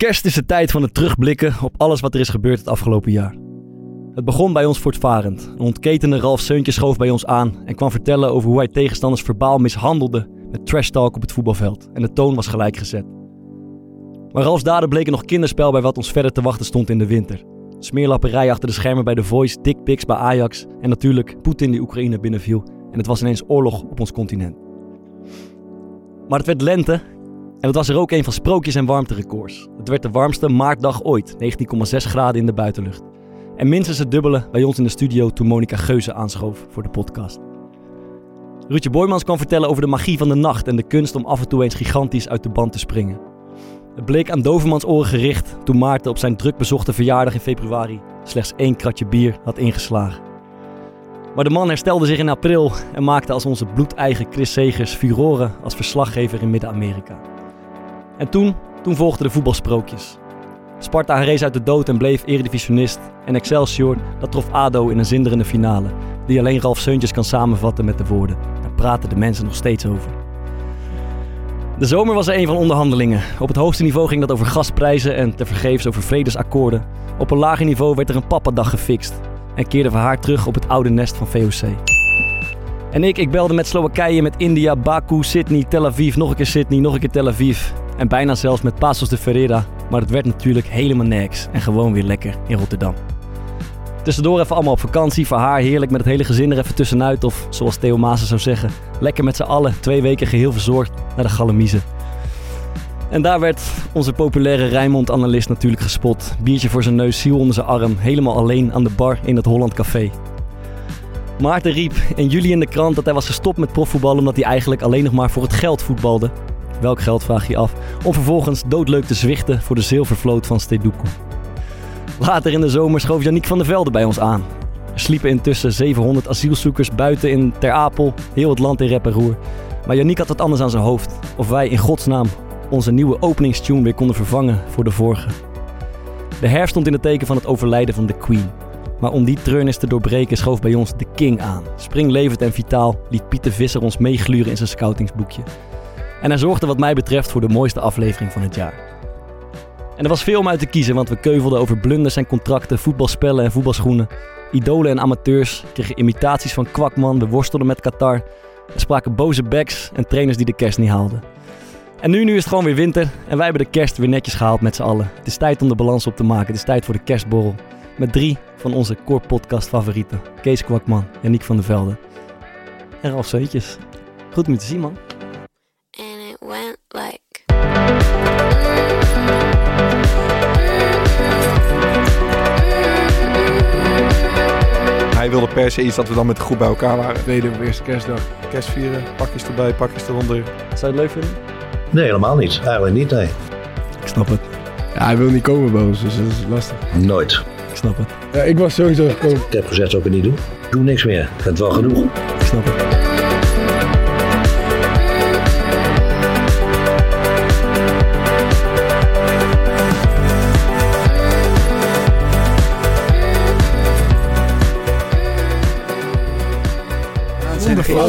Kerst is de tijd van het terugblikken op alles wat er is gebeurd het afgelopen jaar. Het begon bij ons voortvarend. Een ontketende Ralf Seuntje schoof bij ons aan en kwam vertellen over hoe hij tegenstanders verbaal mishandelde met trash talk op het voetbalveld. En de toon was gelijk gezet. Maar Ralfs daden bleken nog kinderspel bij wat ons verder te wachten stond in de winter. Smeerlapperij achter de schermen bij The Voice, dickpics bij Ajax en natuurlijk Poetin die Oekraïne binnenviel. En het was ineens oorlog op ons continent. Maar het werd lente en het was er ook een van sprookjes en warmterecords. Het werd de warmste maartdag ooit, 19,6 graden in de buitenlucht. En minstens het dubbele bij ons in de studio toen Monica Geuze aanschoof voor de podcast. Ruudje Boymans kwam vertellen over de magie van de nacht en de kunst om af en toe eens gigantisch uit de band te springen. Het bleek aan Dovermans oren gericht toen Maarten op zijn druk bezochte verjaardag in februari slechts één kratje bier had ingeslagen. Maar de man herstelde zich in april en maakte als onze bloedeigen Chris Segers furoren als verslaggever in Midden-Amerika. En toen, toen volgden de voetbalsprookjes. Sparta rees uit de dood en bleef eredivisionist. En Excelsior, dat trof ADO in een zinderende finale. Die alleen Ralf Seuntjes kan samenvatten met de woorden. Daar praten de mensen nog steeds over. De zomer was er een van onderhandelingen. Op het hoogste niveau ging dat over gasprijzen en tevergeefs over vredesakkoorden. Op een lager niveau werd er een pappadag gefixt. En keerden we haar terug op het oude nest van VOC. En ik, ik belde met Slowakije, met India, Baku, Sydney, Tel Aviv, nog een keer Sydney, nog een keer Tel Aviv. En bijna zelfs met Pasos de Ferreira. Maar het werd natuurlijk helemaal niks. En gewoon weer lekker in Rotterdam. Tussendoor even allemaal op vakantie. Voor haar heerlijk met het hele gezin er even tussenuit. Of zoals Theo Maassen zou zeggen, lekker met z'n allen twee weken geheel verzorgd naar de Galamiezen. En daar werd onze populaire Rijnmond-analyst natuurlijk gespot. Biertje voor zijn neus, ziel onder zijn arm. Helemaal alleen aan de bar in het Holland Café. Maarten riep in juli in de krant dat hij was gestopt met profvoetballen omdat hij eigenlijk alleen nog maar voor het geld voetbalde. Welk geld vraag je af? Om vervolgens doodleuk te zwichten voor de zilvervloot van Stedoeko. Later in de zomer schoof Janiek van der Velde bij ons aan. Er sliepen intussen 700 asielzoekers buiten in Ter Apel, heel het land in rep. Maar Janiek had wat anders aan zijn hoofd. Of wij in godsnaam onze nieuwe openingstune weer konden vervangen voor de vorige. De herfst stond in het teken van het overlijden van de Queen. Maar om die treurnis te doorbreken schoof bij ons de King aan. Springlevend en vitaal liet Pieter Visser ons meegluren in zijn scoutingsboekje. En hij zorgde wat mij betreft voor de mooiste aflevering van het jaar. En er was veel om uit te kiezen, want we keuvelden over blunders en contracten, voetbalspellen en voetbalschoenen. Idolen en amateurs kregen imitaties van Kwakman, we worstelden met Qatar. Er spraken boze backs en trainers die de kerst niet haalden. En nu, nu is het gewoon weer winter en wij hebben de kerst weer netjes gehaald met z'n allen. Het is tijd om de balans op te maken, het is tijd voor de kerstborrel. Met drie van onze core podcast favorieten. Kees Kwakman, Janiek van der Velde en Ralf Zeutjes. Goed om je te zien man. Hij wilde per se iets dat we dan met de groep bij elkaar waren. Tweede of eerste kerstdag. Kerst vieren, pakjes erbij, pakjes eronder. Zou je het leuk vinden? Nee, helemaal niet. Eigenlijk niet, nee. Ik snap het, Ja, hij wil niet komen bij ons, dus dat is lastig. Nooit. ik snap het, Ja, ik was sowieso gekomen. Ik heb gezegd, zou ik het niet doen. Ik doe niks meer. Ik vind het wel genoeg. ik snap het.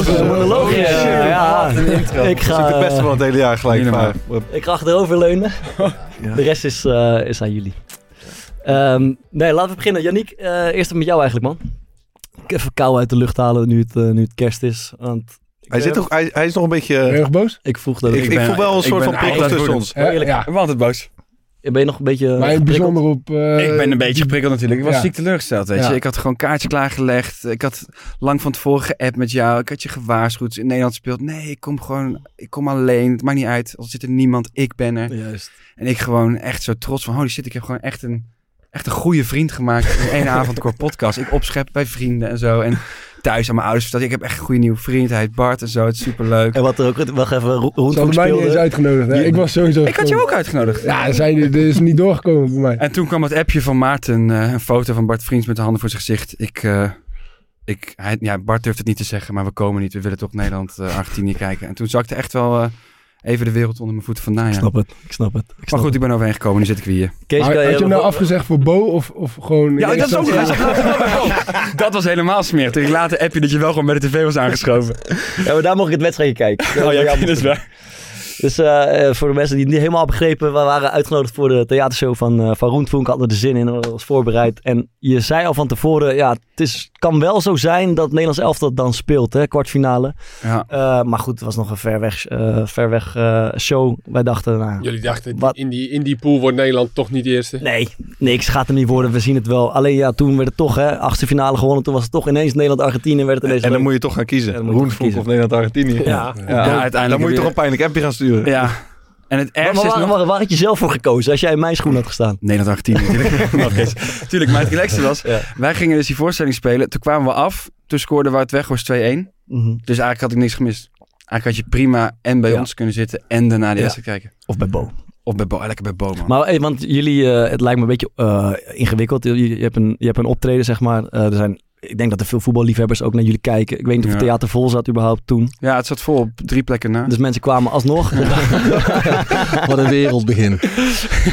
Monoloog. Ja, ja. Ik Ik ga... ga, het beste van het hele jaar gelijk. Maar, ik ga achteroverleunen. De rest is, eh, is aan jullie. Ehm, nee, laten we beginnen. Yannick, eh, eerst met jou eigenlijk, man. Ik even kou uit de lucht halen nu het, eh, nu het kerst is. Want ik, hij, zit ook, hij, hij is nog een beetje... Ben je boos? ik vroeg dat ik, ik, ik, ben- voel wel een ik soort van prikkel tussen ons. Ja, ja. Ik ben altijd boos. Ben je nog een beetje Maar het bijzonder op... eh, ik ben een beetje geprikkeld natuurlijk. Ik was ja. ziek teleurgesteld, weet Ja. je. Ik had gewoon kaartje klaargelegd. Ik had lang van tevoren geappt met jou. Ik had je gewaarschuwd. In Nederland speelt. Nee, ik kom gewoon... Ik kom alleen. Het maakt niet uit. Al zit er niemand. Ik ben er. Juist. En ik gewoon echt zo trots van... Holy shit, ik heb gewoon echt een... Echt een goede vriend gemaakt in één avond qua podcast. Ik opschep bij vrienden en zo. En thuis aan mijn ouders verteld. Ik heb echt een goede nieuwe vriend. Hij heet Bart en zo. Het is superleuk. En wat er ook, wacht even, Ro- Ze Roenvoet hadden mij niet eens speelde. uitgenodigd. Hè? Ik was sowieso Ik had je ook uitgenodigd. Ja, zijn, dit is niet doorgekomen bij mij. En toen kwam het appje van Maarten, eh, een foto van Bart Vriends met de handen voor zijn gezicht. Ik, eh, ik, hij, ja, Bart durft het niet te zeggen, maar we komen niet. We willen toch Nederland, eh, Argentinië kijken. En toen zakte echt wel eh, even de wereld onder mijn voeten vandaan. Ik snap het, ik snap het. Ik Maar goed, ik ben overheen gekomen. Nu zit ik weer hier. Kees, Maar kan had je hem nou afgezegd voor Bo of, of gewoon... Ja, dat is ook Ja. Dat was helemaal smerig. Toen ik later appje dat je wel gewoon bij de tv was aangeschoven. Ja, maar daar mocht ik het wedstrijdje kijken. Oh ja, dat is waar. Dus eh, eh, voor de mensen die het niet helemaal begrepen, we waren uitgenodigd voor de theatershow van, eh van Roentvonk. Hadden er zin in, dat was voorbereid. En je zei al van tevoren, ja, is, kan wel zo zijn dat Nederlands elftal dan speelt, hè, kwartfinale. Ja. Eh, maar goed, het was nog een ver weg, eh, ver weg eh, show. Wij dachten, nou, Jullie dachten, Wat? in die, in die pool wordt Nederland toch niet eerste? nee, niks gaat hem niet worden. We zien het wel. Alleen ja, toen werd het toch, hè, achtste finale gewonnen. Toen was het toch ineens Nederland-Argentinië. Werd het ineens En dan moet je toch gaan kiezen. Ja, of Nederland-Argentinië. Ja. Ja, uiteindelijk Dan moet je toch een pijnlijk appje gaan sturen. Ja. En het Maar, ergste maar is waar, nog... waar, had je zelf voor gekozen als jij in mijn schoen had gestaan? Nederland, Argentinië natuurlijk. Nog eens. Tuurlijk, maar het relaxte was... Ja. Wij gingen dus die voorstelling spelen. Toen kwamen we af. Toen scoorden we uit Weghorst 2-1. Mhm. Dus eigenlijk had ik niks gemist. Eigenlijk had je prima en bij Ja. ons kunnen zitten en daarna de wedstrijd kijken. Of bij Bo. Of bij Bo, lekker bij Bo, man. Maar hey, want jullie, eh, het lijkt me een beetje eh, ingewikkeld. Je, je, hebt een, je hebt een optreden, zeg maar. Eh, er zijn, ik denk dat er veel voetballiefhebbers ook naar jullie kijken. Ik weet niet of het Ja. theater vol zat überhaupt toen. Ja, het zat vol op drie plekken na. Dus mensen kwamen alsnog. Wat een wereldbegin.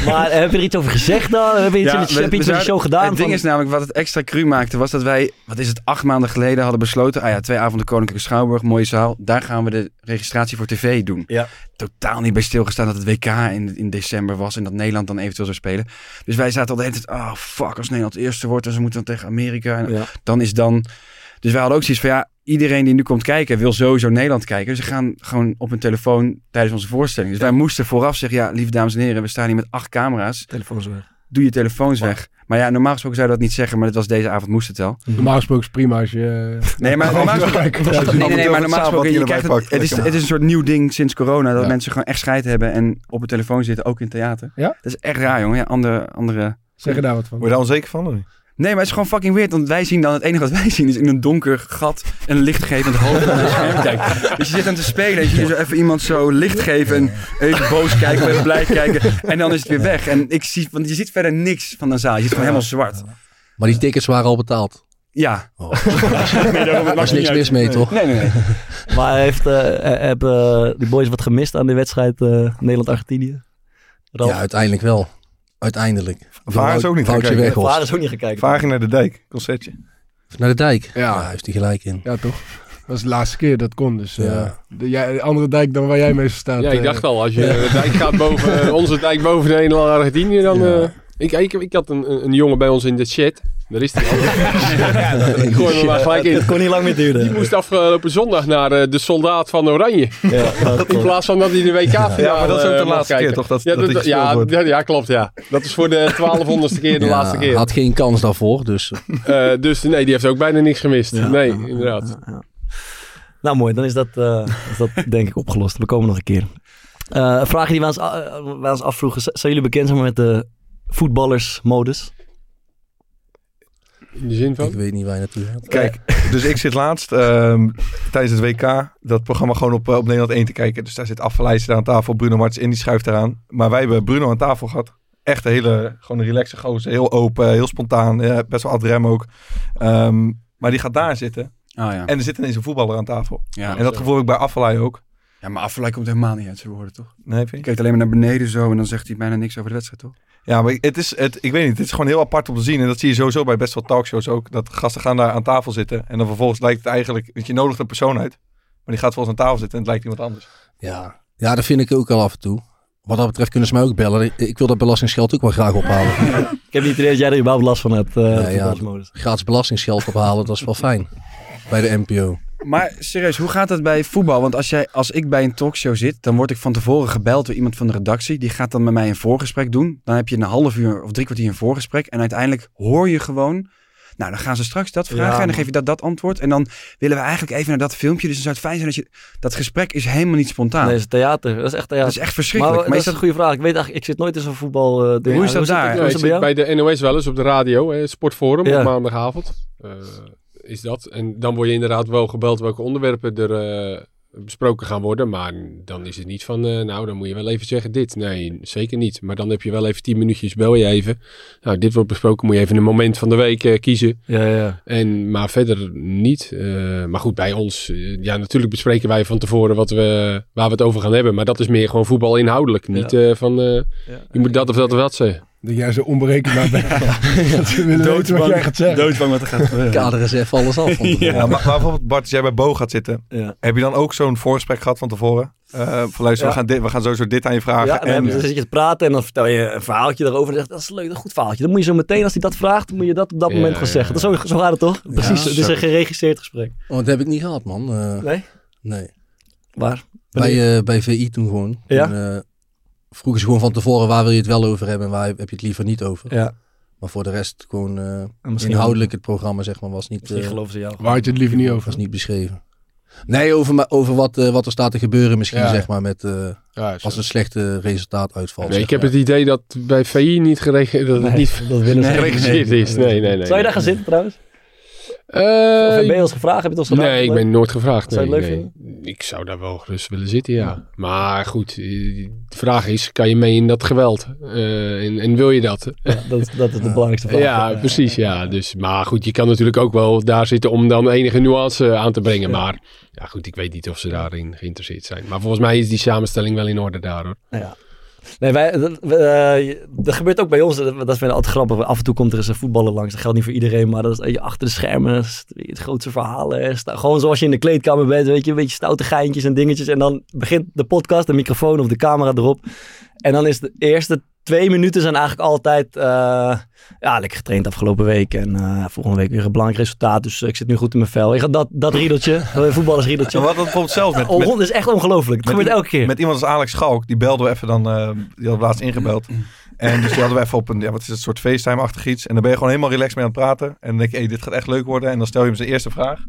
maar eh, heb je er iets over gezegd dan? Heb je iets, Ja, heb je we- iets we met de show gedaan? Het ding van- is namelijk, wat het extra cru maakte, was dat wij, wat is het, acht maanden geleden hadden besloten, ah ja, twee avonden Koninklijke Schouwburg, mooie zaal, daar gaan we de registratie voor tv doen. Ja. Totaal niet bij stilgestaan dat het WK in, in december was en dat Nederland dan eventueel zou spelen. Dus wij zaten al de hele tijd, oh fuck, als Nederland eerste wordt en ze moeten dan tegen Amerika. En Ja. dan is dan... Dus wij hadden ook zoiets van, ja, iedereen die nu komt kijken wil sowieso Nederland kijken. Dus ze gaan gewoon op hun telefoon tijdens onze voorstelling. Dus wij moesten vooraf zeggen, ja, lieve dames en heren, we staan hier met acht camera's. Telefoon is weg. Doe je telefoons weg. Maar ja, normaal gesproken zou je dat niet zeggen, maar het was deze avond moest het wel. Normaal gesproken is het prima als je... Nee, maar normaal gesproken... Ja, Nee, nee, nee, maar normaal gesproken, je krijgt het, het, is, het is een soort nieuw ding sinds corona, dat Ja. mensen gewoon echt scheid hebben en op een telefoon zitten, ook in theater. Ja? Dat is echt raar, jongen. Ja, andere, andere... Zeg je daar wat van? Word je daar onzeker van? of niet? Nee, maar het is gewoon fucking weird, want wij zien dan, het enige wat wij zien is in een donker gat een lichtgevend hoofd naar het scherm kijken. Dus je zit aan te spelen en zie je zo even iemand zo licht geven en even boos kijken, even blij kijken en dan is het weer weg. En ik zie, want je ziet verder niks van de zaal, je ziet gewoon helemaal zwart. Maar die tickets waren al betaald. Ja. Oh. Nee, Er was niet niks uit. mis mee, toch? Nee, nee, nee. Maar heeft, eh, eh, hebben eh, die boys wat gemist aan de wedstrijd eh, Nederland-Argentinië? Ja, uiteindelijk wel. Uiteindelijk. Vaar is ook niet gaan kijken. Waren is ook niet gekeken. Vaar ging naar de dijk, concertje. Naar de dijk. Ja. Ja, heeft hij gelijk in. Ja, toch? Dat was de laatste keer dat kon. Dus eh, Ja. de, jij- de andere dijk dan waar jij meestal staat. Ja, ik eh, dacht al, als je de dijk gaat boven, eh, onze dijk boven Nederland en Argentinië, dan... Ja. eh, ik, ik, ik had een, een een jongen bij ons in de chat. Daar is hij al. ik gooi hem maar gelijk in. Het kon niet lang meer duren. Die moest afgelopen zondag naar eh, de soldaat van Oranje. Ja, dat In plaats van dat hij de WK-finale Ja, maar dat is ook de eh, laatste kijken. keer toch? Dat, Ja, dat, dat- ja, ja, ja, klopt, ja. Dat is voor de twaalfhonderdste keer de Ja, laatste keer. Had geen kans daarvoor, dus... Eh, dus nee, die heeft ook bijna niks gemist. Ja. Nee, inderdaad. Ja, ja. Nou mooi, dan is dat, eh, is dat denk ik opgelost. We komen nog een keer. Eh, een vraag die we ons, we ons afvroegen. Z- Zijn jullie bekend zijn met de voetballersmodus? In de zin Ik van... weet niet waar je naartoe gaat. Kijk, dus ik zit laatst ehm, tijdens het WK dat programma gewoon op, eh, op Nederland 1 te kijken. Dus daar zit Affelijs aan tafel, Bruno Martens in, die schuift eraan. Maar wij hebben Bruno aan tafel gehad. Echt een hele, gewoon een relaxe gozer. Heel open, heel spontaan, ja, best wel ad rem ook. Ehm, maar die gaat daar zitten Oh ja. en er zit ineens een voetballer aan tafel. Ja, en dat gevoel heb ik bij Affalay ook. ja maar Affelay komt helemaal niet uit zijn woorden, toch? Nee, vind je? Kijkt alleen maar naar beneden zo en dan zegt hij bijna niks over de wedstrijd, toch? Ja, maar het is, het, ik weet niet, het is gewoon heel apart om te zien. En dat zie je sowieso bij best wel talkshows ook. Dat gasten gaan daar aan tafel zitten. En dan vervolgens lijkt het eigenlijk, want je nodigt een persoon uit. Maar die gaat volgens aan tafel zitten en het lijkt iemand anders. Ja. ja, dat vind ik ook al af en toe. Wat dat betreft kunnen ze mij ook bellen. Ik- wil dat belastingsgeld ook wel graag ophalen. Ik heb niet het idee dat jij er überhaupt last van hebt. eh ja. voetballersmodus. Gratis belastingsgeld ophalen, dat is wel fijn. Bij de NPO. Maar serieus, hoe gaat dat bij voetbal? Want als, jij, als ik bij een talkshow zit, dan word ik van tevoren gebeld door iemand van de redactie. Die gaat dan met mij een voorgesprek doen. Dan heb je een half uur of drie kwartier een voorgesprek. En uiteindelijk hoor je gewoon... Nou, dan gaan ze straks dat vragen Ja, en dan geef je dat, dat antwoord. En dan willen we eigenlijk even naar dat filmpje. Dus het zou het fijn zijn dat je... Dat gesprek is helemaal niet spontaan. Nee, dat is theater. Dat is echt theater. dat is echt verschrikkelijk. maar, dat is een goede vraag. Ik weet eigenlijk, ik zit nooit in zo'n voetbal ding. Hoe is dat daar? het- Ja, hoe is ik het bij zit jou? bij de NOS wel eens op de radio, hè, Sportforum Ja. op maandagavond. Eh, is dat. En dan word je inderdaad wel gebeld welke onderwerpen er eh, besproken gaan worden. Maar dan is het niet van, eh, nou, dan moet je wel even zeggen dit. Nee, zeker niet. Maar dan heb je wel even tien minuutjes, bel je even. Nou, dit wordt besproken, moet je even een moment van de week eh, kiezen. Ja, ja. En, maar verder niet. Maar goed, bij ons, ja, natuurlijk bespreken wij van tevoren wat we, waar we het over gaan hebben. Maar dat is meer gewoon voetbal inhoudelijk. Niet van, je moet dat of dat of dat zeggen. Dat jij zo onberekenbaar bent. dat ze willen weten wat jij gaat zeggen. Doodsbang wat er gaat gebeuren. Kader is even alles af. Ja, maar, maar bijvoorbeeld Bart, als jij bij Bo gaat zitten, Ja. heb je dan ook zo'n voorgesprek gehad van tevoren? Eh van luister, Ja. we, gaan dit, we gaan sowieso dit aan je vragen. Ja, en, en, dan zit je te praten en dan vertel je een verhaaltje erover. En zegt, dat is leuk, een goed verhaaltje. Dan moet je zo meteen, als hij dat vraagt, moet je dat op dat Ja, moment ja, gaan zeggen. Dat is zo, zo gaat het toch? Precies, het is een geregisseerd gesprek. Oh, dat heb ik niet gehad, man. Eh, Nee? nee. Waar? Bij, eh, bij VI toen gewoon. Ja? Toen, eh, vroegen ze gewoon van tevoren waar wil je het wel over hebben en waar heb je het liever niet over. Ja, Maar voor de rest gewoon eh, inhoudelijk het programma zeg maar was niet, Misschien eh, geloven ze jou. Waar had je het liever niet over? was niet beschreven. Nee, over, over wat, eh, wat er staat te gebeuren misschien Ja. zeg maar met eh, Ja, als een slechte resultaat uitvalt. Nee, ik heb maar. het idee dat bij VI niet geregisseerd, dat het Nee, niet dat willen ze geregisseerd is. Nee, nee, nee. Zou je daar gaan zitten trouwens? Eh, Of ben je ons gevraagd? Heb je het ons gevraagd? Nee, ik ben nooit gevraagd. Nee, het leuk nee. Ik zou daar wel gerust willen zitten, ja. Maar goed, eh, de vraag is, kan je mee in dat geweld? Eh, en, en wil je dat? Ja, dat, is- dat is de belangrijkste vraag. Ja, precies, ja. Dus, maar goed, je kan natuurlijk ook wel daar zitten om dan enige nuance aan te brengen. Maar ja, goed, ik weet niet of ze daarin geïnteresseerd zijn. Maar volgens mij is die samenstelling wel in orde daar, hoor. Ja. Nee, wij, eh, dat gebeurt ook bij ons. Dat dat ik altijd grappig. Af en toe komt er eens een voetballer langs. Dat geldt niet voor iedereen, maar dat is je, achter de schermen. Is het grootste hè. Sta- Gewoon zoals je in de kleedkamer bent, weet je, een beetje stoute geintjes en dingetjes. En dan begint de podcast, de microfoon of de camera erop. En dan is de eerste twee minuten zijn eigenlijk altijd eh, ja, lekker getraind afgelopen week. En eh, volgende week weer een belangrijk resultaat. Dus ik zit nu goed in mijn vel. Ik ga dat, dat riedeltje, dat voetballersriedeltje. we hadden het bijvoorbeeld zelf met, Oh, met, dat is echt ongelooflijk. Met gebeurt elke keer. met iemand als Alex Schalk. Die belden we even dan, eh, die hadden we laatst ingebeld. En dus die hadden we even op een, ja, wat is het, soort FaceTime-achtig iets. En dan ben je gewoon helemaal relaxed mee aan het praten. En dan denk je, hey, dit gaat echt leuk worden. En dan stel je hem zijn eerste vraag.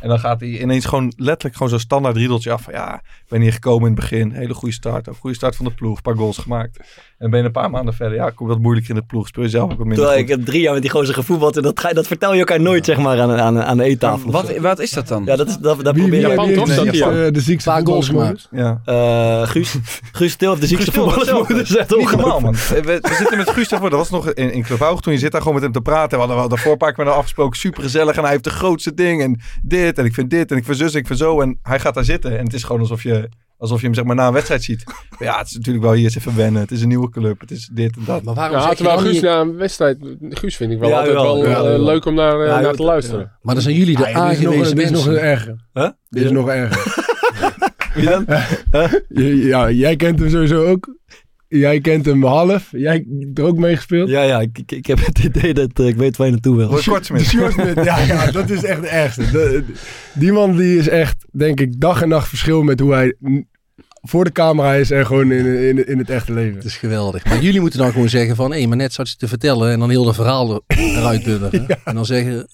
En dan gaat hij ineens gewoon letterlijk gewoon zo'n standaard riedeltje af. Van, ja, ik ben hier gekomen in het begin. Hele goede start. Ook goede start van de ploeg. Een paar goals gemaakt. En ben je een paar maanden verder. Ja, ik kom wat moeilijker in de ploeg. Speel je zelf ook wat minder Terwijl goed. ik heb drie jaar met die gozer gevoetbald en dat, ga, je- dat vertel je elkaar nooit zeg maar aan, aan, aan de eettafel. Wat, wat is dat dan? Ja, dat is dat, dat wie wij. Japan, toch? de Dat ziekste, de ziekste Paar goals voetballersmodus? Ja. Eh, Guus, Guus Til heeft de ziekste voetballersmoeder. Dat is echt ongelooflijk. man. We, we zitten met Guus daarvoor. Dat was nog in, in. Toen je zit daar gewoon met hem te praten. We hadden, we hadden daarvoor een paar keer met hem afgesproken. Super gezellig. En hij heeft de grootste ding. En dit. En ik vind dit. En ik vind zus. En ik vind zo. En hij gaat daar zitten. En het is gewoon alsof je, alsof je hem zeg maar na een wedstrijd ziet. Maar ja, het is natuurlijk wel hier eens even wennen. Het is een nieuwe club. Het is dit en dat. Maar waarom Ja, zeg je dan Guus niet... na een wedstrijd, Guus vind ik wel Ja, altijd wel eh, leuk om naar, eh, Ja, naar te luisteren. Maar dan zijn jullie de dit is nog, aangewezen dit is nog een erger. Huh? Dit is nog erger. Wie dan? Ja, jij kent hem sowieso ook. Jij kent hem half. Jij hebt er ook mee gespeeld. Ja, ja, ik, ik, ik heb het idee dat eh, ik weet waar je naartoe wil. Sjoerd, ja, ja, dat is echt de ergste. De- die man die is echt, denk ik, dag en nacht verschil met hoe hij voor de camera is en gewoon in, in, in het echte leven. Het is geweldig. Maar jullie moeten dan gewoon zeggen van... Hé, maar net zat je te vertellen en dan heel de verhaal er- eruit budderen. En dan zeggen...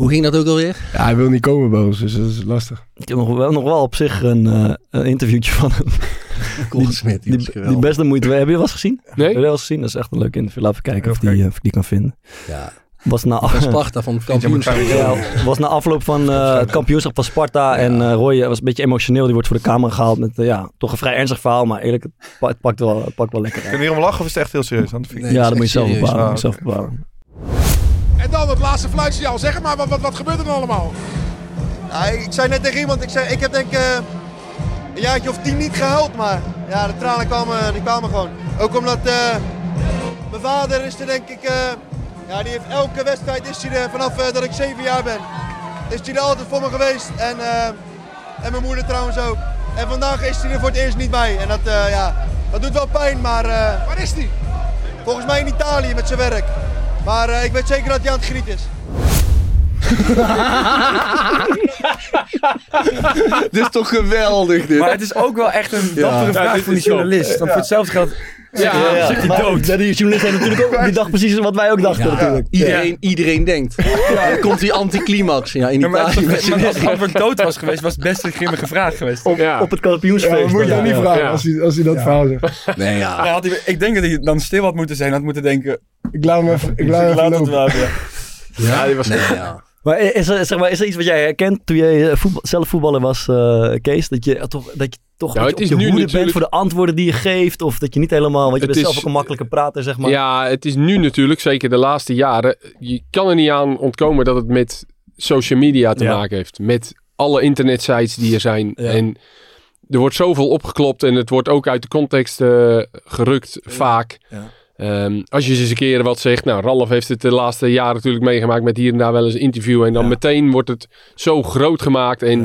Hoe ging dat ook alweer? Ja, hij wil niet komen bij ons, dus dat is lastig. Ik heb nog wel, nog wel op zich een, eh, een interviewtje van hem. Koolsmit, die, Die, die best de moeite. Heb je dat wel eens gezien? Heb je Nee? dat wel eens gezien? Dat is echt een leuk interview. Laten we kijken of, die, kijken. of ik die kan vinden. Ja, Was na, van Sparta, van het kampioenschap. Ja, was na afloop van eh, het kampioenschap van Sparta. En eh, Roy was een beetje emotioneel. Die wordt voor de camera gehaald met ja, toch een vrij ernstig verhaal. Maar eerlijk, het, pa- het pakt, wel, het pakt wel lekker uit. Kun je hierom lachen of is het echt heel serieus? Want dat vind ik- Nee, ja, dat moet je zelf bepalen. Ah, zelf bepalen. En dan het laatste fluitsignaal. Zeg maar, wat, wat, wat gebeurt er dan allemaal? ik zei net tegen iemand, ik, zei, ik heb denk ik eh, een jaartje of tien niet gehuild, maar ja, de tranen kwamen, die kwamen gewoon. Ook omdat eh, mijn vader is er denk ik, eh, ja, die heeft elke wedstrijd is hij er vanaf dat ik zeven jaar ben. Is hij er altijd voor me geweest en, en mijn moeder trouwens ook. En vandaag is hij er voor het eerst niet bij en dat, ja, dat doet wel pijn, maar Waar is die? volgens mij in Italië met zijn werk. Maar eh, ik weet zeker dat hij aan het genieten is. Dit is toch geweldig dit. Maar het is ook wel echt een dappere Ja, vraag van die journalist. Want voor hetzelfde geld... Ja, Ja, ja. zit hij Maar dood. Die journalist heeft natuurlijk ook, die dacht precies wat wij ook dachten natuurlijk. Iedereen, iedereen denkt. Dan komt die anticlimax. Ja, in Ja, maar, Italië zijn maar als het antwoord dood was geweest, was het best een grimmige vraag geweest. Op, Ja. op het Ja, kampioensfeest. dat moet je dan. niet Ja. vragen ja. als hij, als hij dat verhaal zegt. Nee, ja. Dan had hij, ik denk dat hij dan stil had moeten zijn. Had moeten denken... Ik laat hem even, ik laat hem even lopen. Ja, die was Nee, ja. Maar is er, zeg maar, is er iets wat jij herkent toen jij eh, voetbal- zelf voetballer was, eh, Kees? Dat je toch, dat je toch Nou, beetje op is je hoede bent natuurlijk- voor de antwoorden die je geeft? Of dat je niet helemaal, want je Het bent zelf ook een makkelijke prater, zeg maar. Ja, het is nu natuurlijk, zeker de laatste jaren, je kan er niet aan ontkomen dat het met social media te Ja. maken heeft. Met alle internetsites die er zijn. Ja. En er wordt zoveel opgeklopt en het wordt ook uit de context eh, gerukt vaak. Ja. Ehm, als je eens een keer wat zegt, nou Ralf heeft het de laatste jaren natuurlijk meegemaakt met hier en daar wel eens een interview. En dan Ja. meteen wordt het zo groot gemaakt en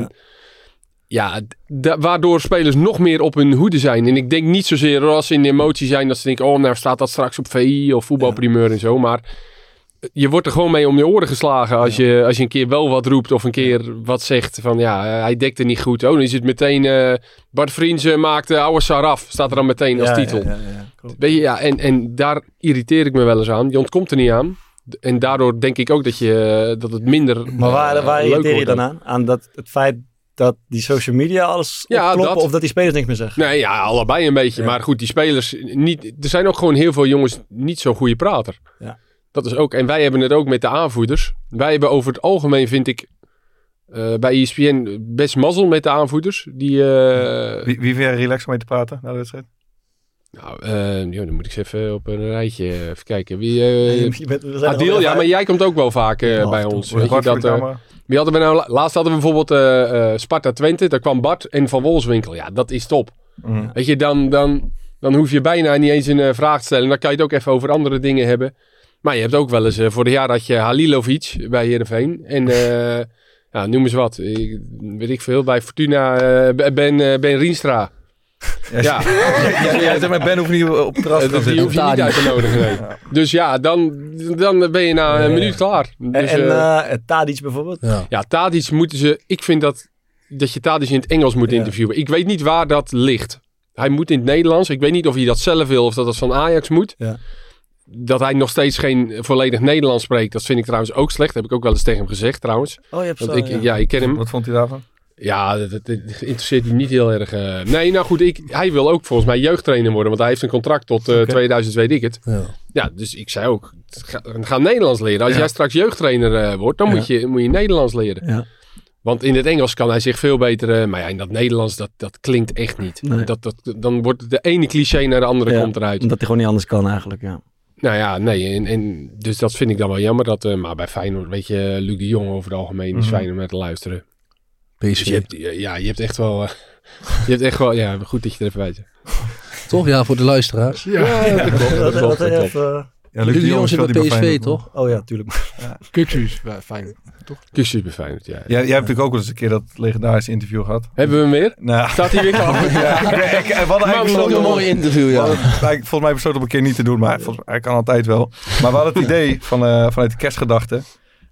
Ja. ja, waardoor spelers nog meer op hun hoede zijn. En ik denk niet zozeer als ze in de emotie zijn dat ze denken, oh nou staat dat straks op VI of voetbalprimeur en zo. Maar je wordt er gewoon mee om je oren geslagen als, je, als je een keer wel wat roept of een keer wat zegt van ja, hij dekte niet goed. Oh, dan is het meteen eh, Bart Vriendse maakte oude Saraf, staat er dan meteen als Ja, titel. Ja, ja. Weet je, ja, en, en daar irriteer ik me wel eens aan. Je ontkomt er niet aan. En daardoor denk ik ook dat, je, dat het minder Maar waar, eh, waar irriteer je dan aan? Aan dat, het feit dat die social media alles Ja, opkloppen dat. of dat die spelers niks meer zeggen? Nee, ja, allebei een beetje. Maar goed, die spelers, niet, er zijn ook gewoon heel veel jongens niet zo'n goede prater. Ja. Dat is ook, en wij hebben het ook met de aanvoerders. Wij hebben over het algemeen, vind ik, eh, bij ESPN best mazzel met de aanvoerders. Die, eh, Wie, wie vind jij relaxed om mee te praten na de wedstrijd? nou, eh, joh, dan moet ik eens even op een rijtje even kijken. Wie, eh, Je bent- we zijn Adil, ja, maar jij komt ook wel vaak Ja, bij ons. Weet je, dat, eh, wie hadden we nou? la- Laatst hadden we bijvoorbeeld eh, eh, Sparta Twente. Daar kwam Bart en Van Wolfswinkel. Ja, dat is top. Mhm. Weet je, dan, dan, dan hoef je bijna niet eens een vraag te stellen. Dan kan je het ook even over andere dingen hebben. Maar je hebt ook wel eens, eh, vorig jaar had je Halilovic bij Heerenveen. En eh, ja, noem eens wat. Ik, weet ik veel, bij Fortuna eh, Ben, ben Rienstra. Ja, Ja. ja, ja, zeg maar, Ben hoeft niet op het terras te Die zitten. hoef je niet uit te nodigen. nee. Dus ja, dan, dan ben je na een minuut klaar. En, Dus, en eh, eh, Tadic bijvoorbeeld? Ja. ja, Tadic moeten ze... Ik vind dat, dat je Tadic in het Engels moet Ja. interviewen. Ik weet niet waar dat ligt. Hij moet in het Nederlands. Ik weet niet of hij dat zelf wil of dat dat van Ajax moet. Ja. Dat hij nog steeds geen volledig Nederlands spreekt, dat vind ik trouwens ook slecht. Dat heb ik ook wel eens tegen hem gezegd trouwens. Oh, je hebt Want zo, ik, ja. ja. ik ken hem. Wat vond hij daarvan? Ja, dat, dat- dat interesseert hem niet heel erg. eh. Nee, nou goed, ik, hij wil ook volgens mij jeugdtrainer worden. Want hij heeft een contract tot eh, Oké. 2000, weet ik het. Ja. Ja, dus ik zei ook, ga, ga Nederlands leren. Als Ja. jij straks jeugdtrainer eh, wordt, dan Ja. moet, je, moet je Nederlands leren. Ja. Want in het Engels kan hij zich veel beter... eh, maar ja, in dat Nederlands, dat, dat klinkt echt niet. Nee. Dat, dat, dan wordt de ene cliché naar de andere Ja. komt eruit. Omdat hij gewoon niet anders kan eigenlijk, ja. Nou ja, nee. En, en, dus dat vind ik dan wel jammer. Dat, eh, maar bij Feyenoord, weet je, Luc de Jong over het algemeen is Mhm. fijn om naar te luisteren. Dus PSV. je hebt, ja, je hebt echt wel... eh, je hebt echt wel... Ja, goed dat je er even bij zit. Toch? Ja, voor de luisteraars. Ja, dat klopt. Dat Dat- klopt, dat dat Ja, Luc de Jong zit bij PSV, toch? Oh ja, tuurlijk. Kuksuus, fijn. Bij Feyenoord, ja. Jij, jij hebt natuurlijk ook wel eens een keer dat legendarische interview gehad. Hebben we hem weer? Nou, Staat hij weer klaar? ja, ik, ik, we hadden Maar eigenlijk Een mooi interview, ja. volgens mij besloten om een keer niet te doen, maar volgens, hij kan altijd wel. Maar we hadden het idee van, eh, vanuit de kerstgedachte.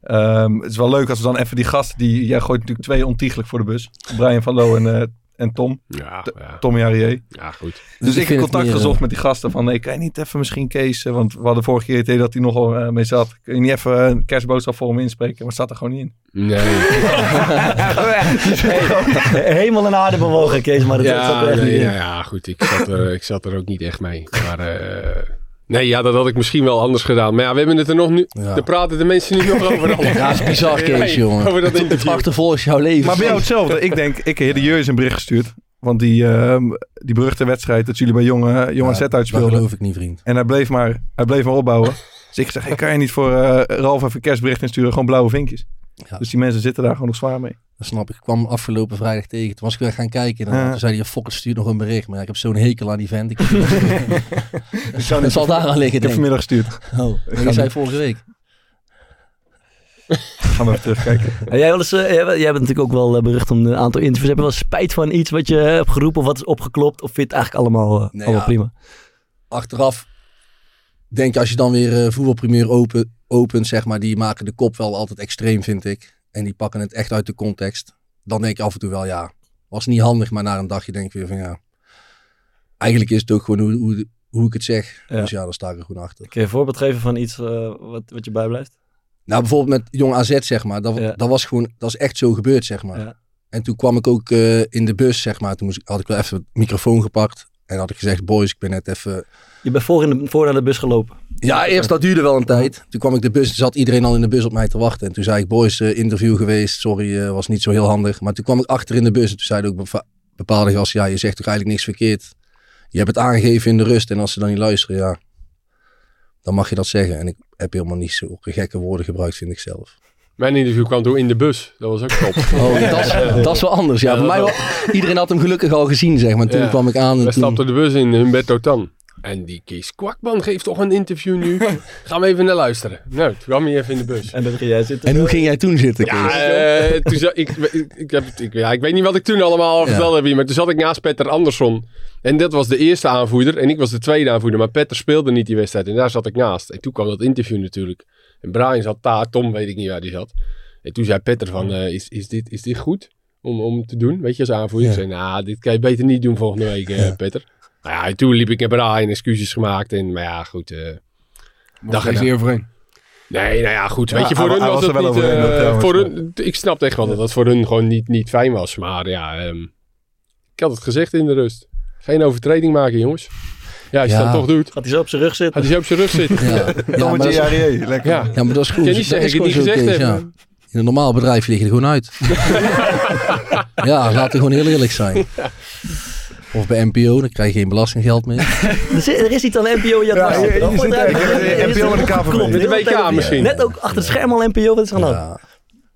Ehm, het is wel leuk als we dan even die gasten, die, jij gooit natuurlijk twee ontiegelijk voor de bus. Brian van Loo en, eh, en Tom, Ja, ja. Tommy Arrier. ja, goed. Dus ik heb contact meer, gezocht eh, met die gasten van, nee, kan je niet even misschien Kees, eh, want we hadden vorige keer het idee dat hij nogal eh, mee zat. Kun je niet even een kerstboodschap voor hem inspreken? Maar het staat er gewoon niet in. Nee. Hemel en aarde bewogen, Kees, maar dat zat ja, er echt nee, niet in. ja, ja, goed. Ik zat, er, ik zat er ook niet echt mee. Maar eh, nee, ja, dat had ik misschien wel anders gedaan. Maar ja, we hebben het er nog nu... Ja. Daar praten de mensen nu nog over. Ja, het is bizar, Kees, Nee, jongen. Over dat Het achtervolgt jouw leven. Maar bij jou hetzelfde. ik denk, ik heb de Jurjes een bericht gestuurd. Want die, ehm, die beruchte wedstrijd dat jullie bij Jonge, jonge Ja, Z Dat uitspeelden. geloof ik niet, vriend. En hij bleef maar, hij bleef maar opbouwen. Dus ik zeg, hey, kan je niet voor eh, Ralf even een kerstbericht insturen? Gewoon blauwe vinkjes. Ja. Dus die mensen zitten daar gewoon nog zwaar mee. Dat snap ik. Ik kwam afgelopen vrijdag tegen. Toen was ik weer gaan kijken. En Ja. toen zei hij, Fokker stuurt nog een bericht. Maar ja, ik heb zo'n hekel aan die vent. Ik het zal daar aan liggen, Ik heb vanmiddag gestuurd. Oh, je zei vorige week. Gaan we even terugkijken. En jij, wel eens, eh, jij, jij bent natuurlijk ook wel eh, berucht om een aantal interviews. Heb je wel spijt van iets wat je hebt geroepen of wat is opgeklopt? Of vind je het eigenlijk allemaal, eh, Nee, allemaal ja. prima? Achteraf denk je, als je dan weer eh voetbalpremier open, opent, zeg maar. Die maken de kop wel altijd extreem, vind ik. En die pakken het echt uit de context. Dan denk je af en toe wel, ja, was niet handig. Maar na een dagje denk ik weer van, ja. Eigenlijk is het ook gewoon hoe, hoe, hoe ik het zeg. Ja. Dus ja, daar sta ik er gewoon achter. Kun je een voorbeeld geven van iets eh, wat, wat je bijblijft? Nou, bijvoorbeeld met Jong AZ, zeg maar. Dat, Ja. dat was gewoon, dat is echt zo gebeurd, zeg maar. Ja. En toen kwam ik ook eh, in de bus, zeg maar. Toen moest, ik- had ik wel even het microfoon gepakt. En had ik gezegd, boys, ik ben net even... Je bent voor, in de, voor naar de bus gelopen. Ja, eerst dat duurde wel een tijd. Toen kwam ik de bus, zat iedereen al in de bus op mij te wachten. En toen zei ik, boys, eh, interview geweest, sorry, eh, was niet zo heel handig. Maar toen kwam ik achter in de bus en toen zeiden ook bepa- bepaalde gasten, ja, je zegt toch eigenlijk niks verkeerd. Je hebt het aangegeven in de rust en als ze dan niet luisteren, ja, dan mag je dat zeggen. En ik heb helemaal niet zo gekke woorden gebruikt, vind ik zelf. Mijn interview kwam toen in de bus. Dat was ook top. Oh, dat, is, dat is wel anders. Ja, voor mij wel, iedereen had hem gelukkig al gezien, zeg maar. Toen Ja. kwam ik aan en We toen... stapten de bus in, Humberto Tan. En die Kees Kwakman geeft toch een interview nu. Gaan we even naar luisteren. Nou, toen kwam hij even in de bus. En dan ging jij zitten. En hoe ging jij toen zitten, Kees? Ja, eh, toen ik, ik, ik, heb, ik, ja, ik weet niet wat ik toen allemaal al Ja. verteld heb hier, maar toen zat ik naast Petter Andersson. En dat was de eerste aanvoerder en ik was de tweede aanvoerder. Maar Petter speelde niet die wedstrijd en daar zat ik naast. En toen kwam dat interview natuurlijk. En Brian zat daar, Tom weet ik niet waar die zat. En toen zei Petter van, eh, is, is, dit, is dit goed om, om te doen? Weet je, als aanvoerder. Ja. Ik zei, nou, dit kan je beter niet doen volgende week, eh, Ja. Petter. Nou ja, en toen liep ik naar Brian, excuses gemaakt. En, maar ja, goed. eh Dag is hier overheen. Nee, nou ja, goed. Ja, Weet je, voor hun was was het wel niet... overheen, eh, trouwens, voor hun, ik snapte echt wel dat dat voor hun gewoon niet, niet fijn was. Maar ja, ehm, ik had het gezegd in de rust. Geen overtreding maken, jongens. Ja, als je dat toch doet, Gaat hij zo op zijn rug zitten? had hij zo op zijn rug zitten. Ja, Tommetje is, lekker. Ja. ja, maar dat is goed. Je niet Dat zeggen ik het niet gezegd heb. ja. In een normaal bedrijf lig je er gewoon uit. ja, laten we gewoon heel eerlijk zijn. Of bij NPO, dan krijg je geen belastinggeld meer. Er, zit- er is iets aan NPO in je Ja, er NPO een en de KVB. opgeklopt. Met de Heel WK tijd- misschien. Net ook achter het scherm al NPO. Wat is er aan? Ja.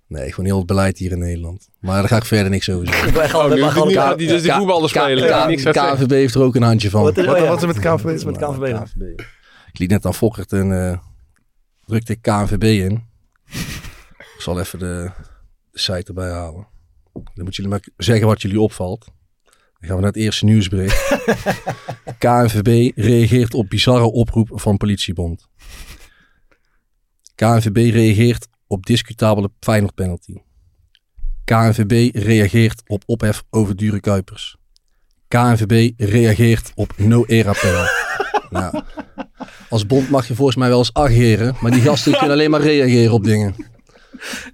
Nee, gewoon heel het beleid hier in Nederland. Maar daar ga ik verder niks over zeggen. Echt al- Oh, gaan gaat hij dus de K- voetballers spelen. K- Ja, niks gaat zeggen. KNVB heeft er ook een handje van. Wat is, Wat, oh ja. wat is er met? Wat is met dan? Ik liet net aan Fokkert en eh, drukte ik KNVB in. Ik zal even de, de site erbij halen. Dan moeten jullie maar zeggen wat jullie opvalt. Dan gaan we naar het eerste nieuwsbericht. KNVB reageert op bizarre oproep van politiebond. KNVB reageert op discutabele Feyenoord penalty. KNVB reageert op ophef over dure kuipers. KNVB reageert op no-era-appel. nou, als bond mag je volgens mij wel eens ageren, maar die gasten kunnen alleen maar reageren op dingen.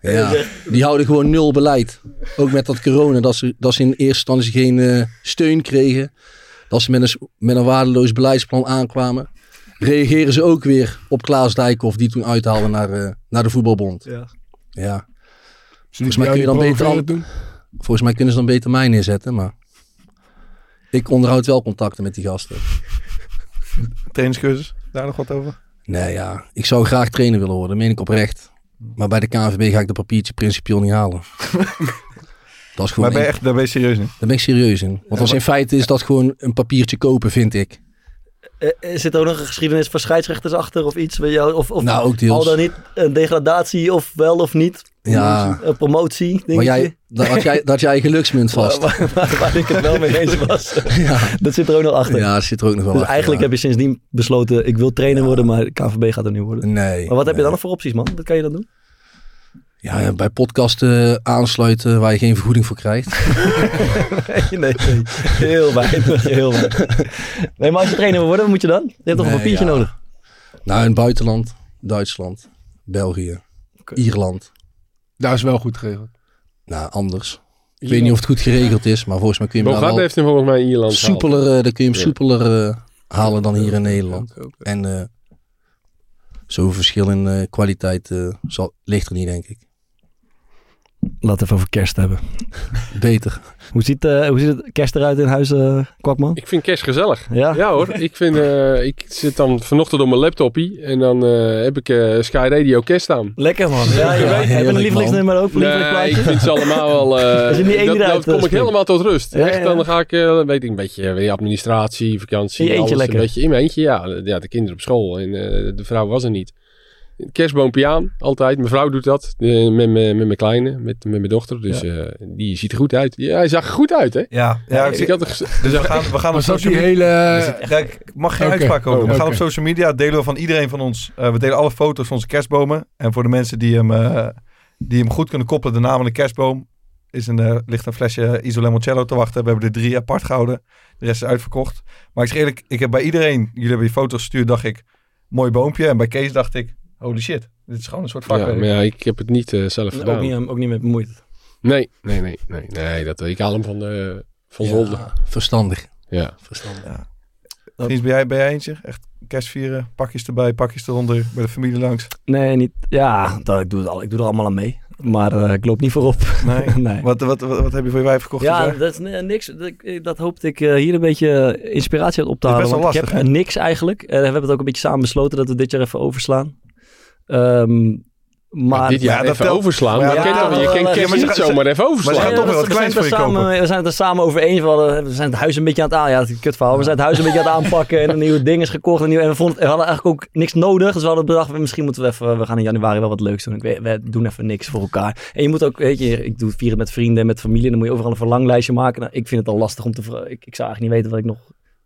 Ja, die houden gewoon nul beleid. Ook met dat corona, dat ze, dat ze in eerste instantie geen eh, steun kregen. Dat ze met een, met een waardeloos beleidsplan aankwamen. Reageren ze ook weer op Klaas Dijkhoff, die toen uithaalde naar, eh, naar de voetbalbond. Ja. Ja, Volgens mij kun je dan beter al- doen. volgens mij kunnen ze dan beter mij neerzetten, maar... Ik onderhoud wel contacten met die gasten. Trainingscursus, daar nog wat over? Nee, ja. Ik zou graag trainer willen worden, meen ik oprecht. Maar bij de KNVB ga ik dat papiertje principieel niet halen. dat is gewoon Maar ben je echt, daar ben je serieus in? Daar ben ik serieus in. Want als in feite is dat gewoon een papiertje kopen, vind ik. Eh, eh, Zit er ook nog een geschiedenis van scheidsrechters achter of iets? Weet je, wel? of of Nou, ook deels. al dan niet een degradatie of wel of niet? Ja. Een promotie, denk Maar jij, dat had jij, dat jij geluksmunt vast. Waar, waar- waar ik het wel mee eens was. ja. Dat zit er ook nog achter. ja, dat zit er ook nog wel dus achter, eigenlijk ja. heb je sindsdien besloten, ik wil trainer worden, maar KVB gaat er nu worden. Nee. Maar wat heb je dan nog voor opties, man? Wat kan je dan doen? Ja, ja, bij podcasten aansluiten waar je geen vergoeding voor krijgt. nee, nee, nee. Heel weinig, heel weinig. Nee, maar als je trainer wil worden, wat moet je dan? Je hebt toch een papiertje nodig? Nou, in het buitenland. Duitsland. België. Ierland. Daar is wel goed geregeld. Nou, anders. Ik weet niet of het goed geregeld is, maar volgens mij kun je hem heeft hem volgens mij in Ierland soepeler, eh, dan kun je hem Ja. soepeler eh, halen dan hier in Nederland. En eh zo'n verschil in kwaliteit eh, zal, ligt er niet, denk ik. Laten we even over kerst hebben. Beter. Hoe ziet, eh, hoe ziet het kerst eruit in huis, eh, Kwakman? Ik vind kerst gezellig. Ja? Ja hoor, ik, vind, eh, ik zit dan vanochtend op mijn laptopie en dan eh, heb ik eh, Sky Radio kerst aan. Lekker man. Ja, ja. heerlijk, Heb je een man. lievelingsnummer ook? Nee, ik vind ze allemaal wel... eh, Is niet één dat, kom ik helemaal tot rust. Ja, Echt, ja. dan ga ik, eh, weet ik, een beetje weer administratie, vakantie, In je eentje alles lekker. een beetje in mijn eentje. Ja, ja, de kinderen op school en eh, de vrouw was er niet. Kerstboompje aan, altijd. Mijn vrouw doet dat eh, met, mijn- met mijn kleine, met, met mijn dochter. Dus eh, die ziet er goed uit. Ja, hij zag er goed uit, hè? Ja, ja Dus ik had er dus we gaan, we gaan op social media... hele... Ik mag geen Oké. uitspraak over doen. We Oh, gaan op social media delen we van iedereen van ons. eh, we delen alle foto's van onze kerstbomen. En voor de mensen die hem, die hem goed kunnen koppelen, de naam van de kerstboom. Is een, eh, ligt een flesje Isolemoncello te wachten. We hebben er drie apart gehouden. De rest is uitverkocht. Maar ik zeg eerlijk, ik heb bij iedereen, jullie hebben die foto's gestuurd, dacht ik, mooi boompje. En bij Kees dacht ik, holy shit, dit is gewoon een soort Ja, vakwerk. maar ja, ik heb het niet eh, zelf gedaan. Ook niet, ook niet met bemoeid. Nee, nee, nee, nee, nee. Dat, ik haal hem van de van Zolder. Ja, verstandig. Ja. Verstandig. Ja. Vriends, ben jij, ben jij eentje? Echt kerstvieren, pakjes erbij, pakjes eronder, bij de familie langs. Nee, niet. Ja, dat, ik, doe het al, ik doe er allemaal aan mee. Maar eh, ik loop niet voorop. Nee. nee. Wat, wat, wat, wat heb je voor je wijf gekocht? Ja, dat is ni- niks. Dat, ik- dat hoopte ik eh, hier een beetje inspiratie uit op te Dat is halen. best wel want ik lastig, heb niks eigenlijk. Eh, we hebben het ook een beetje samen besloten dat we dit jaar even overslaan. Ehm, maar dit jaar Ja, dat even overslaan. Maar Maar ja, je toch- je kent kerst niet zomaar even maar ze overslaan. gaan toch wel wat we, zijn kleins het voor er je samen, kopen. we zijn het er samen over eens. We, zijn het huis een beetje aan het aan. Ja, het een kutverhaal. We zijn het huis een beetje aan het aanpakken. En een nieuwe ding is gekocht. En, nieuw, en we, vonden, we hadden eigenlijk ook niks nodig. Dus we hadden bedacht, misschien moeten we even... We gaan in januari wel wat leuks doen. Ik weet, we doen even niks voor elkaar. En je moet ook, weet je, ik doe vieren met vrienden en met familie. En dan moet je overal een verlanglijstje maken. Nou, ik vind het al lastig om te. Ik, ik zou eigenlijk niet weten wat ik nog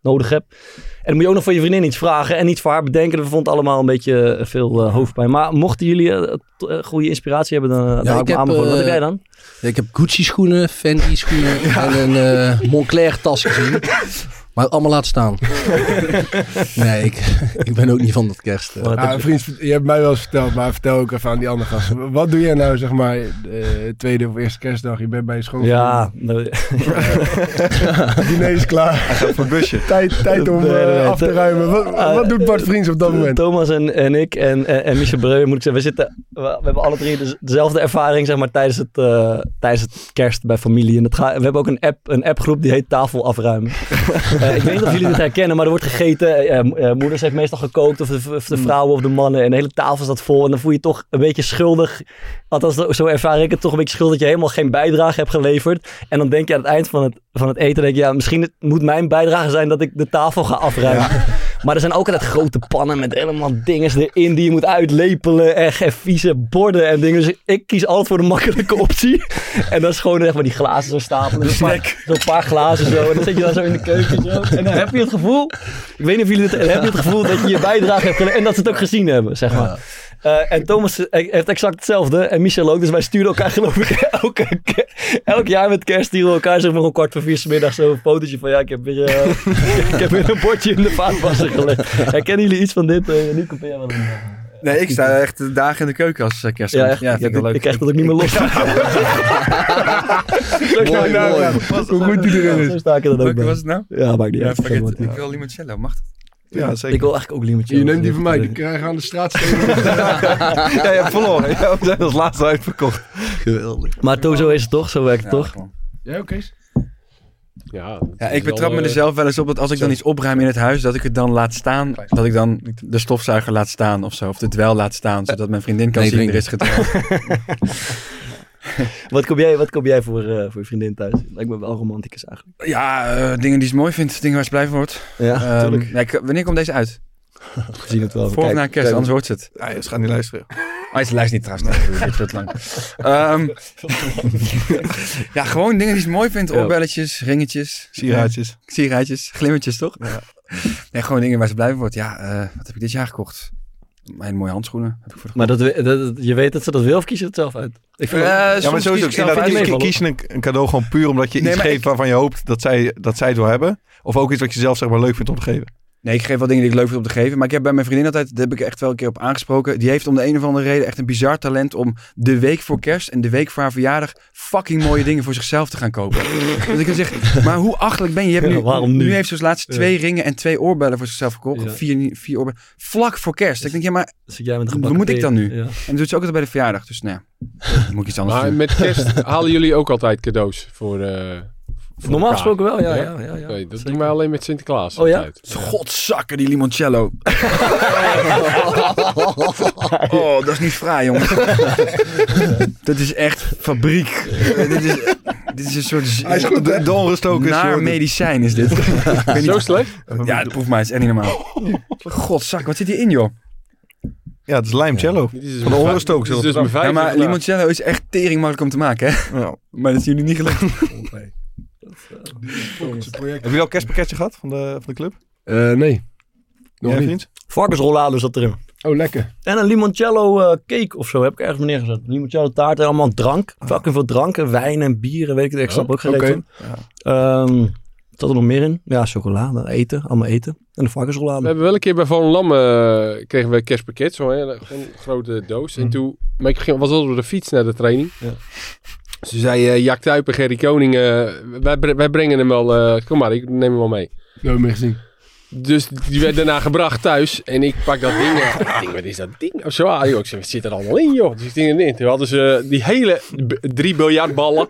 nodig heb. En dan moet je ook nog van je vriendin iets vragen en iets voor haar bedenken. We vonden het allemaal een beetje eh, veel eh, hoofdpijn. Maar mochten jullie eh, goede inspiratie hebben, dan ja, ik hou ik me heb. Wat heb jij dan? Ja, ik heb Gucci schoenen, Fendi schoenen en een Moncler tas gezien. Maar allemaal laten staan. nee, ik, ik ben ook niet van dat kerst. eh. Ah, vriend, je hebt mij wel eens verteld, maar vertel ook even aan die andere gasten. Wat doe jij nou, zeg maar, de tweede of eerste kerstdag? Je bent bij je schoonfamilie. Ja, nou, diner is klaar. Hij gaat voor het busje. Tijd, tijd om eh, nee. af te ruimen. Wat, Ah, wat doet Bart Vriends op dat moment? Thomas en, en ik en, en, en Michel Breu, moet ik zeggen, we, zitten, we, we hebben alle drie de- dezelfde ervaring zeg maar, tijdens, het, eh, tijdens het kerst bij familie. En het gaat, we hebben ook een, app, een appgroep die heet Tafel Afruimen. Eh, ik weet niet of jullie dit herkennen, maar er wordt gegeten. eh, eh, moeders heeft meestal gekookt, of de, of de vrouwen of de mannen. En de hele tafel staat vol. En dan voel je je toch een beetje schuldig. Althans, zo ervaar ik het toch een beetje schuldig dat je helemaal geen bijdrage hebt geleverd. En dan denk je aan het eind van het, van het eten, denk je, ja, misschien het- moet mijn bijdrage zijn dat ik de tafel ga afruimen. Maar er zijn ook altijd grote pannen met helemaal dingen erin die je moet uitlepelen. En vieze borden en dingen. Dus ik kies altijd voor de makkelijke optie. En dat is gewoon echt maar die glazen zo stapelen. Zo'n paar, paar glazen zo. En dan zit je dan zo in de keuken zo. En dan heb je het gevoel, ik weet niet of jullie het, dan heb je het gevoel dat je je bijdrage hebt geleverd. En dat ze het ook gezien hebben, zeg maar. Eh, en Thomas eh, heeft exact hetzelfde. En Michel ook. Dus wij sturen elkaar geloof ik elke, elk jaar met kerst sturen we elkaar zeg maar om kwart voor vier 's middags zo een fotootje van ja, ik heb weer, eh, ik heb weer een bordje in de vaatwasser gelegd. Herkennen jullie iets van dit? Uh, Nico, ben jij wel een... Nee, ik sta echt de dagen in de keuken als kerst. Ja, echt? ja, vind ik ik, wel leuk. ik krijg dat ook niet meer los. Zo mooi. daar. Hoe goed die erin is. Zo sta ik er dan ook bij. was het nou? Ja, maakt niet uit. Ik het. wil limoncello, mag dat? Ja, zeker. Ik wil eigenlijk ook limoncello. Je neemt die van mij, die krijgen aan de straat ja, je hebt verloren. Ja, we zijn als laatste uitverkocht. Geweldig. Maar zo is het toch? Zo werkt het toch? Ja, oké. Ja, Ja, ik betrap me er zelf wel eens op dat als ik dan iets opruim in het huis, dat ik het dan laat staan. Dat ik dan de stofzuiger laat staan of zo. Of de dwel laat staan, zodat mijn vriendin kan Nee, zien er is gedweld. Wat kom jij, wat kom jij voor, eh, voor je vriendin thuis? Lijkt me wel romanticus eigenlijk. Ja, eh, dingen die ze mooi vindt, dingen waar ze blij van wordt. Ja, Ehm, tuurlijk. ja, ik- wanneer komt deze uit? We zien het wel. Of na kerst, kijk. anders hoort ze het. Ja, ze gaan niet luisteren. Oh, ze luistert niet trouwens. Nee, dit wordt lang. Ehm, ja, gewoon dingen die ze mooi vindt. Ja. Oorbelletjes, ringetjes. Sieraadjes. Sieraadjes, glimmertjes toch? Nee, gewoon dingen waar ze blij van wordt. Ja, eh, wat heb ik dit jaar gekocht? Mijn mooie handschoenen heb ik voor Maar dat, je weet dat ze dat wil of kies je het zelf uit? Ik vind Eh, Ja, maar is kies ik zelf Inderdaad, uit. kies- kies je een, een cadeau gewoon puur omdat je Nee, iets geeft ik- waarvan je hoopt dat zij, dat zij het wil hebben? Of ook iets wat je zelf zeg maar leuk vindt om te geven? Nee, ik geef wel dingen die ik leuk vind om te geven. Maar ik heb bij mijn vriendin altijd, daar heb ik echt wel een keer op aangesproken. Die heeft om de een of andere reden echt een bizar talent om de week voor kerst en de week voor haar verjaardag fucking mooie dingen voor zichzelf te gaan kopen. dat ik dan zeg, maar hoe achterlijk ben je? je hebt Ja, nu, waarom nu? heeft ze als laatste Ja. twee ringen en twee oorbellen voor zichzelf gekocht. Ja. Vier, vier oorbellen. Vlak voor kerst. Ik denk, ja, maar jij Wat gebakken moet ik dan nu? Ja. en dat doet ze ook altijd bij de verjaardag. Dus nou moet ik iets anders Maar doen. met kerst halen jullie ook altijd cadeaus voor... eh, voor Normaal gesproken wel, ja. ja, ja, ja, Nee, dat Zeker. doen wij alleen met Sinterklaas Oh ja? altijd. Godzakken, die limoncello. oh, dat is niet fraai, jongen. dat is echt fabriek. Dit, is, dit is een soort... Hij is goed, hè? Naar medicijn is dit. Zo slecht? Ja, proef maar, het is echt niet normaal. Godzak, wat zit hierin, joh? Ja, het is is dus Van de dus mijn Ja, maar limoncello is echt tering makkelijk om te maken, hè? Ja. Maar dat is jullie niet gelukt. Heb je al een kerstpakketje gehad van de, van de club? Eh, nee. Nog niet. vriend? Varkensrollade zat erin. Oh, lekker. En een limoncello eh, cake of zo heb ik ergens neergezet. Limoncello taart en allemaal drank. Fucking veel drank en wijn en bier en weet ik het. Ik snap ook geen oké. reet van. Ehm, zat er nog meer in? Ja, chocolade, eten, allemaal eten. En de We varkensrollade. hebben wel een keer bij Van Lam eh, kregen we een kerstpakket, zo'n hele gewoon een grote doos. En toen, maar ik ging, was al op de fiets naar de training. Ja. Ze zei, eh Jack Tuip en Gerry Koning, eh, wij, bre- wij brengen hem wel, eh, kom maar, ik neem hem wel mee. Nooit meer gezien. Dus die werd daarna gebracht thuis. En ik pak dat ding. en Ik denk, wat is dat ding? Of zo, ah, joh. Ik zeg, wat zit er allemaal in, joh? Dus ik. Toen hadden ze die hele drie biljartballen.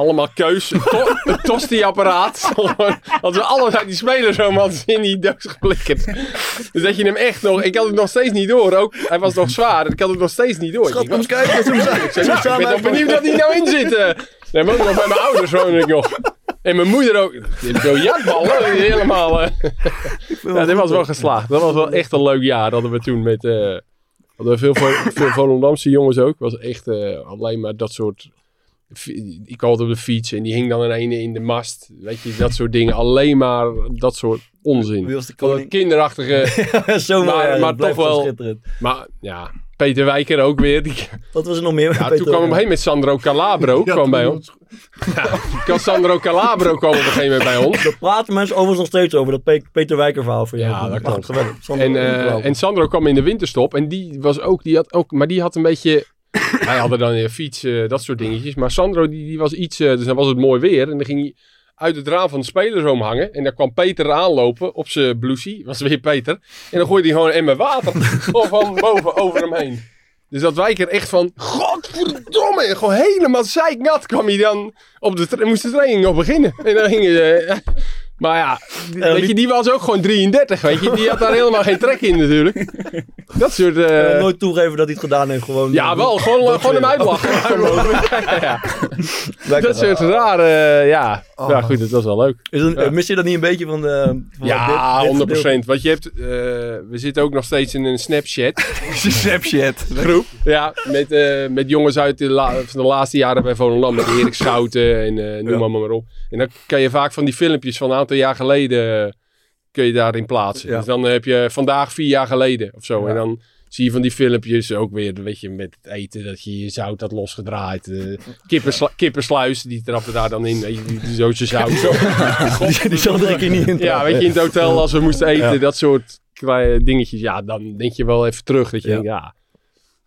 Allemaal keus. Een, to een tosti-apparaat. Hadden ze allemaal die spelers zo hadden ze in die doos geblikkerd. Dus dat je hem echt nog... Ik had het nog steeds niet door. Ook, hij was nog zwaar. Ik had het nog steeds niet door. Schat, kom eens kijken. Ik nou, ik ben benieuwd dat hij nou in zit. Nee, maar ook nog bij mijn ouders woon ik nog. En mijn moeder ook. Biljartballen, helemaal... eh. Ja, dit was wel geslaagd. Dat was wel echt een leuk jaar. Hadden we toen met... eh hadden we veel, veel Volendamse jongens ook. was echt eh, alleen maar dat soort... Ik had op de fiets en die hing dan een ene in de mast. Weet je, dat soort dingen. Alleen maar dat soort onzin. Wie was de Van dat koning? kinderachtige... Zo maar, ja, maar toch wel. Maar ja, Peter Wijker ook weer. Die, Wat was er nog meer? ja, Peter? toen kwam hem heen met Sandro Calabro. kwam bij ons. Ja, Sandro Calabro kwam op een gegeven moment bij ons. Daar praten mensen overigens nog steeds over. Dat Pe- Peter Wijker verhaal voor jou. Ja, dat Ach, klopt. geweldig. Sander, En, eh, en Sandro kwam in de winterstop. En die was ook, die had ook, maar die had een beetje. Hij had er dan een fiets, eh, dat soort dingetjes. Maar Sandro, die, die was iets, eh, dus dan was het mooi weer. En dan ging hij uit het raam van de spelersroom hangen. En dan kwam Peter aanlopen op zijn blousie. Was weer Peter. En dan gooide hij gewoon een emmer water van boven over hem heen. Dus dat wijker echt van, godverdomme, en gewoon helemaal zeiknat kwam hij dan op de, moest de training nog beginnen. En dan gingen ze, maar ja, die- Eh, weet je, die was ook gewoon 33, weet je. Die had daar helemaal geen trek in natuurlijk. Dat soort... eh, Eh, nooit toegeven dat hij het gedaan heeft. Gewoon, ja, wel. Gewoon, Dat gewoon hem uitlachen. ja, ja. Lekker. Dat soort rare... eh, ja. ja, goed, dat was wel leuk. Is het, Ja. eh, Mis je dat niet een beetje van... de van Ja, dit- dit 100%. gedeelte? Want je hebt... eh, we zitten ook nog steeds in een Snapchat Snapchat. groep. Ja, met, eh, met jongens uit de, la- van de laatste jaren bij Volendam. Met Erik Schouten en eh, noem Ja. maar, maar op. En dan kan je vaak van die filmpjes van een aantal jaar geleden... kun je daarin plaatsen. Ja. Dus dan heb je vandaag vier jaar geleden of zo. Ja. En dan zie je van die filmpjes ook weer, weet je, met het eten, dat je je zout had losgedraaid. eh kippensla- kippensluis, die trappen daar dan in. Weet je, die, die zootje zout. Die, die er een keer niet in Ja, weet je, in het hotel als we moesten eten, Ja. dat soort kleine dingetjes. Ja, dan denk je wel even terug. Dat je denkt, ja,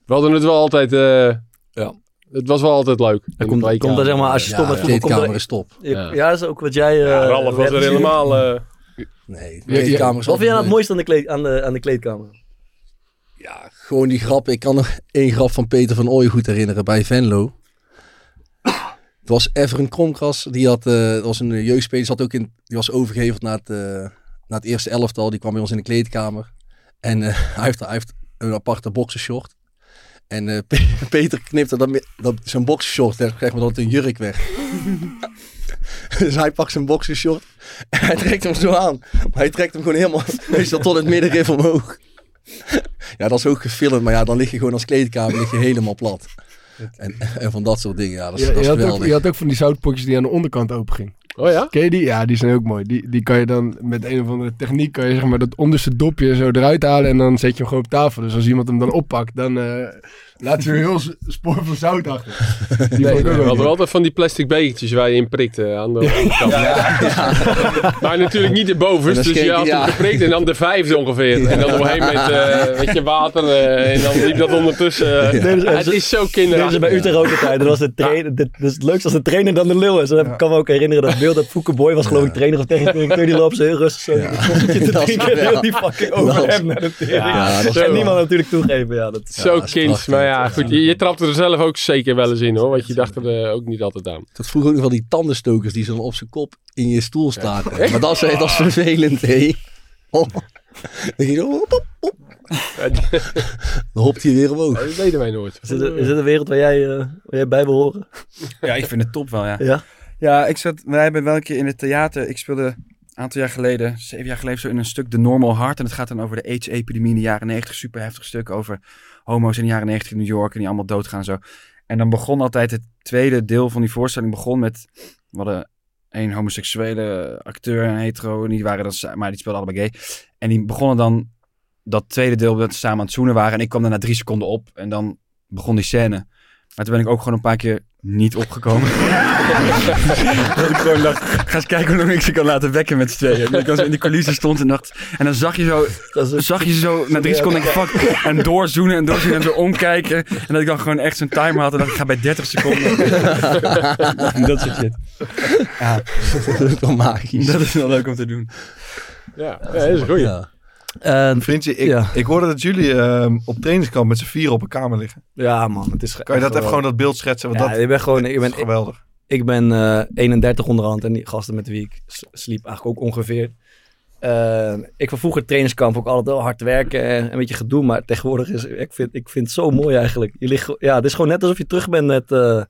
we hadden het wel altijd... eh, Ja. Het was wel altijd leuk. de komt- komt er zeg maar, als je stopt Ja, met de voetbal, komt kleedkamer er- is top. Ja, ja, dat is ook wat jij... eh, Ja, Ralf was er helemaal... eh, Nee, de Ja, ja. kleedkamer is Wat vind jij nou altijd het mooiste aan de, kleed, aan, de, aan de kleedkamer? Ja, gewoon die grap. Ik kan nog één grap van Peter van Ooyen goed herinneren bij Venlo. Het was Everen Kromkras. Die had, eh, dat was een jeugdspeler. Die, zat ook in, die was overgeheveld naar het, eh, naar het eerste elftal. Die kwam bij ons in de kleedkamer. En eh, hij, heeft, hij heeft een aparte boxershort. En eh, Pe- Peter knipte dat, me- dat zijn boxershort, maar, dat het een jurk werd. dus hij pakt zijn boxershort en hij trekt hem zo aan. Maar hij trekt hem gewoon helemaal, meestal tot het middenrif omhoog. Ja, dat is ook gefilmd, maar ja, dan lig je gewoon als kleedkamer lig je helemaal plat. En, en van dat soort dingen, ja, dat is, Je, dat is je, had ook, je had ook van die zoutpotjes die aan de onderkant open gingen. Oh ja? Ken je die? Ja, die zijn ook mooi. Die, die kan je dan met een of andere techniek kan je zeg maar dat onderste dopje zo eruit halen en dan zet je hem gewoon op tafel. Dus als iemand hem dan oppakt, dan eh, laat je een heel spoor van zout achter. Die ik Nee, we hadden altijd van die plastic bekertjes waar je in prikte aan de onderkant. Maar natuurlijk niet de En bovenste, dus je had hem ja. geprikt en dan de vijfde ongeveer. En dan doorheen met, eh met je water eh, en dan liep dat ondertussen. eh, dus- het is zo Dat kinderachtig. is bij Utrecht ook altijd. Dat was de trainer. dit- Dus het leukste als de trainer dan de lul is. Dan kan me ook herinneren dat beeld dat Fouke Boy was geloof ik trainer of technisch directeur. Die loopt zo heel rustig zo ja. heel die fucking over hem naar de tering. Ja, en niemand natuurlijk toegeven. Ja, dat Zo kind, maar ja, goed, je, je trapte er zelf ook zeker wel eens in hoor, want je dacht er eh, ook niet altijd aan. Dat vroeger ook nog wel die tandenstokers die zo op zijn kop in je stoel staken. Maar dat is, dat is vervelend, hé. Oh. Dan ging je, op, op, op. Dan hopt hij weer omhoog. Dat deden wij nooit. is, het, is het een wereld waar jij, eh, waar jij bij wil horen? Ja, ik vind het top wel, ja. Ja? Ja, ik zat, wij hebben wel een keer in het theater, ik speelde een aantal jaar geleden, zeven jaar geleden, zo in een stuk The Normal Heart. En het gaat dan over de AIDS-epidemie in de jaren negentig. Super heftig stuk over homo's in de jaren negentig in New York en die allemaal doodgaan en zo. En dan begon altijd het tweede deel van die voorstelling begon met, we hadden een homoseksuele acteur en hetero, en die waren dan, maar die speelden allebei gay. En die begonnen dan dat tweede deel dat ze samen aan het zoenen waren. En ik kwam daarna drie seconden op en dan begon die scène. Maar toen ben ik ook gewoon een paar keer niet opgekomen. dat ik gewoon dacht, ga eens kijken hoe lang ik ze kan laten wekken met z'n tweeën. Dat ik dan zo in die coulissen stond en dacht... En dan zag je zo, zag je ze zo na drie seconden, denk ik, fuck. En doorzoenen en doorzoenen en zo omkijken. En dat ik dan gewoon echt zo'n timer had en dacht ik ga bij 30 seconden. dat soort shit. Ja, dat is wel magisch. Dat is wel leuk om te doen. Ja, ja dat is. Ja. En, Vriendje, ik, Ja. ik hoorde dat jullie ehm, op trainingskamp met z'n vieren op een kamer liggen. ja, man. Het is Kan je dat even gewoon dat beeld schetsen? Want Ja, dat ik ben gewoon... Ik is ben, geweldig. Ik ben eh 31 onderhand en die gasten met wie ik sliep eigenlijk ook ongeveer. Eh, ik van vroeger trainingskamp ook altijd wel hard werken en een beetje gedoe. Maar tegenwoordig is ik vind, ik vind het zo mooi eigenlijk. Je ligt, ja, het is gewoon net alsof je terug bent met, eh,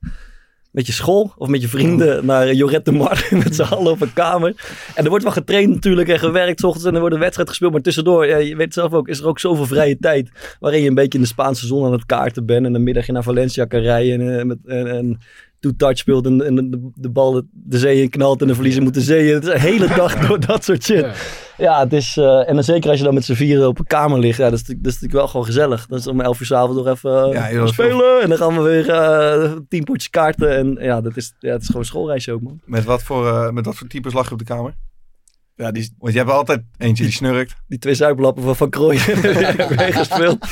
met je school of met je vrienden naar Jorette de Mar met z'n allen op een kamer. En er wordt wel getraind natuurlijk en gewerkt 's ochtends en er wordt een wedstrijd gespeeld. Maar tussendoor, ja, je weet zelf ook, is er ook zoveel vrije tijd. Waarin je een beetje in de Spaanse zon aan het kaarten bent. En een middag naar Valencia kan rijden en, eh, met, en, en two-touch speelt en, en de, de bal de, de zee in knalt en de verliezer moet de zee in. Het is een hele dag door dat soort shit. Ja. Het is, eh, en dan zeker als je dan met z'n vieren op een kamer ligt, ja, dat, is, dat is natuurlijk wel gewoon gezellig. Dan is om elf uur s'avonds nog even eh, Ja, joh, spelen en dan gaan we weer eh, tien potjes kaarten. En ja, dat is, ja, het is gewoon een schoolreisje ook, man. Met wat, voor, met wat voor types lag je op de kamer? Ja, die, Want je hebt altijd eentje die snurkt. die twee zuiplappen van Van Krooijen meegespeeld.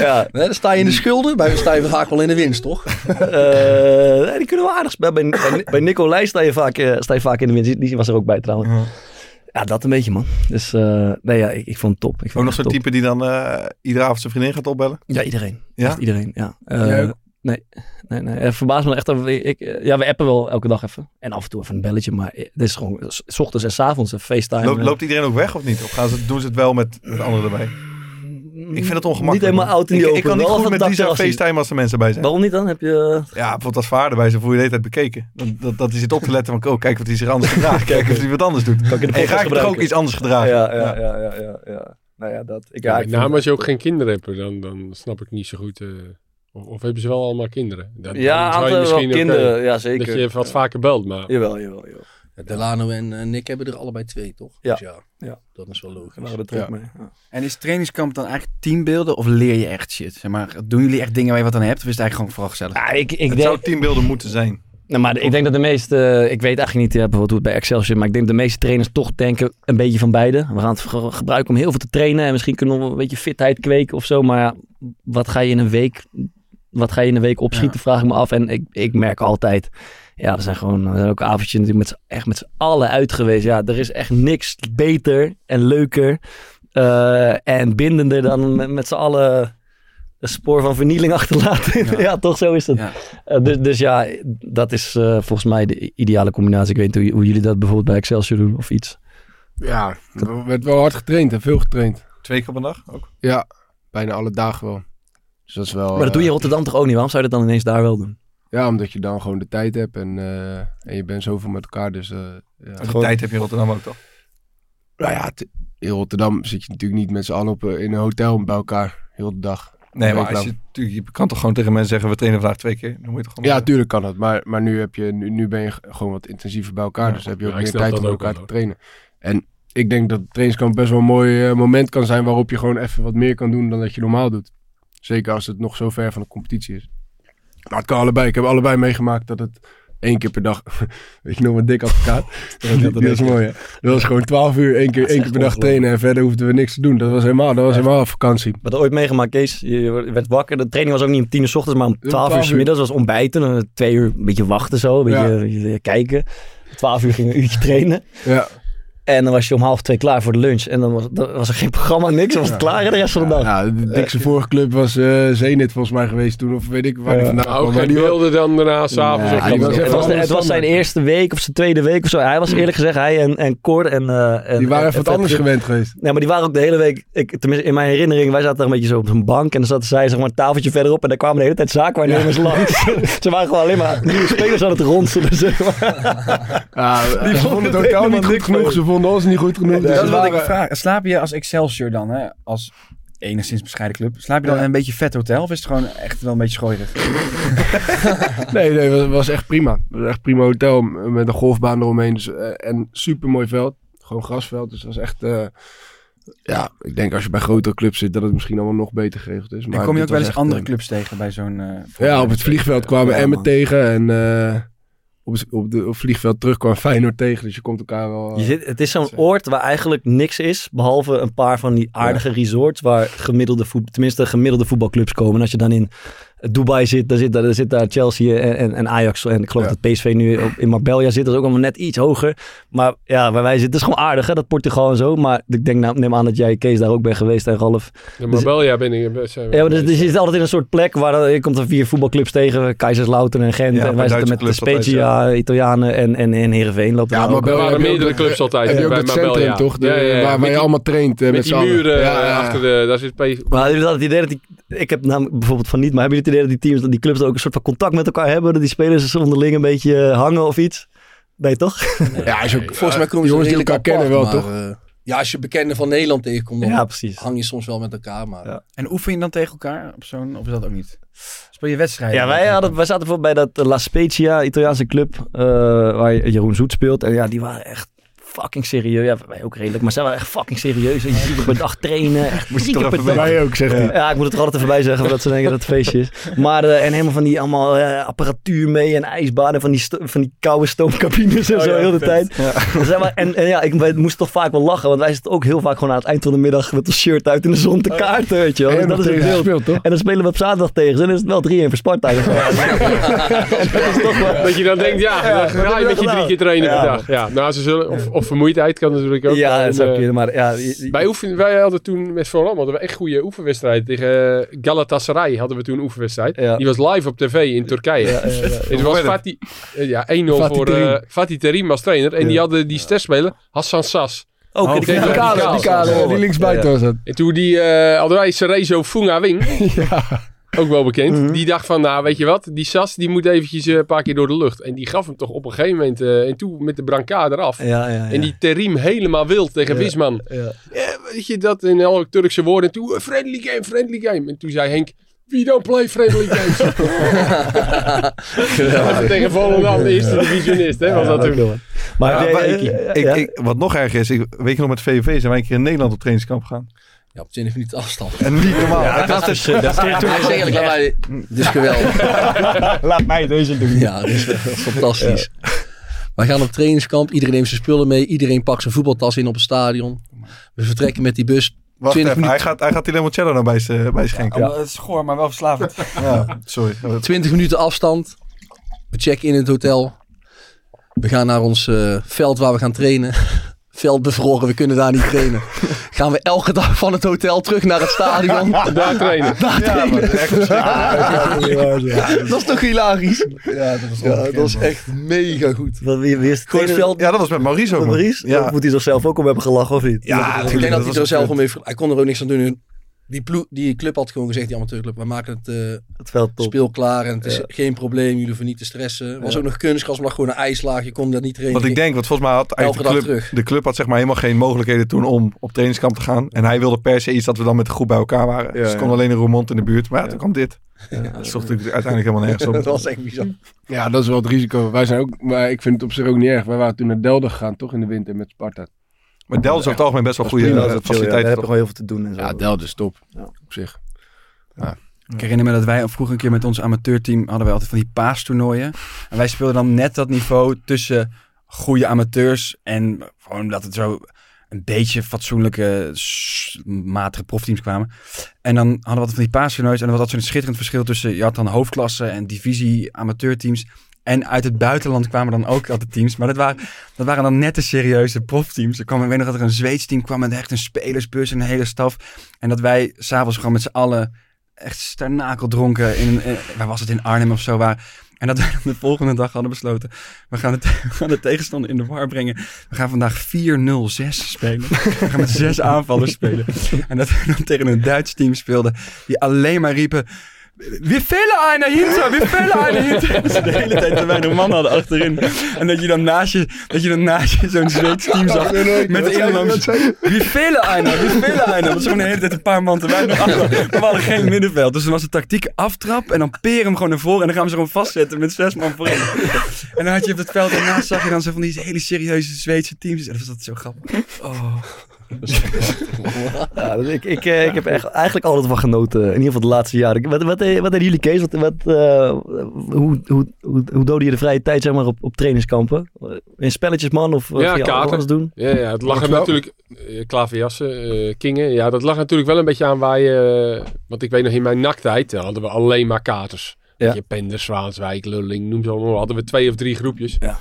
Ja, Nee, dan sta je in de schulden. Bij sta je vaak wel in de winst, toch? eh, nee, die kunnen wel aardig spelen. Bij, bij, bij Nicolai sta je, vaak, eh, sta je vaak in de winst. Die- was er ook bij trouwens. Ja. Ja, dat een beetje, man. Dus eh, nee, ja, ik, ik vond het top. Ik vond Ook nog zo'n type die dan eh, iedere avond zijn vriendin gaat opbellen. Ja, iedereen. Ja? Echt iedereen, ja. Eh? Nee, nee, nee. Het verbaast me echt. We- ik, eh, ja, we appen wel elke dag even. En af en toe even een belletje. Maar het is gewoon s- ochtends en s avonds een FaceTime. Loopt, eh. loopt iedereen ook weg of niet? Of gaan ze, doen ze het wel met, met anderen erbij? Ik vind het ongemakkelijk. Niet helemaal oud in die ik, open. ik kan niet Wel goed met het Lisa. FaceTime als er mensen bij zijn. Waarom niet dan? Heb je... Ja, bijvoorbeeld als vader bij zijn voel je de hele tijd bekeken. Dat, dat, dat hij zit op te letten van, oh, kijk wat hij zich anders gedraagt. Kijk of hij wat anders doet. Kan ik in de En gaat je toch ook iets anders gedragen. Ja, ja, ja, ja, ja, ja. Nou ja, dat... Ik, ja, Ja, ik je ook geen kinderen hebt, dan, dan snap ik niet zo goed. eh, of, of hebben ze wel allemaal kinderen? Dan, Ja, aantal wel misschien kinderen. Ja, zeker. Dat je wat vaker belt, maar Jawel, jawel, jawel. Delano en eh, Nick hebben er allebei twee, toch? Ja. Dus ja, Ja. dat is wel logisch. Terug Ja. mee. Ja. En is trainingskamp dan eigenlijk teambeelden of leer je echt shit? Zeg maar, doen jullie echt dingen waar je wat aan hebt? Of is het eigenlijk gewoon vooral gezellig? Ja, ik, ik Het denk... zou teambeelden moeten zijn. Nou, maar ik denk dat de meeste, ik weet eigenlijk niet ja, bijvoorbeeld hoe het bij Excelsior, maar ik denk dat de meeste trainers toch denken een beetje van beide. We gaan het ge- gebruiken om heel veel te trainen en misschien kunnen we een beetje fitheid kweken of zo. Maar ja, wat ga je in een week, wat ga je in een week opschieten, vraag ik me af. En ik, ik merk altijd, ja, er zijn gewoon er zijn ook avondjes natuurlijk met, z'n- echt met z'n allen uit geweest. Ja, er is echt niks beter en leuker eh, en bindender dan met, met z'n allen een spoor van vernieling achterlaten. Ja, Ja. toch zo is het. Ja. Eh, dus, dus ja, dat is eh, volgens mij de ideale combinatie. Ik weet niet hoe, hoe jullie dat bijvoorbeeld bij Excelsior doen of iets. Ja, er werd wel hard getraind en veel getraind. Twee keer op een dag ook. Ja, bijna alle dagen wel. Dus dat is wel... maar dat doe je in eh, Rotterdam toch ook niet? Waarom zou je dat dan ineens daar wel doen? Ja, omdat je dan gewoon de tijd hebt en, eh, en je bent zoveel met elkaar. Dus eh, ja. En die tijd heb je in Rotterdam ook toch? Nou ja, in Rotterdam zit je natuurlijk niet met z'n allen op, in een hotel bij elkaar. Heel de dag. Nee, maar als je, kan toch gewoon tegen mensen zeggen, we trainen vandaag twee keer. Dan moet je toch gewoon Ja, tuurlijk kan dat. Maar, maar nu, heb je, nu, nu ben je gewoon wat intensiever bij elkaar. Ja. Dus heb je ook Ja, meer tijd om elkaar te trainen. En ik denk dat het trainingskamp best wel een mooi moment kan zijn waarop je gewoon even wat meer kan doen dan dat je normaal doet. Zeker als het nog zo ver van de competitie is. Maar het kan allebei. Ik heb allebei meegemaakt dat het één keer per dag... Weet je nog, een dik advocaat. dat, dat, is mooi, hè? Dat was gewoon twaalf uur, één keer, één keer per dag trainen. En verder hoefden we niks te doen. Dat was helemaal, dat was helemaal vakantie. Wat ooit meegemaakt, Kees? Je werd wakker. De training was ook niet om tien uur s ochtends, maar om twaalf uur 12 s uur. middags. Dat was ontbijten. Dan twee uur een beetje wachten zo. Een beetje, Ja. beetje kijken. Twaalf uur ging een uurtje trainen. Ja. En dan was je om half twee klaar voor de lunch. En dan was, dan was er geen programma, niks. Dan was het klaar de rest van de dag. Ja, de dikste vorige club was eh Zenit volgens mij geweest toen. Of weet ik waar die Ja. vandaan Nou, kwam. ook Maar geen die beelden dan daarna, s'avonds. Was Het het was zijn eerste week of zijn tweede week of zo. Hij was eerlijk gezegd, hij en, en Cor en... eh, en Die waren en- even wat anders gewend geweest. Nee, maar die waren ook de hele week, ik, tenminste in mijn herinnering, wij zaten daar een beetje zo op een bank en dan zaten zij zeg maar een tafeltje verderop en daar kwamen de hele tijd zaakwaarnemers langs. Ze waren gewoon alleen maar nieuwe spelers aan het ronselen, zeg maar. Ja, Die vonden het hotel helemaal niet goed niks genoeg. Ze vonden ons niet goed genoeg. dus dat ze is wat ik vraag. Slaap je als Excelsior dan, hè? Als enigszins bescheiden club. Slaap je dan Ja. in een beetje vet hotel? Of is het gewoon echt wel een beetje schooierig? Nee, nee, het was echt prima. Het was echt prima hotel met een golfbaan eromheen. Dus, eh, en super mooi veld. Gewoon grasveld. Dus het was echt... eh, Ja, ik denk als je bij grotere clubs zit dat het misschien allemaal nog beter geregeld is. En Maar kom je ook wel eens andere eh, clubs tegen bij zo'n... Ja, op het vliegveld kwamen Ja, Emmen tegen en eh, op, het, op, de, op vliegveld terug kwam Feyenoord tegen. Dus je komt elkaar wel... Je zit, het is zo'n oord waar eigenlijk niks is, behalve een paar van die aardige resorts waar gemiddelde voet, tenminste gemiddelde voetbalclubs komen. En als je dan in Dubai zit, daar zit daar Chelsea en, en, en Ajax. En ik geloof dat PSV nu op- in Marbella zit, dat is ook allemaal net iets hoger. Maar ja, waar wij zitten, is gewoon aardig hè, dat Portugal en zo. Maar ik denk, nou, neem aan dat jij Kees daar ook bent geweest en Ralf. Ja, Marbella ben ik... Ja, maar dus, dus je zit altijd in een soort plek waar eh, je komt er vier voetbalclubs tegen. Kaiserslautern en Gent. Ja, en wij zitten met de Spezia, Italianen en, en, en Heerenveen lopen Ja, maar Er waren meerdere clubs altijd Heb je ook bij dat Marbella. centrum toch? De- Ja, ja, ja. Waar, je allemaal traint eh, met, Met die muren Ja, eh, ja. achter de... Daar zit Maar dat het idee dat die... Ik heb namelijk bijvoorbeeld van niet, maar hebben jullie het idee dat die teams, dat die clubs ook een soort van contact met elkaar hebben? Dat die spelers onderling een beetje eh, hangen of iets? Nee, toch? Ja, als je ook- Volgens mij komen ze jongens die elkaar kennen wel, maar, toch? eh, ja, als je bekenden van Nederland tegenkomt, dan Ja, precies. hang je soms wel met elkaar. Maar Ja. En oefen je dan tegen elkaar op zo'n... Of is dat ook niet? Speel je wedstrijden? Ja, wij, hadden, wij zaten bijvoorbeeld bij dat La Spezia, Italiaanse club, eh, waar Jeroen Zoet speelt. En ja, die waren echt fucking serieus. Ja, wij ook redelijk, maar zij waren echt fucking serieus. En je keer per dag trainen, echt dag. Wij ook, zegt hij. Ja, ik moet het er altijd even bij zeggen, voordat ze denken dat het feestje is. Maar, eh, en helemaal van die allemaal eh, apparatuur mee en ijsbaden van die, van die koude stoomcabines en zo, heel de tijd. Dus, zeg maar, en, en ja, ik wij moesten toch vaak wel lachen, want wij zitten ook heel vaak gewoon aan het eind van de middag met ons shirt uit in de zon te kaarten, weet je wel. En Dus dat is gespeeld, toch? En dan spelen we op zaterdag tegen ze en dan is het wel 3-1 voor Sparta. En dat is toch wel... Dat je dan denkt, ja, Ja, dan ga je met je drie keer trainen Ja, per dag. Ja, nou, ze zullen, of, of vermoeidheid kan natuurlijk ook. Ja, dat zou eh, kunnen, maar ja... je- je- Wij, oefen, wij hadden toen met Volendam hadden we echt goede oefenwedstrijden. Tegen eh, Galatasaray hadden we toen een oefenwedstrijd. Ja. Die was live op tv in Turkije. Ja, ja, ja. Het was Fatih, eh, ja, 1-0 Fatih voor Terim. eh, Fatih Terim als trainer. En die hadden die sterspeler Hassan Sas. Ook Oh, die Die die kale, die kale, die linksbuiten was dat. En toen die eh hadden wij Cerezo Funga Wing. Ook wel bekend. Mhm. Die dacht van, nou weet je wat, die Sas die moet eventjes eh, een paar keer door de lucht. En die gaf hem toch op een gegeven moment eh, en toen met de brancard eraf. Ja, ja, ja. En die Terim helemaal wild tegen Ja. Wisman. Ja. Ja, weet je dat in alle Turkse woorden. En toen, eh, friendly game, friendly game. En toen zei Henk, we don't play friendly games. Ja, tegen Volendam, de eerste divisionist, hè, was dat toen. wel. Maar Ja, maar ik, ik, wat nog erger is, ik, weet je nog met VVV zijn wij een keer in Nederland op trainingskamp gegaan. Ja, op 20 minuten afstand. En niet normaal. Ja, dat is, eh, dat is Ja, eigenlijk, laat mij, dit is geweldig. Laat mij deze doen. Ja, dat is fantastisch. Wij gaan op trainingskamp, iedereen neemt zijn spullen mee, iedereen pakt zijn voetbaltas in op het stadion. We vertrekken met die bus. Wacht 20 even, hij gaat, hij gaat die limoncello nou bij zijn bij z'n schenken. Oh, Het is goor, maar wel verslavend. Ja, sorry. 20 minuten afstand. We checken in het hotel. We gaan naar ons eh, veld waar we gaan trainen. Veld bevroren, we kunnen daar niet trainen. Gaan we elke dag van het hotel terug naar het stadion. Daar trainen. Daar trainen. Ja, Dat is toch hilarisch? Ja, dat was Ja, dat was echt mega goed. Wat, wie, is trainer? veld. Ja, dat was met Maurice ook. Met. Maurice? Moet hij er zelf ook om hebben gelachen of niet? Ja, ik denk dat hij er zelf om heeft. Hij kon er ook niks aan doen. Die, ploeg, die club had gewoon gezegd, die amateurclub, we maken het eh, Het veld top. speel klaar en het is Ja. geen probleem, jullie hoeven niet te stressen. Er was Ja. ook nog kunstgras, maar gewoon een ijslaag, je kon daar niet trainen. Want ik denk, want volgens mij had eigenlijk de dag club, terug. de club had zeg maar helemaal geen mogelijkheden toen om op trainingskamp te gaan. En hij wilde per se iets dat we dan met de groep bij elkaar waren. dus ja. ze kon alleen in Roermond in de buurt. Maar ja, toen kwam dit. Dat zocht natuurlijk uiteindelijk helemaal nergens op. dat was echt bizar. Ja, dat is wel het risico. Wij zijn ook, maar ik vind het op zich ook niet erg. Wij waren toen naar Delden gegaan, toch in de winter met Sparta. Maar Delft is over het algemeen best wel goede prima, eh, chill, ja. Daar faciliteiten. heb gewoon heel veel te doen en zo. Ja, Delden is top. Op zich. Ik herinner me dat wij vroeger een keer met ons amateurteam hadden wij altijd van die paastoernooien. En wij speelden dan net dat niveau tussen goede amateurs en gewoon dat het zo een beetje fatsoenlijke, matige profteams kwamen. En dan hadden we altijd van die paastoernooien en dan was dat zo'n schitterend verschil tussen, je had dan hoofdklasse en divisie amateurteams. En uit het buitenland kwamen dan ook altijd teams. Maar dat waren, dat waren dan net de serieuze profteams. Er kwam, ik weet nog dat er een Zweeds team kwam met echt een spelersbus en een hele staf. En dat wij s'avonds gewoon met z'n allen echt starnakeldronken in, in, waar was het in Arnhem of zo waar. En dat dan de volgende dag hadden besloten. We gaan, het, we gaan de tegenstander in de war brengen. We gaan vandaag 4-0-6 spelen. We gaan met zes aanvallers spelen. En dat we dan tegen een Duits team speelden. Die alleen maar riepen. We vullen einer hinter, we vullen einer hinter. Dat ze de hele tijd te weinig man hadden achterin. En dat je dan naast je, dat je dan naast je zo'n Zweeds team zag. Met de inlanders. We vullen einer, we vullen einer. Dat was gewoon de hele tijd een paar man te weinig achter. Maar we hadden geen middenveld. Dus dan was de tactiek aftrap. En dan peer hem gewoon naar voren. En dan gaan we ze gewoon vastzetten met zes man voorin. En dan had je op het veld daarnaast zag je dan zo van die hele serieuze Zweedse teams. En dat was dat zo grappig. Oh. Ja, dus ik, ik, eh, ik heb echt, eigenlijk altijd van genoten. In ieder geval de laatste jaren. Wat, wat, eh, wat deden jullie, Kees? Wat, wat, eh, hoe, hoe, hoe, hoe doodde je de vrije tijd zeg maar, op, op trainingskampen? In spelletjes, man? Of Ja, ging je kaarten. alles doen? Ja, ja het lag er natuurlijk... klaverjassen, eh, kingen. Ja, dat lag natuurlijk wel een beetje aan waar je... want ik weet nog, in mijn naktijd hadden we alleen maar katers. Ja. Je, Penders, Zwaanswijk, Lulling, noem ze allemaal. Hadden we twee of drie groepjes. Ja.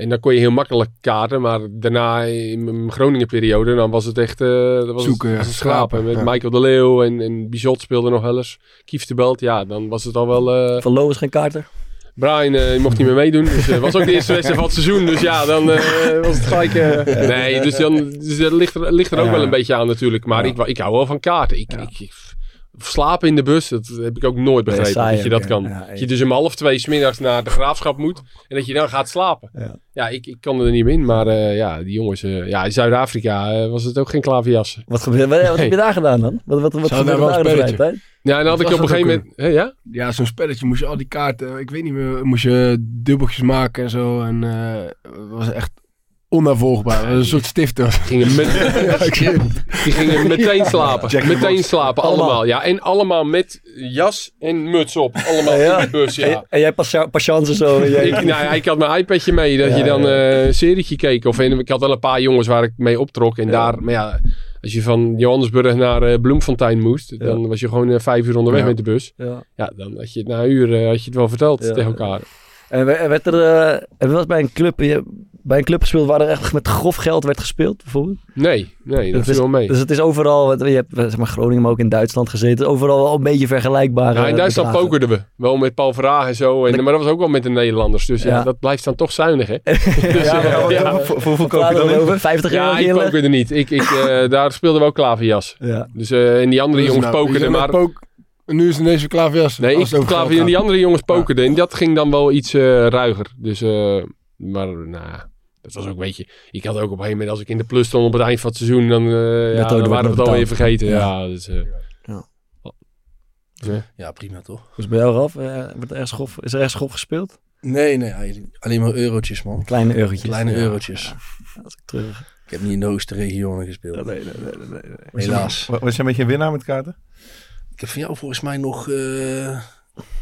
En dan kon je heel makkelijk kaarten. Maar daarna, in mijn Groningen periode, dan was het echt... eh dat was Zoeken, het, ja. was het schrapen. Met ja. Michael de Leeuw en, en Bizot speelde nog wel eens. Kief de Belt, ja, dan was het al wel... eh, Van Loos geen kaarten? Brian die mocht niet meer meedoen. Dus het was ook de eerste wedstrijd van het seizoen. Dus ja, dan eh, was het gelijk... eh, nee, dus, dan, dus dat ligt er, ligt er ook Ja. wel een beetje aan natuurlijk. Maar ik, ik hou wel van kaarten. Ik, ik, ik- slapen in de bus, dat heb ik ook nooit begrepen. saai dat je dat ja. kan. Ja, dat je dus om half twee smiddags naar de graafschap moet. En dat je dan gaat slapen. Ja. Ja, ik, ik kan er niet meer in. Maar eh, ja, die jongens... eh, ja, in Zuid-Afrika eh, was het ook geen klaverjassen. Wat, gebeurde, wat, wat Nee. heb je daar gedaan dan? Wat, wat, wat gebeurde daar daar in de vrije tijd? Ja, en dan had ik op een gegeven moment... Hé, ja? Ja, zo'n spelletje moest je al die kaarten, ik weet niet meer, moest je dubbeltjes maken en zo. En eh, was echt onnavolgbaar. Het was een soort stifter. Gingen met, ja. Die gingen meteen slapen. Meteen slapen, Allemaal. allemaal. Ja, en allemaal met jas en muts op. Allemaal Ja. in de bus, En, ja. en jij patiënten zo. jij- Ik, nou ik had mijn iPadje mee, dat Ja, je dan ja. eh, een serietje keek. Of en, ik had wel een paar jongens waar ik mee optrok. En daar, maar ja, als je van Johannesburg naar eh, Bloemfontein moest, dan was je gewoon eh, vijf uur onderweg Ja. met de bus. Ja. Ja, dan had je het na een uur had je het wel verteld Ja. tegen elkaar. En we- werd er, wel eens bij een club, je, bij een club gespeeld waar er echt met grof geld werd gespeeld, bijvoorbeeld? Nee, nee, dat is, viel wel mee. Dus het is overal, je hebt zeg maar, Groningen, maar ook in Duitsland gezeten, overal wel een beetje vergelijkbaar. Ja, in Duitsland pokerden we. Wel met Paul Verhaag en zo. En, maar dat was ook wel met de Nederlanders. Dus ja, Ja. dat blijft dan toch zuinig, hè? ja, eh, maar, ja. Voor, voor hoeveel koop je dan over? 50 euro Ja, ik pokerde niet. Ik, ik, eh, daar speelden we ook klaverjas. Ja. Dus, eh, en die andere Dus jongens nou, pokerden. Maar, pook- nu is het ineens een klaverjas. nee, ik het over klaver, geld en die andere jongens pokerden. En dat ging dan wel iets eh, ruiger. Dus, eh, maar nou, dat was ook een beetje... Ik had ook op een gegeven moment, als ik in de plus stond op het eind van het seizoen, dan, eh, ja, dan waren we het alweer vergeten. Ja. Ja, dus, eh, Ja. ja. Ja, prima toch? Dus bij jou, Raf, eh, wordt er is er ergens grof gespeeld? Nee, nee, alleen maar eurotjes, man. Kleine eurotjes. Kleine Ja. eurotjes. Als ik terug... Ik heb niet in de hoogste regionen gespeeld. Nee, nee, nee, nee, nee. Helaas. Was jij een beetje een winnaar met kaarten? Ik heb van jou volgens mij nog eh,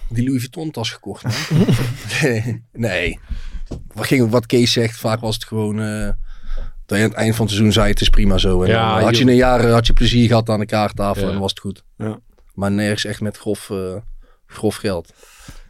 die Louis Vuitton tas gekocht. Nee, nee. Wat, ging, wat Kees zegt, vaak was het gewoon... eh, dat je aan het eind van het seizoen zei, het is prima zo. En Ja, had je een jaar eh, had je plezier gehad aan de kaarttafel Ja. en dan was het goed. Ja. Maar nergens echt met grof, eh, grof geld.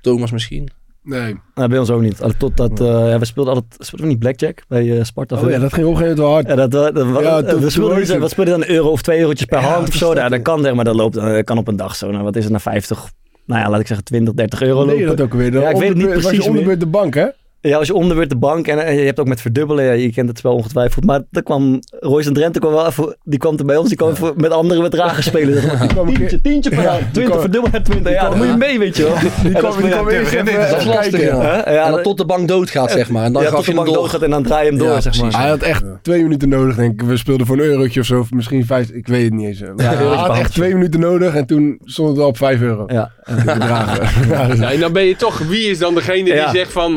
Thomas misschien? Nee. Nou, bij ons ook niet. Totdat, eh, ja, we speelden altijd, speelden we niet Blackjack bij eh, Sparta? Oh ja, dat ging op een gegeven moment wel hard. Ja, dat, dat, dat- Ja, we speelden was wat speelden dan een euro of twee eurotjes per Ja, hand dat of zo. dat, Ja, dat kan zeg maar, dat loopt, eh, kan op een dag zo. Nou, wat is het, naar 50, nou ja, laat ik zeggen 20, 30 euro Nee, lopen. dat ook weer. Ja, ik weet het niet Was precies je onderbeurt de bank, hè? Ja, als je onderbeurt de bank en je hebt ook met verdubbelen, ja, je kent het spel ongetwijfeld. Maar dan kwam Royce en Drenthe kwam wel even, die kwam er bij ons, die kwam met andere bedragen spelen. Zeg maar. Tientje, tientje per Ja, hand, die 20 kwam- verdubbeld naar 20. Ja, dan moet je mee, weet je wel. Die En dat kwam, die tegen even Dat is kijken. lastig, ja. En dan tot de bank doodgaat, zeg maar. En dan ja, gaf tot je de bank door. doorgaat en dan draai je hem door, Ja, zeg maar. Hij had echt twee minuten nodig, denk ik. We speelden voor een eurotje of zo, of misschien vijf. Ik weet het niet eens. Ja, hij had echt twee minuten nodig en toen stond het al op vijf euro. Ja. De bedragen. Ja, dus- en dan ben je toch, wie is dan degene die zegt van...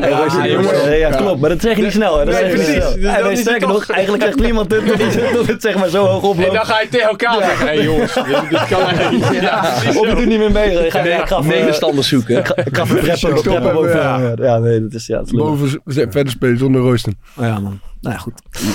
Ja, ja, Royce, jongens, ja, Ja. klopt. Maar dat zeg je niet snel. Hè. Dat Nee, zeg je niet precies. snel. Dus En nee, is het sterker toch- nog, eigenlijk zegt niemand dit, die zet het zeg maar zo hoog op. En dan ga je tegen elkaar zeggen, hé hey, jongens, dit, dit kan eigenlijk niet. Ja, precies Of je zo. doet niet meer mee. Ik ga, Nee, ik ga even- Medestanders zoeken. Ik ga- ik ga even preppen, Stop preppen hem, boven. ja. Ja, nee, dat is ja, dat is lullig. Boven verder spelen zonder Royston. Ja, man. Nou ja, goed.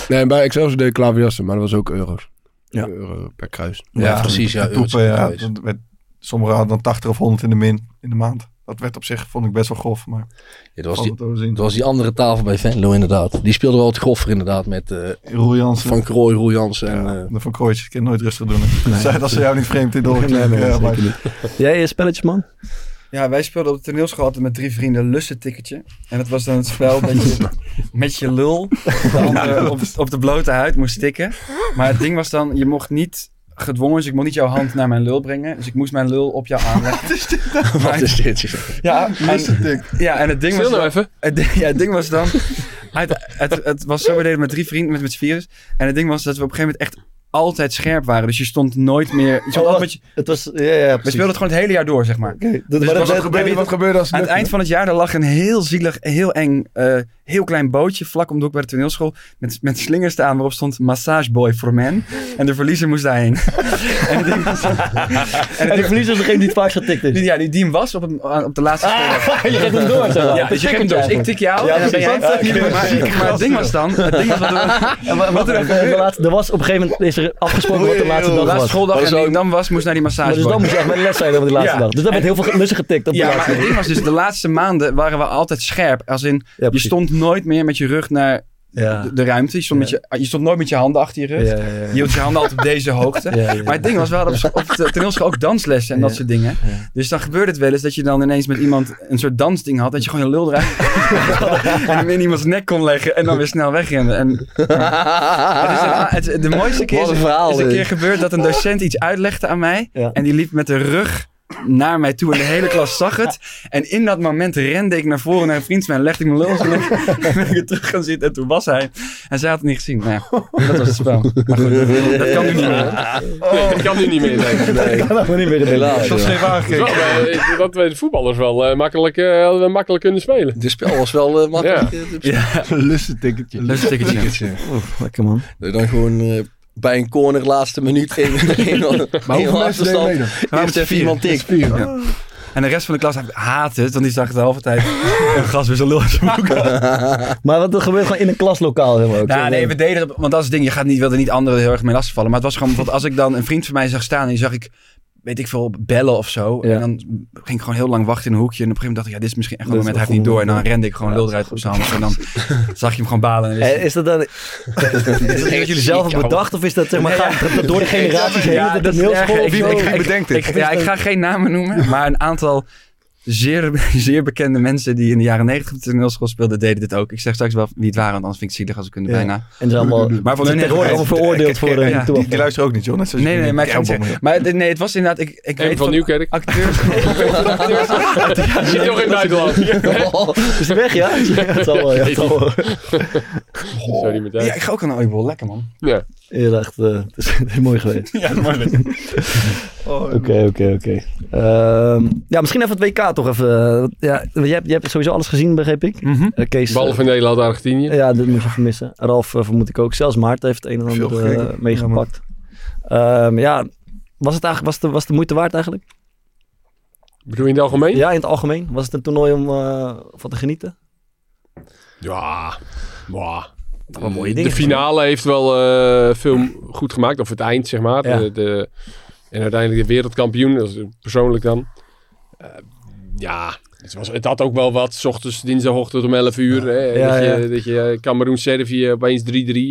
Nee, en bij Excelsior deed ik klaverjassen, maar dat was ook euro's. Ja. Euro per kruis. Ja, precies. Ja, toepen, dat werd, sommigen hadden dan 80 of 100 in de min in de maand. Dat werd op zich, vond ik best wel grof. Maar Ja, dat, was die, dat was die andere tafel bij Venlo inderdaad. Die speelde wel wat groffer inderdaad met eh, Jansen. Van Krooi, Roel Jansen. En, ja, eh, de Van Krooitjes, ik kan nooit rustig doen. Zij, dat ze jou niet vreemd in de ogen Nee, nee, ja, maar-. Jij eh, spelletjes, man? Ja, wij speelden op de toneelschool altijd met drie vrienden lussen-ticketje. En dat was dan het spel dat je met je lul op, op de blote huid moest tikken. Maar het ding was dan, je mocht niet gedwongen, dus ik mocht niet jouw hand naar mijn lul brengen. Dus ik moest mijn lul op jou aanleggen. wat is dit? Ja, en, ja, en het ding was nou dan- even. het ding, ja, het ding was dan... Het, het, het was zo, we deden met drie vrienden, met, met z'n vieren. En het ding was dat we op een gegeven moment echt altijd scherp waren. Dus je stond nooit meer... Je stond Oh, altijd met je, Het was, ja, ja, we speelden het gewoon het hele jaar door, zeg maar. Dat- Dus maar wat dat- gebeurde- dat- Wat gebeurde als Aan het eind van het jaar, er lag een heel zielig, heel eng, eh, heel klein bootje vlak om de hoek bij de toneelschool. Met, met slingers staan waarop stond Massage Boy for Men. En de verliezer moest daarheen. en, ding was- En de verliezer is degene die het vaak getikt is. Ja, die, die hem was op, op de laatste speler. je geeft hem door. Ja, dus je geeft hem door. Dus ik tik jou Ja, en dan ben jij... maar, maar het ding was dan... Het ding was wat er, wat er, de er was op een gegeven moment is er afgesproken wat de laatste de dag laatste was. schooldag en dan was, moest naar die massage. dus dan moest je echt met de les zijn over die laatste Ja. dag. Dus dan werd heel veel lussen getikt op de Ja, maar laatste het ding was dus, de laatste maanden waren we altijd scherp. Als in, je stond nooit meer met je rug naar Ja. de, de ruimte. Je stond, met je, je stond nooit met je handen achter je rug. Je hield je handen altijd op deze hoogte. Maar het ding was, we hadden op, op de toneelschool ook danslessen en dat soort dingen. Dus dan gebeurde het wel eens dat je dan ineens met iemand een soort dansding had. Dat je gewoon je lul eruit en hem in iemands nek kon leggen en dan weer snel wegrende. En, het is het- de mooiste keer is, is een keer gebeurd dat een docent iets uitlegde aan mij. En die liep met de rug naar mij toe en de hele klas zag het. En in dat moment rende ik naar voren naar een vriend van mij en legde ik mijn lul. En ben ik weer terug gaan zitten en toen was hij. En zij had het niet gezien. Nou ja, dat was het spel. Maar goed, dat kan nu niet meer. Nee, dat kan nu niet meer. Nee. Nee, dat kan nog niet meer. Helaas. Dat is even aangekeken. Wel, eh, dat we de voetballers wel eh, makkelijk, eh, makkelijk kunnen spelen. Dit spel was wel makkelijk. Ja. te Een lussenticketje. Lussenticketje. Lekker man. Dat je dan gewoon bij een corner laatste minuut in. Maar hoeveel mensen deden mee dan? Maar Eerst even iemand tik. Vier. Ja. En de rest van de klas haat het, want die zag de halve tijd een gas weer zo lul. Maar wat er gebeurt gewoon in een klaslokaal helemaal ook. Nou, nee, we deden het, want dat is het ding. Je gaat niet, wilde niet anderen heel erg mee lastigvallen. Maar het was gewoon, bijvoorbeeld als ik dan een vriend van mij zag staan en die zag ik, weet ik veel, bellen of zo. Ja. En dan ging ik gewoon heel lang wachten in een hoekje. En op een gegeven moment dacht ik, ja, dit is misschien echt wel een moment, hij heeft niet door. En dan rende ik gewoon Ja, lul eruit op zijn. En dan zag je hem gewoon balen. En Eh, Is dat dan... is dat jullie zelf hebben bedacht? Of is dat zeg maar, ja. gaat dat door de generaties heen? Ja, dat is of Ik- ik- dit? Ik, ja, ik ga geen namen noemen, maar een aantal zeer, zeer bekende mensen die in de jaren negentig op de toneelschool speelden, deden dit ook. Ik zeg straks wel wie het waren, want anders vind ik het zielig als ik kunnen Ja. bijna. En ze allemaal... Maar voor hun allemaal veroordeeld voor Ja. een Die, die luisteren ook niet, joh. Nee, nee, maar ik. Maar nee, het was inderdaad, ik, ik weet van Nieuwkerk. acteurs. Je zit nog in het buitenland. Is die weg, ja? Ja, het zal wel. Sorry meteen. Ja, ik ga ook aan een ooiebol. Lekker man. Ja. Ja, echt, eh, het, is, het is mooi geweest. Ja, mooi. Oké, oké, oké. Ehm, Ja, misschien even het WK toch even. eh, Ja, jij, hebt, jij hebt sowieso alles gezien, begreep ik. Mhm. Eh, Kees, Behalve Nederland-Argentinië. Ja, dat moet je even missen. Ralf vermoed ik ook. Zelfs Maarten heeft het een en ander meegepakt. Ehm, ja, was het eigenlijk was het, was het de moeite waard eigenlijk? Bedoel je in het algemeen? Ja, in het algemeen. Was het een toernooi om eh, van te genieten? Ja. Mwah. Mooie De finale heeft wel eh, veel goed gemaakt. Of het eind, zeg maar. Ja. De, de- en uiteindelijk de wereldkampioen. Dat is persoonlijk dan. Eh, ja, het, was, het had ook wel wat. 's ochtends, dinsdagochtend om 11 uur. Hè, Ja, dat, ja. je, dat je Cameroen-Servië opeens 3-3.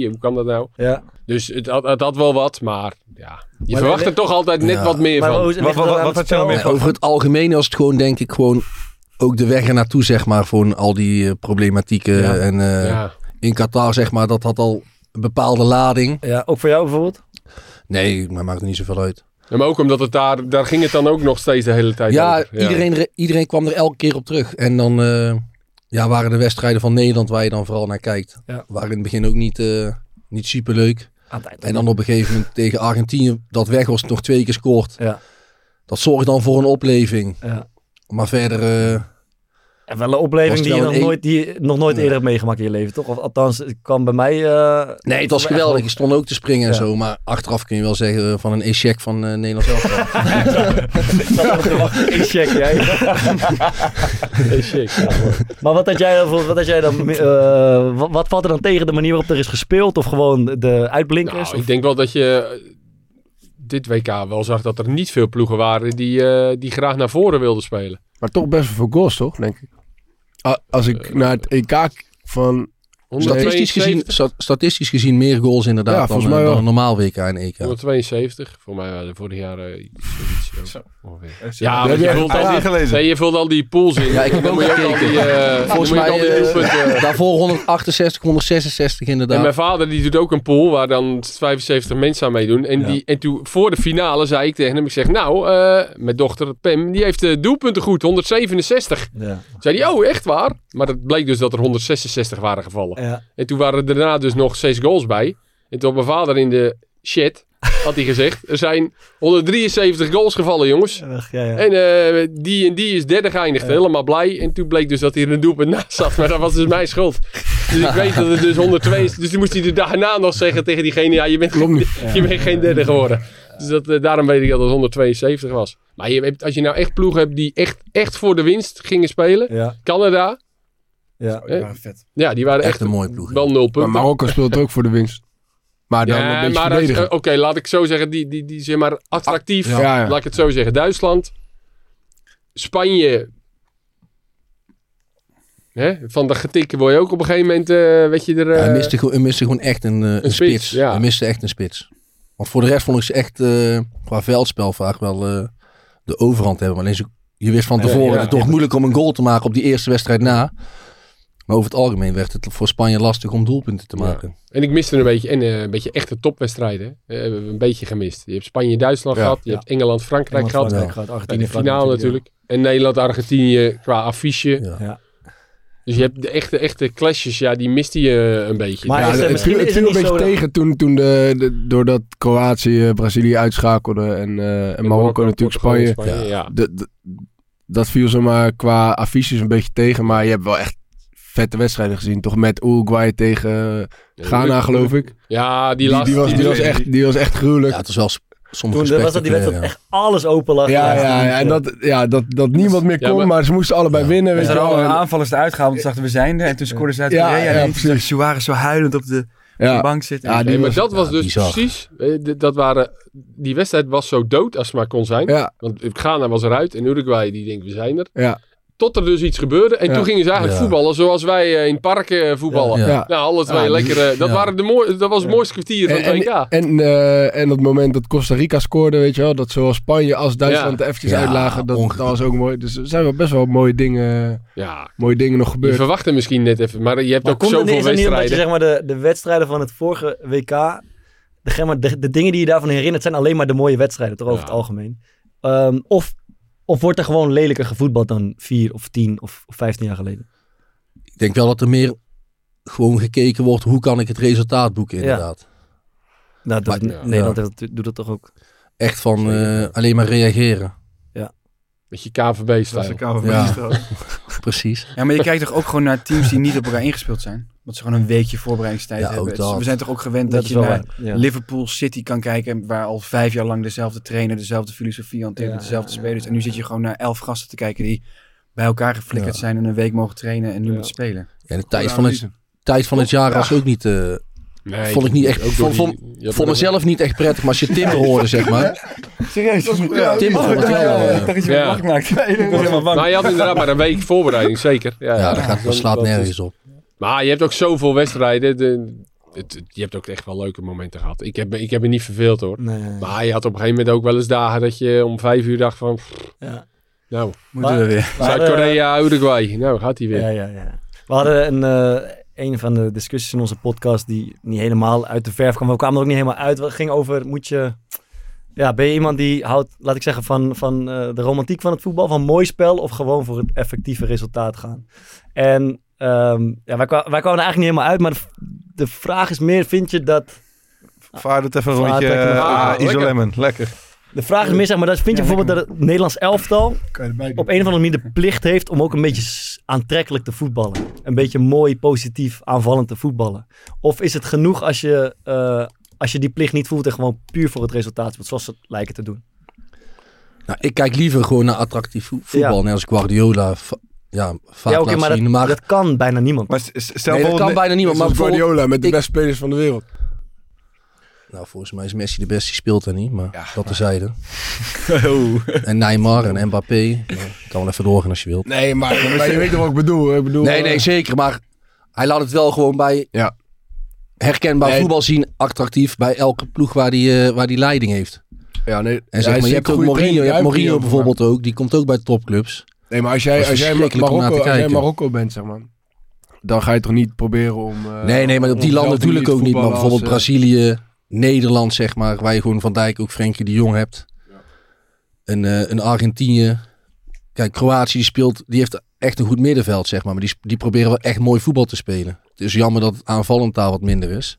Hoe kan dat nou? Ja. Dus het had, het had wel wat. Maar ja, je Maar- verwacht er toch altijd net Ja. wat meer Maar van. is- Wat- je meer over het algemeen was het gewoon, denk ik, gewoon ook de weg ernaartoe, zeg maar, voor al die eh, problematieken. Ja. En eh, ja. In Qatar, zeg maar, dat had al een bepaalde lading. Ja, ook voor jou bijvoorbeeld? Nee, maar maakt niet zoveel uit. Ja, maar ook omdat het daar, daar ging het dan ook nog steeds de hele tijd Ja, over. Iedereen, re- iedereen kwam er elke keer op terug. En dan eh, ja, waren de wedstrijden van Nederland waar je dan vooral naar kijkt. Ja. Waren in het begin ook niet, eh niet super leuk. Aan het eind. En dan op een gegeven moment tegen Argentinië, dat Weghorst nog twee keer scoort. Ja. Dat zorgt dan voor een opleving. Ja. Maar verder, eh, En wel een opleving die je nog een- nooit, die je nog nooit eerder hebt meegemaakt in je leven, toch? Of althans, het kwam bij mij... eh, nee, het was geweldig. wel- Je stond ook te springen en Ja. zo. Maar achteraf kun je wel zeggen eh, van een échec van eh Nederland zelf. Eén check, jij. Shit. Ja. Maar wat had jij, dan voor- wat had jij dan... eh, wat, wat valt er dan tegen de manier waarop er is gespeeld? Of gewoon de uitblinkers? Nou, ik denk wel dat je dit WK wel zag dat er niet veel ploegen waren die, eh, die graag naar voren wilden spelen. Maar toch best wel veel goals, toch? Denk ik. Als ik naar het EK van... Statistisch gezien, 172, sta- statistisch gezien meer goals inderdaad Ja, dan, volgens eh, mij dan een normaal WK en EK. 172. Voor mij waren de vorig jaar eh, iets, zoiets, ja, ongeveer. Je vult al die, gelezen? nee, je vult al die pools in. Ja, ik heb ook gekeken. die, eh, dan Volgens mij al die eh, doelpunten... daarvoor 168, 166 inderdaad. En mijn vader die doet ook een pool waar dan 75 mensen aan meedoen. En, Ja. die, en toen voor de finale zei ik tegen hem, ik zeg nou, eh, mijn dochter Pam, die heeft de doelpunten goed, 167. Ja. Zei hij, oh echt waar? Maar het bleek dus dat er 166 waren gevallen. Ja. En toen waren er daarna dus nog zes goals bij. En toen had mijn vader in de chat, had hij gezegd. Er zijn 173 goals gevallen, jongens. Ja, ja. En eh, die en die is derde geëindigd. Helemaal blij. En toen bleek dus dat hij er een doelpunt naast zat. Maar dat was dus mijn schuld. Dus ik weet dat het dus 102 is. Dus toen moest hij er daarna nog zeggen tegen diegene... Ja, je bent, je bent geen derde geworden. Dus dat, eh, daarom weet ik dat het 172 was. Maar je hebt, als je nou echt ploegen hebt die echt, echt voor de winst gingen spelen. Ja. Canada. Ja, die waren vet. Ja, die waren echt, een mooie ploeg. Wel nul punten. Maar Marokko speelt ook voor de winst. Maar dan Ja, een beetje maar eh, Oké, laat ik zo zeggen. Die, die, die zeg maar attractief. Ja. Ja, ja. Laat ik het zo zeggen. Duitsland. Spanje. Hè? Van de getikken word je ook op een gegeven moment. eh, weet je er. eh, hij, miste, gewoon- hij miste gewoon echt een, eh, een, spits, spits. ja. Hij miste echt een spits. Want voor de rest vond ik ze echt eh, qua veldspel vaak wel eh, de overhand hebben. Maar alleen ze- je wist van tevoren ja. dat het toch moeilijk om een goal te maken op die eerste wedstrijd na. Maar over het algemeen werd het voor Spanje lastig om doelpunten te maken. En ik miste een beetje, en, eh, een beetje echte topwedstrijden. hè. Eh, hebben we een beetje gemist. Je hebt Spanje-Duitsland Ja. gehad. Je Ja. hebt Engeland-Frankrijk Engeland, gehad. Frankrijk gehad, Argentinië, de finale natuurlijk. En Nederland-Argentinië qua affiche. Ja. Dus je hebt de echte, echte clashes, ja, die miste je een beetje. Maar Ja, is het viel, het viel een beetje dat- tegen toen, toen de, de, doordat Kroatië Brazilië uitschakelde en, eh, en Marokko Marokko, natuurlijk Spanje. Spanje, ja. De- de- dat viel zomaar qua affiches een beetje tegen, maar je hebt wel echt vette wedstrijden gezien. Toch met Uruguay tegen Ghana geloof ik. Ja, die Die, was, die, was, echt, die was echt gruwelijk. Ja, het was wel sommige Toen was dat die wedstrijd echt alles open lag. Ja, ja, ja, en dat, ja, dat, dat niemand meer Ja, kon, maar- maar, ze moesten allebei winnen. We Weet je zijn wel. alle aanvallers eruit gehaald, want ze dachten we zijn er. En toen scoorden ze uit Ja, Korea. ja, en toen Suarez zo huilend op de, Ja. de bank zitten. Ja, Nee, maar was- dat was ja, dus bizar. precies. eh, Dat waren, die wedstrijd was zo dood als het maar kon zijn. Ja, Want Ghana was eruit en Uruguay die denkt we zijn er. ja. Tot er dus iets gebeurde. En Ja. toen gingen ze eigenlijk Ja. voetballen zoals wij eh, in parken eh, voetballen. Ja. Ja. Nou, alle twee Ja, lekker. eh, dat, ja. waren de mooi, dat was het mooiste kwartier van En, het WK. en, en, eh, en het moment dat Costa Rica scoorde, weet je wel, dat zowel Spanje als Duitsland Ja. er eventjes Ja, uitlagen, dat, dat was ook mooi. Dus er zijn wel best wel mooie dingen, ja, mooie dingen nog je gebeurd. verwachtte misschien net even. Maar je hebt Maar ook komt het zoveel het niet omdat je wedstrijden. zeg maar, de, de wedstrijden van het vorige WK, de, de, de dingen die je daarvan herinnert, zijn alleen maar de mooie wedstrijden, toch over Ja. het algemeen. Ehm, of, of wordt er gewoon lelijker gevoetbald dan vier of tien of, of vijftien jaar geleden? Ik denk wel dat er meer gewoon gekeken wordt, hoe kan ik het resultaat boeken inderdaad. Nou, dat, Maar- ja. Nederland heeft- doet dat toch ook. Echt van eh, alleen maar reageren. Met je KVB-stijl. Ja. Precies. Ja, maar je kijkt toch ook gewoon naar teams die niet op elkaar ingespeeld zijn? Want ze gewoon een weekje voorbereidingstijd Ja, hebben. Dus we zijn toch ook gewend Dat je naar ja. Liverpool City kan kijken... waar al vijf jaar lang dezelfde trainer, dezelfde filosofie hanteert... Ja, dezelfde spelers. En nu zit je gewoon naar elf gasten te kijken... die bij elkaar geflikkerd zijn en een week mogen trainen... en nu moeten spelen. Ja, de tijd van het, tijd van het jaar was ook niet... eh, Nee, vond ik niet echt... Vond, die- vond, mezelf niet echt prettig, maar als je Timber hoorde, zeg maar. Serieus? Timber vond het wel... Ja. wacht maakt. ik was helemaal bang. Nou, je had inderdaad maar een week voorbereiding, zeker. Ja, ja, dat, gaat, dat dan- slaat nergens op. Maar je hebt ook zoveel wedstrijden. De, het, het- je hebt ook echt wel leuke momenten gehad. Ik heb, me- ik heb me niet verveeld hoor. Nee. Maar je had op een gegeven moment ook wel eens dagen dat je om vijf uur dacht van... Ja. Nou, Moeten we weer. Zuid-Korea, Uruguay. Nou, gaat hij weer. Ja, ja, ja. We hadden een, eh, een van de discussies in onze podcast die niet helemaal uit de verf kwam. We kwamen er ook niet helemaal uit. Het ging over, moet je... Ja, ben je iemand die houdt, laat ik zeggen, van, van eh, de romantiek van het voetbal, van mooi spel, of gewoon voor het effectieve resultaat gaan? En ehm, ja, wij, wij kwamen er eigenlijk niet helemaal uit, maar de, de vraag is meer, vind je dat... Vaar het even een rondje uh, Ah, lekker. De vraag is meer, zeg maar, dat vind je Ja, bijvoorbeeld dat het Nederlands elftal op een of andere manier de plicht heeft om ook een beetje aantrekkelijk te voetballen. Een beetje mooi, positief, aanvallend te voetballen. Of is het genoeg als je, eh, als je die plicht niet voelt en gewoon puur voor het resultaat speelt, zoals ze het lijken te doen? Nou, ik kijk liever gewoon naar attractief vo- voetbal. Ja. Net als Guardiola ja, vaak ja, maar, dat, zien. Maar, dat kan bijna niemand. Maar stel nee, dat kan bijna niemand. Maar Guardiola met de ik- beste spelers van de wereld. Nou, volgens mij is Messi de beste, die speelt er niet. Maar Ja, dat terzijde. Oh. En Neymar en Mbappé. Nou, ik kan wel even doorgaan als je wilt. Nee, maar, maar je weet toch wat ik bedoel? Ik bedoel Nee, eh, nee, zeker. Maar hij laat het wel gewoon bij Ja. herkenbaar Nee. voetbal zien. Attractief bij elke ploeg waar die, eh, waar die leiding heeft. Ja, nee. En zeg hij maar, je hebt ook Mourinho, je hebt Mourinho Hij bijvoorbeeld ook. Die komt ook bij topclubs. Nee, maar als jij, als jij Marokko, te als jij. Marokko bent, zeg maar, dan ga je toch niet proberen om... eh, nee, nee, maar op die landen natuurlijk ook niet. te Maar bijvoorbeeld als, eh, Brazilië, Nederland, zeg maar. Waar je gewoon Van Dijk, ook Frenkie de Jong hebt. Een, eh, een Argentinië. Kijk, Kroatië die speelt, die heeft echt een goed middenveld, zeg maar. Maar die, die proberen wel echt mooi voetbal te spelen. Het is jammer dat het aanvallend daar wat minder is.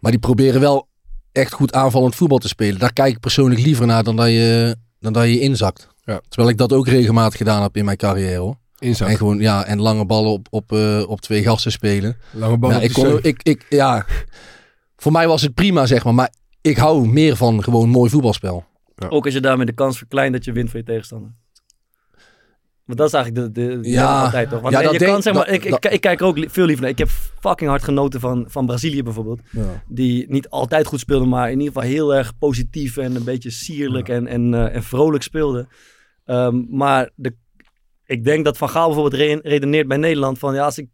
Maar die proberen wel echt goed aanvallend voetbal te spelen. Daar kijk ik persoonlijk liever naar dan dat je, dan dat je inzakt. Ja. Terwijl ik dat ook regelmatig gedaan heb in mijn carrière hoor. Inzak. En gewoon, ja, en lange ballen op, op, eh, op twee gasten spelen. Lange bal Ja, op ik kon, ik, ik, ja, voor mij was het prima, zeg maar. Maar ik hou meer van gewoon mooi voetbalspel. Ook als je daarmee de kans verkleint dat je wint voor je tegenstander. Want dat is eigenlijk de, de, de Ja. altijd toch? Want Ja, je kan denk- zeg maar, dat- ik, ik, dat- ik kijk er ook li- veel liever naar. Ik heb fucking hard genoten van, van Brazilië bijvoorbeeld. Ja. Die niet altijd goed speelde, maar in ieder geval heel erg positief en een beetje sierlijk en, en, eh, en vrolijk speelde. Ehm, maar de, ik denk dat Van Gaal bijvoorbeeld re- redeneert bij Nederland van ja, als ik...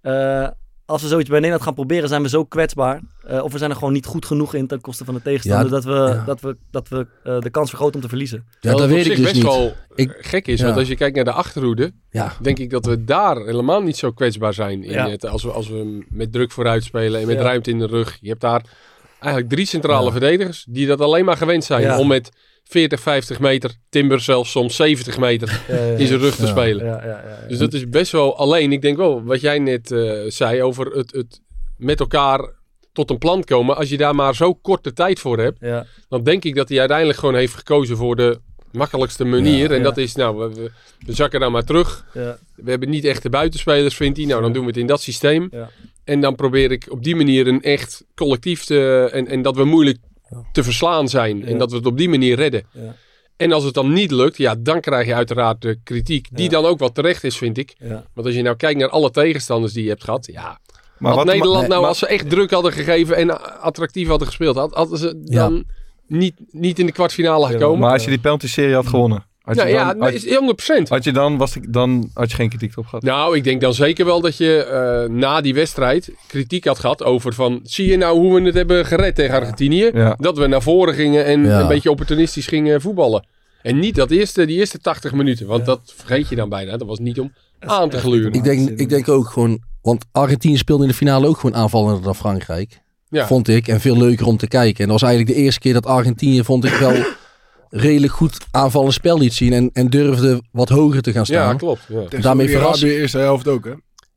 eh, als we zoiets bij Nederland gaan proberen, zijn we zo kwetsbaar. Eh, of we zijn er gewoon niet goed genoeg in ten koste van de tegenstander. Ja, dat we, ja. dat we, dat we eh, de kans vergroten om te verliezen. Ja, dat het weet op ik zich dus best niet. wel Ik- gek is. ja. Want als je kijkt naar de achterhoede, Ja. denk ik dat we daar helemaal niet zo kwetsbaar zijn. In Ja. het, als, we, als we met druk vooruit spelen en met Ja. ruimte in de rug. Je hebt daar eigenlijk drie centrale Ja. verdedigers die dat alleen maar gewend zijn. Ja. Om met 40, 50 meter, Timber zelfs soms 70 meter in zijn rug te spelen. Ja, ja, ja, ja. Dus dat is best wel alleen. Ik denk wel, wat jij net eh, zei over het, het met elkaar tot een plan komen. Als je daar maar zo korte tijd voor hebt, Ja. dan denk ik dat hij uiteindelijk gewoon heeft gekozen voor de makkelijkste manier. Ja. en Ja. dat is, nou, we, we, we zakken dan maar terug. Ja. We hebben niet echte buitenspelers, vindt hij. Nou, dan doen we het in dat systeem. Ja. En dan probeer ik op die manier een echt collectief te... En, en dat we moeilijk te verslaan zijn. En dat we het op die manier redden. Ja. En als het dan niet lukt, ja, dan krijg je uiteraard de kritiek. Die Ja. dan ook wel terecht is, vind ik. Ja. Want als je nou kijkt naar alle tegenstanders die je hebt gehad, ja. Maar had wat- Nederland nou, maar- als ze echt druk hadden gegeven en attractief hadden gespeeld, had, hadden ze dan niet, niet in de kwartfinale gekomen? Maar als je die penalty-serie had gewonnen, had je nou ja, dan, nee, had, is 100%. had je dan, was ik, dan had je geen kritiek op gehad. Nou, ik denk dan zeker wel dat je eh, na die wedstrijd kritiek had gehad over van... Zie je nou hoe we het hebben gered tegen Argentinië? Ja. Dat we naar voren gingen en Ja. een beetje opportunistisch gingen voetballen. En niet dat eerste, die eerste 80 minuten, want dat vergeet je dan bijna. Dat was niet om aan te gluren. Ik denk, ik denk ook gewoon, want Argentinië speelde in de finale ook gewoon aanvallender dan Frankrijk. Ja. Vond ik. En veel leuker om te kijken. En dat was eigenlijk de eerste keer dat Argentinië, vond ik wel, redelijk goed aanvallend spel liet zien. En, en durfde wat hoger te gaan staan. Ja, klopt. Ja. Daarmee Saoedi-Arabië verrassen- eerste helft ook, hè?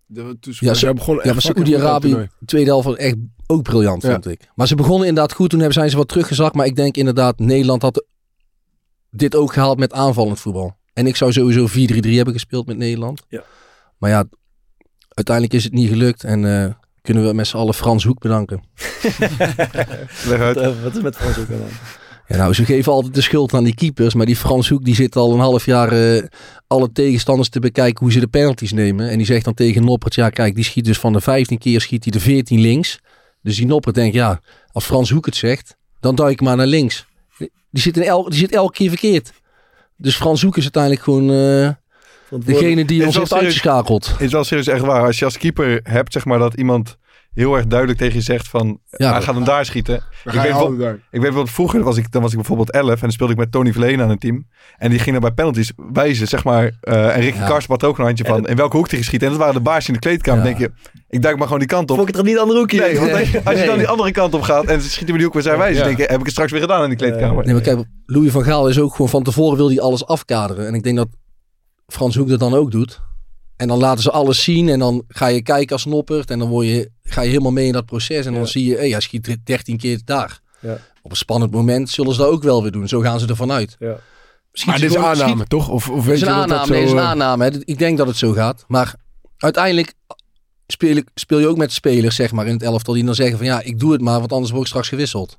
De, toen, Ja, ze- begonnen Ja, maar Saoedi-Arabië, toernooi. tweede helft was echt ook briljant, Ja. vond ik. Maar ze begonnen inderdaad goed. Toen hebben zijn ze wat teruggezakt. Maar ik denk inderdaad, Nederland had dit ook gehaald met aanvallend voetbal. En ik zou sowieso 4-3-3 hebben gespeeld met Nederland. Ja. Maar ja, uiteindelijk is het niet gelukt. En eh, kunnen we met z'n allen Frans Hoek bedanken. Leg uit. Wat, wat is met Frans ook aan? Ja, nou, ze geven altijd de schuld aan die keepers. Maar die Frans Hoek die zit al een half jaar eh, alle tegenstanders te bekijken hoe ze de penalties nemen. En die zegt dan tegen Noppert, ja kijk, die schiet dus van de 15 keer schiet hij de 14 links. Dus die Noppert denkt, ja, als Frans Hoek het zegt, dan duik ik maar naar links. Die zit, in el, die zit elke keer verkeerd. Dus Frans Hoek is uiteindelijk gewoon eh, degene die ons heeft uitgeschakeld. Is wel serieus echt waar. Als je als keeper hebt, zeg maar, dat iemand heel erg duidelijk tegen je zegt van, Ja. hij gaat hem daar schieten. Ik weet, wel, ik weet wel, vroeger was ik, dan was ik bijvoorbeeld 11 en dan speelde ik met Tony Verleen aan een team. En die ging dan bij penalties wijzen, zeg maar. eh, en Ricky Ja. Karsten had ook een handje van in welke hoek hij geschiet. En dat waren de baasjes in de kleedkamer. Denk je, ik duik maar gewoon die kant op. Vond ik het er niet andere hoekje? Nee, want als je- als je Nee. dan die andere kant op gaat en ze schieten bij die hoek waar zij wijzen, Ja. denk je, heb ik het straks weer gedaan in die kleedkamer. Nee, maar kijk, Louis van Gaal is ook gewoon van tevoren wil hij alles afkaderen. En ik denk dat Frans Hoek dat dan ook doet. En dan laten ze alles zien en dan ga je kijken als Noppert. En dan word je, ga je helemaal mee in dat proces. En dan zie je, hé, hij schiet 13 keer daar. Ja. Op een spannend moment zullen ze dat ook wel weer doen. Zo gaan ze ervan uit. Ja. Maar dit is aanname, schiet- toch? Of, of weet is je een dat aanname, zo... is een eh, aanname. hè. Ik denk dat het zo gaat. Maar uiteindelijk speel, ik, speel je ook met spelers, zeg maar, in het elftal. Die dan zeggen van, ja, ik doe het maar, want anders word ik straks gewisseld.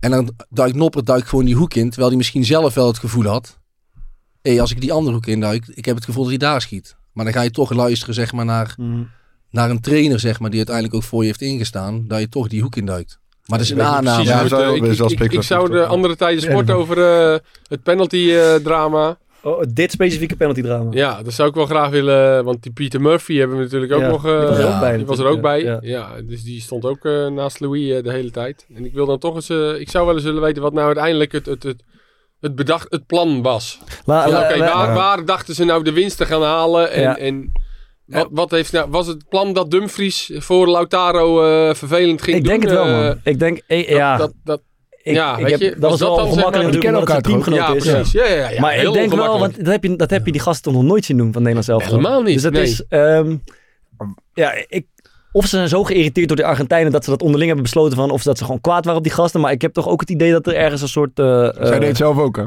En dan duikt Noppert duikt gewoon die hoek in. Terwijl hij misschien zelf wel het gevoel had. Hé, als ik die andere hoek induik, ik heb het gevoel dat hij daar schiet. Maar dan ga je toch luisteren, zeg maar, naar, Mhm. naar een trainer, zeg maar, die uiteindelijk ook voor je heeft ingestaan. Dat je toch die hoek induikt. Maar dat is een niet aanname. Ja, eh, wel- ik- ik- ik- Ik zou de andere tijden sport over eh, het penalty-drama. Oh, dit specifieke penalty drama. ja, dat zou ik wel graag willen. Want die Peter Murphy hebben we natuurlijk ook Ja, nog. die was er eh, ook bij Die was er ook bij. Ja. dus die stond ook eh, naast Louis eh, de hele tijd. En ik wil dan toch eens. eh, ik zou wel eens willen weten wat nou uiteindelijk het, het, het, het, bedacht, het plan was. La- Van, la- Oké, la- waar, waar dachten ze nou de winst te gaan halen? En, Ja. en wat, wat heeft nou, was het plan dat Dumfries voor Lautaro eh, vervelend ging ik doen? denk het wel, Eh, man. Ik denk, eh, dat- ja. dat, dat, ik, ja, ik weet heb, je, dat was was dat wel natuurlijk, omdat kennen het een elkaar teamgenoot ja, is. precies. Ja, ja, ja, maar ik denk wel, want dat heb, je, dat heb je die gasten nog nooit zien doen van Nederland zelf. Helemaal niet, Dus het nee. is, ehm, ja, ik, of ze zijn zo geïrriteerd door de Argentijnen dat ze dat onderling hebben besloten van of dat ze gewoon kwaad waren op die gasten. Maar ik heb toch ook het idee dat er ergens een soort... eh, Zij eh, deed het zelf ook, hè?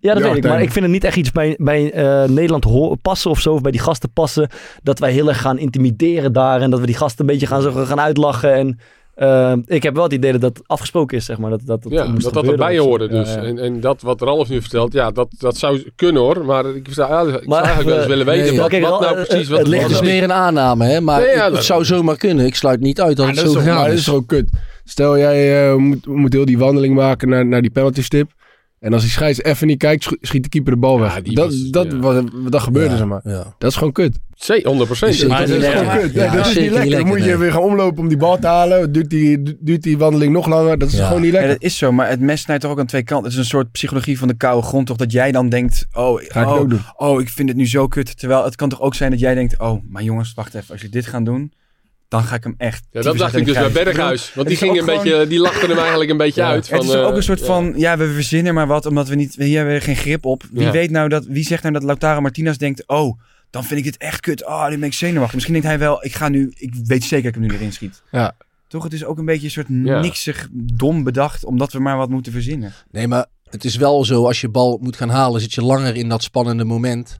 ja, dat weet ik. Maar ik vind het niet echt iets bij, bij eh, Nederland passen of zo. Of bij die gasten passen. Dat wij heel erg gaan intimideren daar. En dat we die gasten een beetje gaan, zo gaan uitlachen. En eh, ik heb wel het idee dat dat afgesproken is, zeg maar. Dat dat, dat, Ja, moest dat dat gebeuren erbij zo. hoorde dus. Ja, ja. En, en dat wat Ralf nu vertelt, ja, dat, dat zou kunnen hoor. Maar ik zou, ja, ik zou eigenlijk wel eens eh, willen weten nee, wat, kijk, wat nou eh, precies... eh, Wat, het ligt er meer een aanname, hè? Maar Nee, ja, het dat- zou zomaar kunnen. Ik sluit niet uit dat Ja, het zo gegaan maar dat is. ook kut. Stel, jij eh, moet, moet heel die wandeling maken naar, naar die penalty stip. En als die scheids even niet kijkt, sch- schiet de keeper de bal Ja, weg. dat, was- dat, ja. wat, dat gebeurde, Ja, zeg maar. ja. Dat is gewoon kut. Zee, 100 procent. Maar dat dat is gewoon kut. Nee, dat is niet lekker. Dan moet je weer gaan omlopen om die bal te halen. Duurt die, duurt die wandeling nog langer. Dat is Ja. gewoon niet Ja, lekker. dat is zo, maar het mes snijdt toch ook aan twee kanten. Het is een soort psychologie van de koude grond, toch? Dat jij dan denkt, oh, Ga ik oh, ook doen. oh, ik vind het nu zo kut. Terwijl het kan toch ook zijn dat jij denkt, oh, maar jongens, wacht even. Als je dit gaat doen, dan ga ik hem echt... Ja, dat dacht ik dus bij. Berghuis. Want die het ging een beetje, die lachten hem eigenlijk een beetje uit. het van, is ook eh, een soort ja. van, ja, we verzinnen maar wat, omdat we niet, hier hebben we geen grip op. Wie Ja. weet nou dat, wie zegt nou dat Lautaro Martinez denkt, oh, dan vind ik dit echt kut. Oh, nu ben ik zenuwachtig. Misschien denkt hij wel, ik ga nu, ik weet zeker dat ik hem nu erin schiet. Ja. Toch, het is ook een beetje een soort Ja. niksig, dom bedacht, omdat we maar wat moeten verzinnen. Nee, maar het is wel zo, als je bal moet gaan halen, zit je langer in dat spannende moment.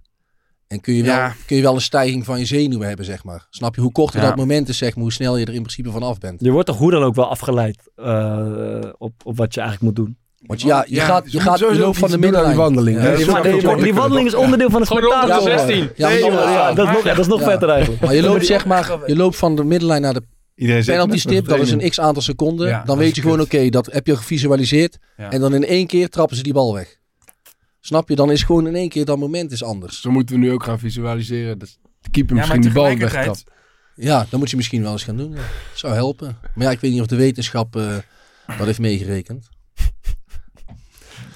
En kun je wel, Ja. kun je wel een stijging van je zenuwen hebben, zeg maar. Snap je? Hoe korter Ja. dat moment is, zeg maar, hoe snel je er in principe van af bent. Je wordt toch hoe dan ook wel afgeleid eh, op, op wat je eigenlijk moet doen. Want ja, je Ja, gaat, je gaat je loopt van de die middenlijn. wandeling. Ja, Ja, je die snap die, die wandeling is onderdeel van het spektakel. 16. Ja, dat is nog, dat is nog Ja. vetter eigenlijk. Maar je loopt zeg maar, je loopt van de middenlijn naar de Iedereen penalty met stip, dat is een x aantal seconden. Ja, dan weet je gewoon, oké, dat heb je gevisualiseerd. Ja. En dan in één keer trappen ze die bal weg. Snap je? Dan is gewoon in één keer dat moment is anders. Zo moeten we nu ook gaan visualiseren. Dat de keeper Ja, misschien die bal wegtrapt. Ja, dat moet je misschien wel eens gaan doen. Ja. Zou helpen. Maar ja, ik weet niet of de wetenschap eh dat heeft meegerekend.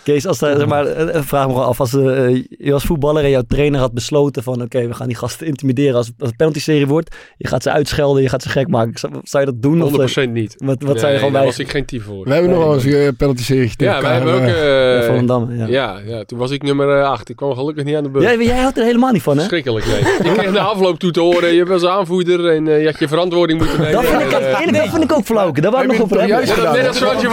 Kees, als er, zeg maar, eh, vraag me gewoon af, als eh, je als voetballer en jouw trainer had besloten van oké, we gaan die gasten intimideren als, als het penalty serie wordt, je gaat ze uitschelden, je gaat ze gek maken. Zou, zou je dat doen? Of, 100% niet. Wat, wat Nee, zou je gewoon daar bij? was ik geen type voor. We hebben nog wel eens een penalty serie Ja, wij hebben ook... eh, eh, Ja, ja. ja. Ja, toen was ik nummer 8. Ik kwam gelukkig niet aan de beurt. Jij, jij houdt er helemaal niet van, hè? Verschrikkelijk, nee. Ik kreeg de afloop toe te horen, je was aanvoerder en eh, je had je verantwoording moeten nemen. Dat vind ik, eh, eerlijk, dat vind ik ook flauw. Daar wou ik nog toch hebben. net als Wat is Soortje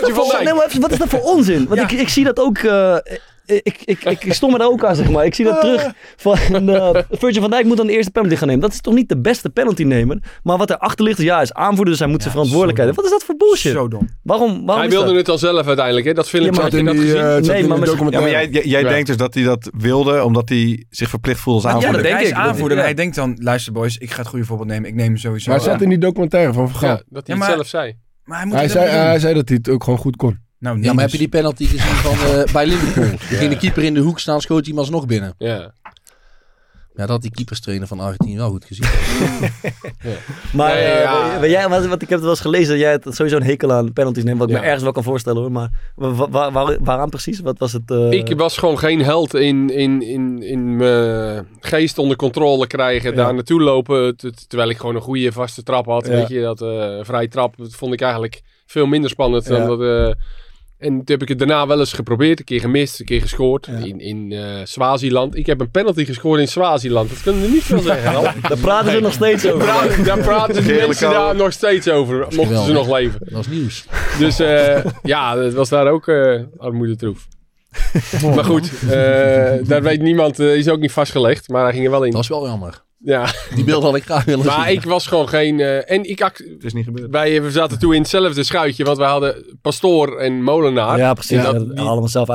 dat van voor- Dijk. nee, maar even, wat is dat voor onzin? Want ik zie dat ook... eh, ik, ik, ik, ik stond me daar ook aan, zeg maar. Ik zie dat terug van... eh Virgil van Dijk moet dan de eerste penalty gaan nemen. Dat is toch niet de beste penalty nemen? Maar wat erachter ligt is, ja, hij is aanvoerder, dus hij moet zijn verantwoordelijkheid hebben. Wat is dat voor bullshit? Zo dom. Waarom, waarom Hij wilde dat? het dan zelf uiteindelijk, hè? Dat filmpje, Ja, had je in dat die, gezien? eh, Nee, maar misschien- Ja, maar documentaire. jij, jij, jij Ja. denkt dus dat hij dat wilde, omdat hij zich verplicht voelde als Ja, aanvoerder. dat denk hij is ik. aanvoerder. Ja. Hij denkt dan, luister boys, ik ga het goede voorbeeld nemen. Ik neem hem sowieso. Maar het zat in die documentaire van Van Gaal. Ja, dat hij Ja, het zelf zei. Maar hij moet Hij zei, hij zei dat hij het ook gewoon goed kon. Nou, nee, Ja, maar heb je die penalty gezien van, eh, bij Liverpool? Toen ging de keeper in de hoek staan, schoot hij hem alsnog binnen. Ja. Ja, dat had die keeperstrainer van Argentinië wel goed gezien. Maar Nee, eh, ja. jij, wat, wat ik heb het wel eens gelezen, dat jij het sowieso een hekel aan penalties neemt. Wat ik Ja. me ergens wel kan voorstellen hoor. Maar wa- wa- waar, waaraan precies? Wat was het? eh, Ik was gewoon geen held in, in, in, in mijn geest onder controle krijgen. Ja. Daar naartoe lopen. terwijl ik gewoon een goede vaste trap had. Ja. Weet je, dat eh vrije trap dat vond ik eigenlijk veel minder spannend dan Ja. dat. En toen heb ik het daarna wel eens geprobeerd. Een keer gemist, een keer gescoord. Ja. In, in eh, Swaziland. Ik heb een penalty gescoord in Swaziland. Dat kunnen we niet veel zeggen. Daar praten ze nog steeds over. Daar praten- Daar praten de mensen daar nog steeds over. Mochten ze nog leven. Dat is nieuws. Dus eh, ja, het was daar ook eh armoedetroef. maar goed, eh, daar weet niemand, is ook niet vastgelegd, maar hij ging er wel in. Dat is wel jammer. Ja, Die beeld had ik graag willen zien. maar ik was gewoon geen... eh, en ik act- Het is niet gebeurd. wij we zaten toen in hetzelfde schuitje, want wij hadden Pastoor en Molenaar. Ja, precies. Dat, dat- die- allemaal zelf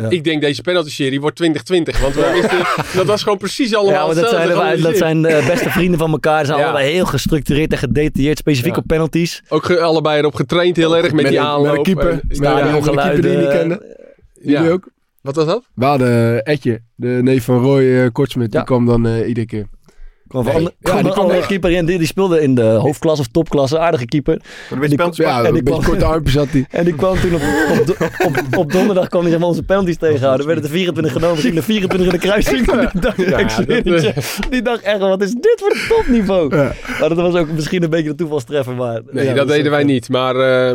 ja. Ik denk deze penalty-serie wordt 2020, want we wisten, dat was gewoon precies allemaal Ja, maar dat zijn, dat georganiseerd. zijn eh, beste vrienden van elkaar. Ze zijn Ja. allebei heel gestructureerd en gedetailleerd, specifiek Ja. op penalties. Ook ge- allebei erop getraind heel erg met, Met die een- met aanloop. een keeper. En- Met ja, die ja. andere keeper die je niet kende. Jullie Ja. ook? Wat was dat? We hadden eh, Etje, de neef van Roy eh, Kortsmit. Die Ja. kwam dan eh, iedere keer. Kwam van Nee. ander- Ja, kwam die een kwam andere wel- keeper in. Die, die speelde in de hoofdklasse of topklasse. Aardige keeper. Een beetje die- penalty Ja, en een die beetje kwam- korte armpjes had hij. En die kwam toen op, op, op, op donderdag kwam hij onze penalties tegenhouden. werden er 24 genomen, misschien de 24 in de kruising. Die Ja, die dacht echt, wat is dit voor topniveau? Ja. Maar dat was ook misschien een beetje de toevalstreffer. Maar, Nee, ja, dat deden wij niet. Maar, eh,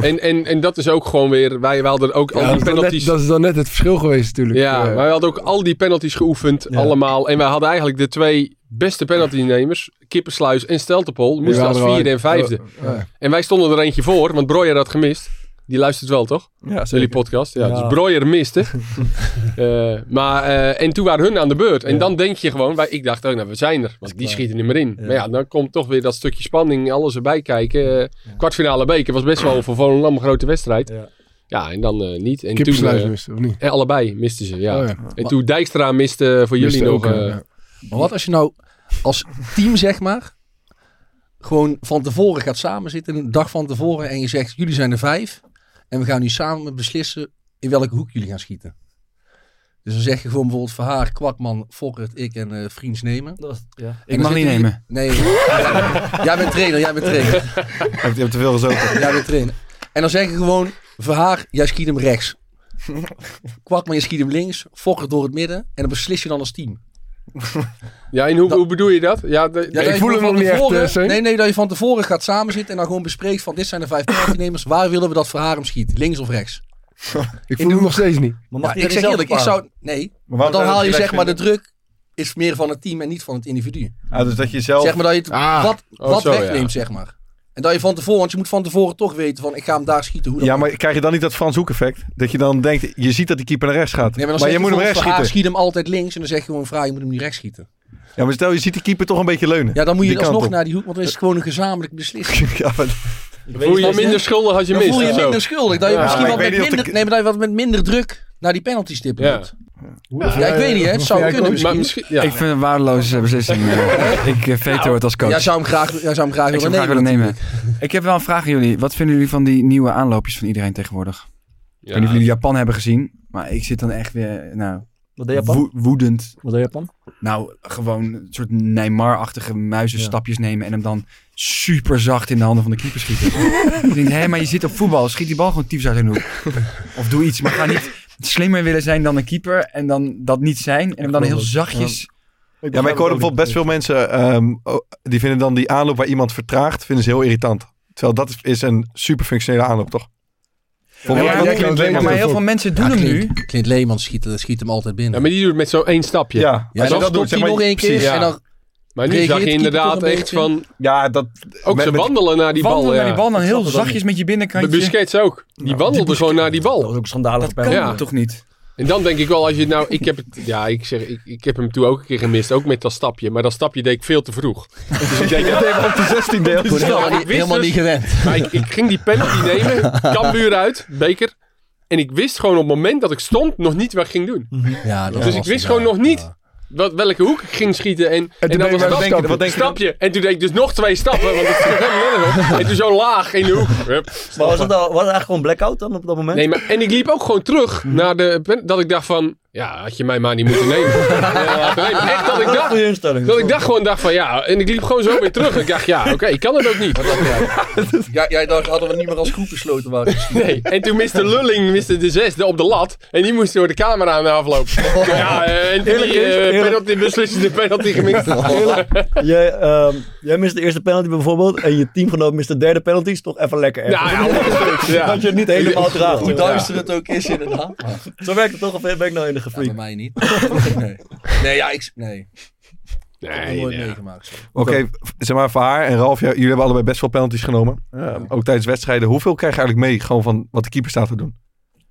en, en, en dat is ook gewoon weer... Wij, wij hadden ook al die dat, is dan penalties... net, dat is dan net het verschil geweest natuurlijk. ja, Eh, wij hadden ook al die penalties geoefend. Ja. Allemaal. En wij hadden eigenlijk de twee beste penaltynemers. Kippersluis en Steltepol moesten als er vierde en vijfde. Ja. En wij stonden er eentje voor, want Broyer had gemist. Die luistert wel, toch? Ja, Jullie podcast. Ja, Ja. Dus Broyer miste. Eh, maar, eh, en toen waren hun aan de beurt. En Ja. dan denk je gewoon, wij, ik dacht, oh, nou, we zijn er. Want die klaar. schieten niet meer in. Ja. Maar ja, dan komt toch weer dat stukje spanning, alles erbij kijken. Eh, Kwartfinale beker was best wel voor Volendam een grote wedstrijd. Ja. Ja, en dan eh, niet. En toen, miste, of niet? en allebei misten ze, ja. Oh, ja. En toen Dijkstra miste voor Miste jullie ook, nog... eh, ja. Maar wat als je nou als team, zeg maar, gewoon van tevoren gaat samenzitten, een dag van tevoren, en je zegt, jullie zijn er vijf, en we gaan nu samen beslissen in welke hoek jullie gaan schieten. Dus dan zeg je gewoon bijvoorbeeld Verhaar, Kwakman, Fokkert, ik en eh Vriends nemen. Dat was, ja. Ik mag niet zitten nemen. Nee. jij bent trainer, jij bent trainer. Je hebt, je hebt te veel gezopen. Jij bent trainer. En dan zeg je gewoon, Verhaar, jij schiet hem rechts. Kwakman, je schiet hem links. Fokkert door het midden. En dan beslis je dan als team. ja, en hoe, hoe bedoel je dat? Ja, de, Ja, ik voel hem nog van niet echt, tevoren- eh. Nee, nee, dat je van tevoren gaat samenzitten en dan gewoon bespreekt van dit zijn de vijf penaltynemers. Waar willen we dat Verhaar hem schiet? Links of rechts? Ik voel hem nog steeds niet. Maar Ja, mag die ik zeg eerlijk, ik zou... Nee, Maar want dan haal je zeg maar de druk is meer van het team en niet van het individu. Ah, dus dat je zelf... Zeg maar dat je het Ah. wat, Oh, wat zo, wegneemt, zeg maar. En dat je van tevoren, want je moet van tevoren toch weten van ik ga hem daar schieten. Hoe dan Ja, maar krijg je dan niet dat Frans Hoek effect? Dat je dan denkt, je ziet dat die keeper naar rechts gaat. Nee, maar dan maar je moet hem rechts schieten. Verhaar schiet hem altijd links en dan zeg je gewoon vraag, je moet hem niet rechts schieten. Ja, maar stel je ziet die keeper toch een beetje leunen. Ja, dan moet je alsnog op. naar die hoek, want dan is het gewoon een gezamenlijk beslissing. ja, maar, voel je je minder schuldig als je Dan mist. voel je minder schuldig. Dat je Ja, misschien wat met minder, de- nee, maar dat je wat met minder druk naar die penalty stip Ja. moet. Ja, ik weet niet, hè. Het zou kunnen misschien. Maar misschien, ja. Ik vind het een waardeloze beslissing. eh. ik uh, veto het als coach. Jij zou hem graag, jij zou hem graag ik willen zou hem graag nemen. willen nemen. Ik heb wel een vraag aan jullie. Wat vinden jullie van die nieuwe aanloopjes van iedereen tegenwoordig? Ik weet niet of jullie Japan hebben gezien. Maar ik zit dan echt weer, nou, Wat deed Japan? wo- woedend. Wat deed Japan? Nou, gewoon een soort Neymar-achtige muizenstapjes nemen en hem dan super zacht in de handen van de keeper schieten. ik denk, hé, maar je zit op voetbal, schiet die bal gewoon tyfus uit hun hoek. Of doe iets, maar ga niet slimmer willen zijn dan een keeper en dan dat niet zijn en hem dan heel zachtjes... ja, maar ik hoor bijvoorbeeld best veel mensen, ehm, oh, die vinden dan die aanloop waar iemand vertraagt, vinden ze heel irritant. Terwijl dat is- is een super functionele aanloop, toch? Ja, maar, wat ja, Clint maar Leemans heel veel mensen doen Ja, hem nu. Clint, Leemans schiet, schiet hem altijd binnen. Ja, maar die doet het met zo'n één stapje. Ja, Ja, als je dan dat stopt doet, zeg hij maar, nog één keer en dan... Maar nu Reageert zag je de inderdaad echt beetje? van... Ja, dat... Ook met- ze met- wandelen naar die bal. Wandelen naar ja. die bal dan heel zachtjes met je De binnenkantje. Busquets ook. Die wandelde gewoon naar die Dat bal. was ook schandalig. Dat bij kan. Ja. toch niet? En dan denk ik wel, als je nou... Ik heb, het, ja, ik, zeg, ik, ik heb hem toen ook een keer gemist. Ook met dat stapje. Maar dat stapje deed ik veel te vroeg. Dus ik denk... Ja, op de 16 deel. Goed, helemaal, ik niet, wist helemaal dus- niet gewend. Maar ik, ik ging die penalty nemen. Kambuur uit. Beker. En ik wist gewoon op het moment dat ik stond nog niet wat ik ging doen. Ja, dat Dus was ik wist gewoon nog niet Ja. Wat, welke hoek ik ging schieten. En, en, toen dan was dat een stapje. wat denk je stapje. En toen deed ik dus nog twee stappen. Want het helemaal. En toen zo laag in de hoek. Hup, Maar was het, al, was het eigenlijk gewoon blackout dan op dat moment? Nee, maar, en ik liep ook gewoon terug naar de... Dat ik dacht van... Ja, had je mij maar niet moeten nemen. Ja. Echt dat ik dacht... Instelling. Dat ik dacht gewoon dacht van ja, en ik liep gewoon zo weer terug. Ik dacht ja, oké, ik kan het ook niet. Ja, jij dacht, hadden we niet meer als groep besloten waren. Nee, en toen miste Lulling miste de zesde op de lat. En die moest door de camera aan de afloop. Ja, eh, en die eh, eerlijk. penalty, beslissende penalty gemist. Jij, ehm, jij mist de eerste penalty bijvoorbeeld en je teamgenoot mist de derde penalty. Is toch even lekker erg. Ja, ja, ja. Dat je het niet helemaal draagt. Hoe duister het ook is, inderdaad. Zo werkt het toch of ben ik nou in de ja, bij gefreak? mij niet. Nee, nee ja, ik... Nee. Ik heb het Nee, nooit nee. meegemaakt. Oké, zeg maar voor haar en Ralf, ja, jullie hebben allebei best veel penalties genomen. Eh, ook tijdens wedstrijden. Hoeveel krijg je eigenlijk mee gewoon van wat de keeper staat te doen?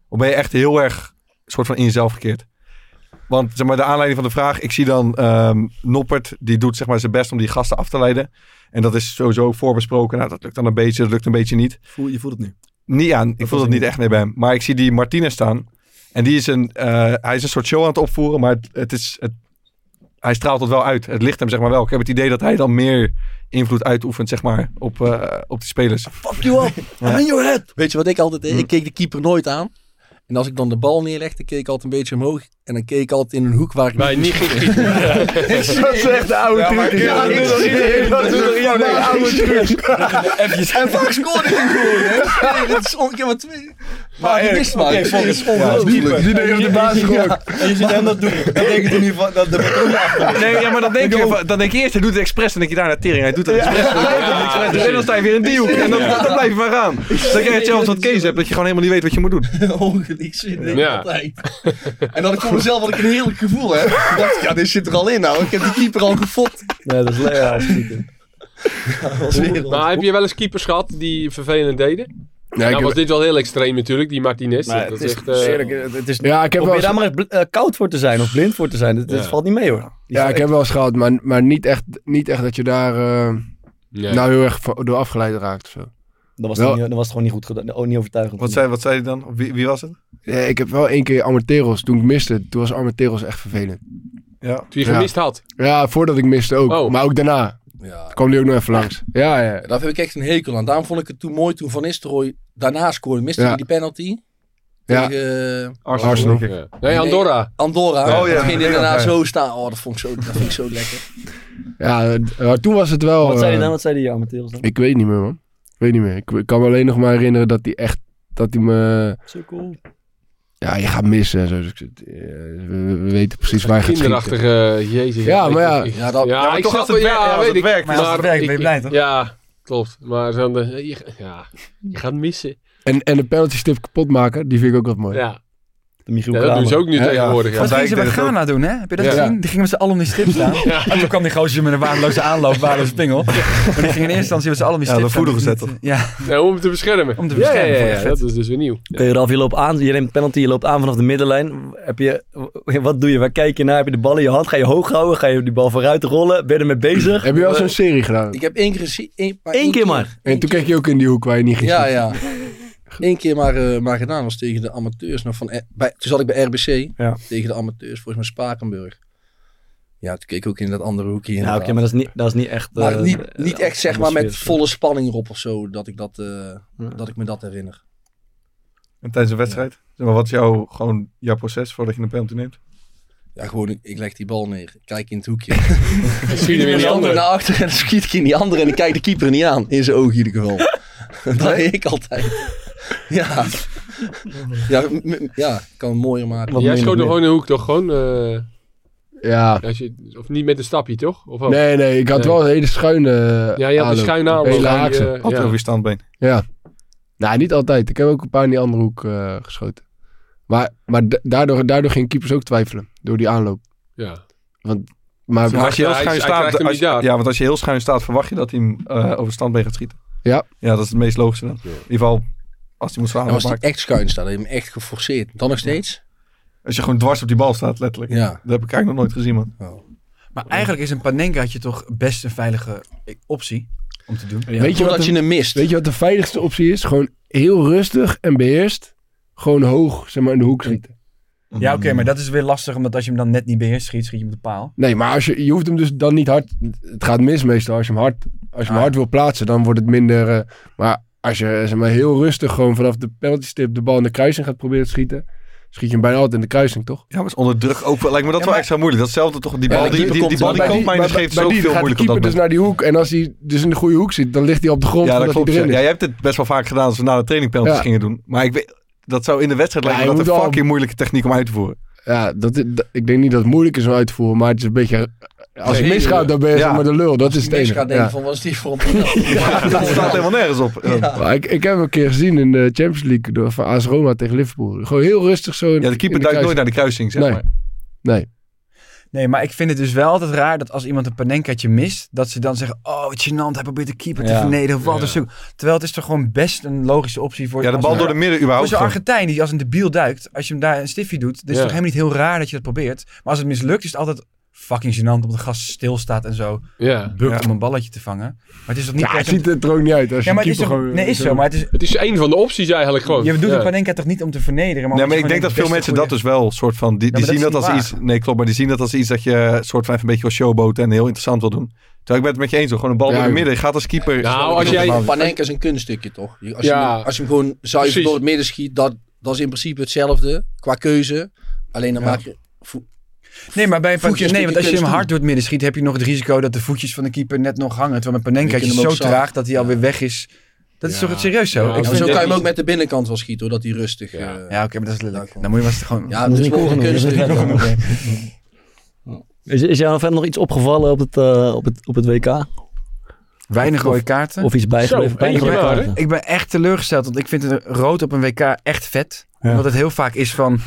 Of ben je echt heel erg soort van in jezelf gekeerd? Want zeg maar, de aanleiding van de vraag, ik zie dan ehm, Noppert, die doet zeg maar zijn best om die gasten af te leiden. En dat is sowieso voorbesproken. Nou, dat lukt dan een beetje, dat lukt een beetje niet. Voel, je voelt het nu. Niet aan, ik voel het niet echt nee bij hem. Maar ik zie die Martinez staan. En die is een, eh, hij is een soort show aan het opvoeren, maar het, het is, het, hij straalt het wel uit. Het ligt hem zeg maar wel. Ik heb het idee dat hij dan meer invloed uitoefent zeg maar op, eh, op de spelers. Fuck you up. I'm in your head. Weet je wat ik altijd deed? Ik keek de keeper nooit aan. En als ik dan de bal neerlegde, keek ik altijd een beetje omhoog. En dan keek ik altijd in een hoek waar ik Maar niet ging. Dat is echt de oude truc. ja, dat dat is doet iedereen. dat doet iedereen. oude truc. En vaak scoorde ik hem gewoon, hè? Nee, dit is on- ik heb maar twee. Maar je mist maar. Ongelooflijk. Die deed op de basis gewoon. En je ziet hem dat doen. Dan denk je in ieder geval dat de. Nee, ja, maar dan denk, je, dan denk je eerst, hij doet het expres. Dan denk je daar naar tering, hij doet het expres. Het. En dan sta je weer in die hoek. En dan, dan blijf je maar gaan. Dan krijg je hetzelfde wat Kees hebt, dat je gewoon helemaal niet weet wat je moet doen. Ongelijk zit ik Ja. altijd. En dan ik voor mezelf had ik een heerlijk gevoel, hè. Ik dacht, ja, dit zit er al in nou. Ik heb die keeper al gefopt. Nee, dat is le- ja. Maar heb je wel eens keepers gehad die vervelend deden? Nou ik heb- was dit wel heel extreem natuurlijk, die Martinez. Maar dat het is is, echt... eh, eerlijk, het is, Ja, ik heb wel probeer daar eens- maar eens eh, koud voor te zijn of blind voor te zijn. Dat, Ja. valt niet mee hoor. Die Ja, ik heb wel eens gehad, maar, maar niet, echt, niet echt dat je daar eh, nee. nou heel erg door afgeleid raakt of zo. Dat was, Wel- niet, dat was het gewoon niet goed gedaan. Oh, niet overtuigend. Wat zei, wat zei hij dan? Wie, wie was het? Ja, ik heb wel één keer Armenteros, toen ik miste, toen was Armenteros echt vervelend. Ja. Toen je Ja. gemist had. Ja, voordat ik miste ook, Oh. maar ook daarna. Ja. kwam die ook nog even langs. Ja, ja. Daar heb ik echt een hekel aan. Daarom vond ik het toen mooi toen Van Nistelrooy daarna scoorde. Miste Ja. hij die penalty. Ja. Tegen eh, Arsenal. Ja. Nee, Andorra. Andorra. Oh, ja. Toen ging hij Ja, daarna ja. zo staan. Oh, dat vond ik zo, dat vind ik zo lekker. Ja, eh, maar toen was het wel... Wat zei hij eh, dan? Wat zei die Amateus dan? Ik weet niet meer, man. Ik weet niet meer. Ik, kan me alleen nog maar herinneren dat hij echt... Dat hij me... Sukkel. Ja, je gaat missen en zo. Dus ik eh, we, we weten precies waar je gaat schieten. Kinderachtige, jezus. Ja, maar ja. ik- Ja, dat- ja, Ja, maar ik toch het ja, als weet het ik. werkt. Maar als het werkt, ben je blij, toch? Ja, klopt. Maar dan, de, je, ja, je gaat missen. En, en de penalty stip kapot maken, die vind ik ook wat mooi. Ja, Michiel ja dat doen ze ook nu Ja, ja. tegenwoordig. Ja. Wat gingen ze bij Ghana doen, hè? Heb je dat Ja. gezien? Die gingen met z'n allen om die stip staan. En toen kwam die gozer met een waardeloze aanloop, waardeloze pingel. Maar die gingen in eerste instantie met z'n allen om die Ja, stip voeder Die gezet, niet- Ja, Ja, om hem te beschermen. Om te Ja, beschermen, Ja, ja, ja, dat is dus weer nieuw. Oké, Ralf, je loopt aan, je neemt penalty, je loopt aan vanaf de middenlijn. Heb je, wat doe je? Waar kijk je naar? Heb je de bal in je hand? Ga je hoog houden? Ga je die bal vooruit rollen? Ben je ermee bezig? Heb je wel zo'n serie gedaan? Ik heb één keer gezien. Eén keer maar. En toen keek je ook in die hoek waar je niet ging Ja, ja. Eén keer maar, eh, maar gedaan was tegen de amateurs. Nog van, R- bij, toen zat ik bij RBC. Ja. Tegen de amateurs, volgens mij Spakenburg. Ja, toen keek ik ook in dat andere hoekje. Ja, oké, maar dat is niet, dat is niet echt... Maar eh, niet, eh, niet echt zeg maar met volle spanning erop of zo. Dat ik, dat, eh, dat ik me dat herinner. En tijdens een wedstrijd? Zeg maar, wat is jouw, gewoon jouw proces voordat je een penalty neemt? Ja, gewoon, ik, ik leg die bal neer. Ik kijk in het hoekje. Dan zie je hem in Die die andere andere. naar achter en dan schiet ik in die andere. En ik kijk de keeper niet aan. In zijn ogen in ieder geval. dat deed ik altijd. Ja. Ja, ja, ik kan het mooier maken. Wat Jij schoot nog er gewoon in de hoek toch? Gewoon, eh, Ja. als je, of niet met een stapje toch? Of? Nee, nee, ik had Nee. wel een hele schuine Ja, je had een schuine aanloop. Hele haakse. Altijd ja. over je standbeen. Ja. Nou, niet altijd. Ik heb ook een paar in die andere hoek eh, geschoten. Maar, maar da- daardoor, daardoor gingen keepers ook twijfelen. Door die aanloop. Ja. Want, maar als je heel schuin hij staat, als ja, want als je heel schuin staat, verwacht je dat hij hem eh, over het standbeen gaat schieten. Ja. Ja, dat is het meest logische dan. In ieder geval, als hij moet slaan. En als maakt- echt schuin staat, dan heb je hem echt geforceerd. Dan nog steeds? Als je gewoon dwars op die bal staat, letterlijk. Ja. Dat heb ik eigenlijk nog nooit gezien, man. Maar eigenlijk is een Panenkaatje toch best een veilige optie om te doen. weet, je wat de, je hem mist. weet je wat de veiligste optie is? Gewoon heel rustig en beheerst. Gewoon hoog, zeg maar, in de hoek schieten. Ja, oké, maar dat is weer lastig, omdat als je hem dan net niet beheerst, schiet, schiet je hem op de paal. Nee, maar als je, je hoeft hem dus dan niet hard... Het gaat mis meestal. Als je hem hard, als je hem Ah. hard wil plaatsen, dan wordt het minder... eh, maar als je zeg maar, heel rustig gewoon vanaf de penalty stip de bal in de kruising gaat proberen te schieten... Schiet je hem bijna altijd in de kruising, toch? Ja, maar is onder druk ook wel, lijkt me dat Ja, wel maar- extra moeilijk. Datzelfde toch, die bal die, keeper die, die, komt bal die bij Koopmeiners bij- geeft zo die veel moeilijk op dat keeper dus naar die hoek. En als hij dus in de goede hoek zit, dan ligt hij op de grond Ja, dat klopt. hij Ja. erin ja, is. jij hebt het best wel vaak gedaan als we na de training penalties gingen doen. Maar ik weet, dat zou in de wedstrijd Ja, lijken dat een fucking moeilijke techniek om uit te voeren. Ja, dat, is- dat- ik denk niet dat het moeilijk is om uit te voeren, maar het is een beetje... Als het misgaat, dan ben je ja. maar de lul. Dat is het Als enige. gaat denken Ja. van, wat is die voor een? Ja, dat staat helemaal nergens op. Ja, Maar ik, ik heb hem een keer gezien in de Champions League door, van AS Roma tegen Liverpool. Gewoon heel rustig zo. in- de keeper duikt nooit naar de kruising, zeg Nee. maar. Nee. Nee, maar ik vind het dus wel altijd raar dat als iemand een Panenkaatje mist, dat ze dan zeggen, oh wat gênant, hij probeert de keeper te Ja. vernederen. Wat Ja. een stuk. Terwijl het is toch gewoon best een logische optie voor... Ja, de als bal door de midden Voor überhaupt. zo'n gewoon. Argentijn die als een debiel duikt, als je hem daar een stiffie doet, dan is het Ja. toch helemaal niet heel raar dat je dat probeert. Maar als het mislukt, is het altijd fucking gênant omdat de gast stilstaat en zo Ja. bukt Ja. om een balletje te vangen. Maar het is toch niet Ja, het ziet er ook niet uit. Als Ja, je maar het is keeper toch... gewoon- Nee, is zo, maar het is... Het is een van de opties eigenlijk gewoon. Je doet ja. een Panenka toch niet om te vernederen, maar Nee, maar je ik denk dat veel mensen dat dus wel soort van... Die, Ja, die zien dat als iets... Nee, klopt. Maar die zien dat als iets dat je soort van even een beetje wil showboten en heel interessant wil doen. Terwijl ik ben het met je eens. hoor. Gewoon een bal Ja, door de joh. midden. Je gaat als keer... Nou, als jij... Panenka is een kunststukje toch? Je- Als, Ja. je, hem- als je hem gewoon zuiver Precies. door het midden schiet, dat, dat is in principe hetzelfde qua keuze. Alleen dan Ja. maak je... Nee, maar bij een nee, want als je hem hard door het midden schiet, heb je nog het risico dat de voetjes van de keeper net nog hangen. Terwijl met Panenka Je is zo hem ook zagen. traag dat hij alweer weg is Dat is toch het serieus zo? Ja, Ik zo vind- kan je hem ook met de binnenkant wel schieten, hoor, dat hij rustig... eh, Ja, oké, maar dat is lelijk. Dan moet je het gewoon... Ja, dat is wel een kunst. Is, is jou verder nog iets opgevallen op het, eh, op het, op het WK? Weinig rode kaarten. Of iets bijgebleven? Zo, Weinig ik, rode ben, kaarten. ik ben echt teleurgesteld, want ik vind het rood op een WK echt vet. Ja. Wat het heel vaak is van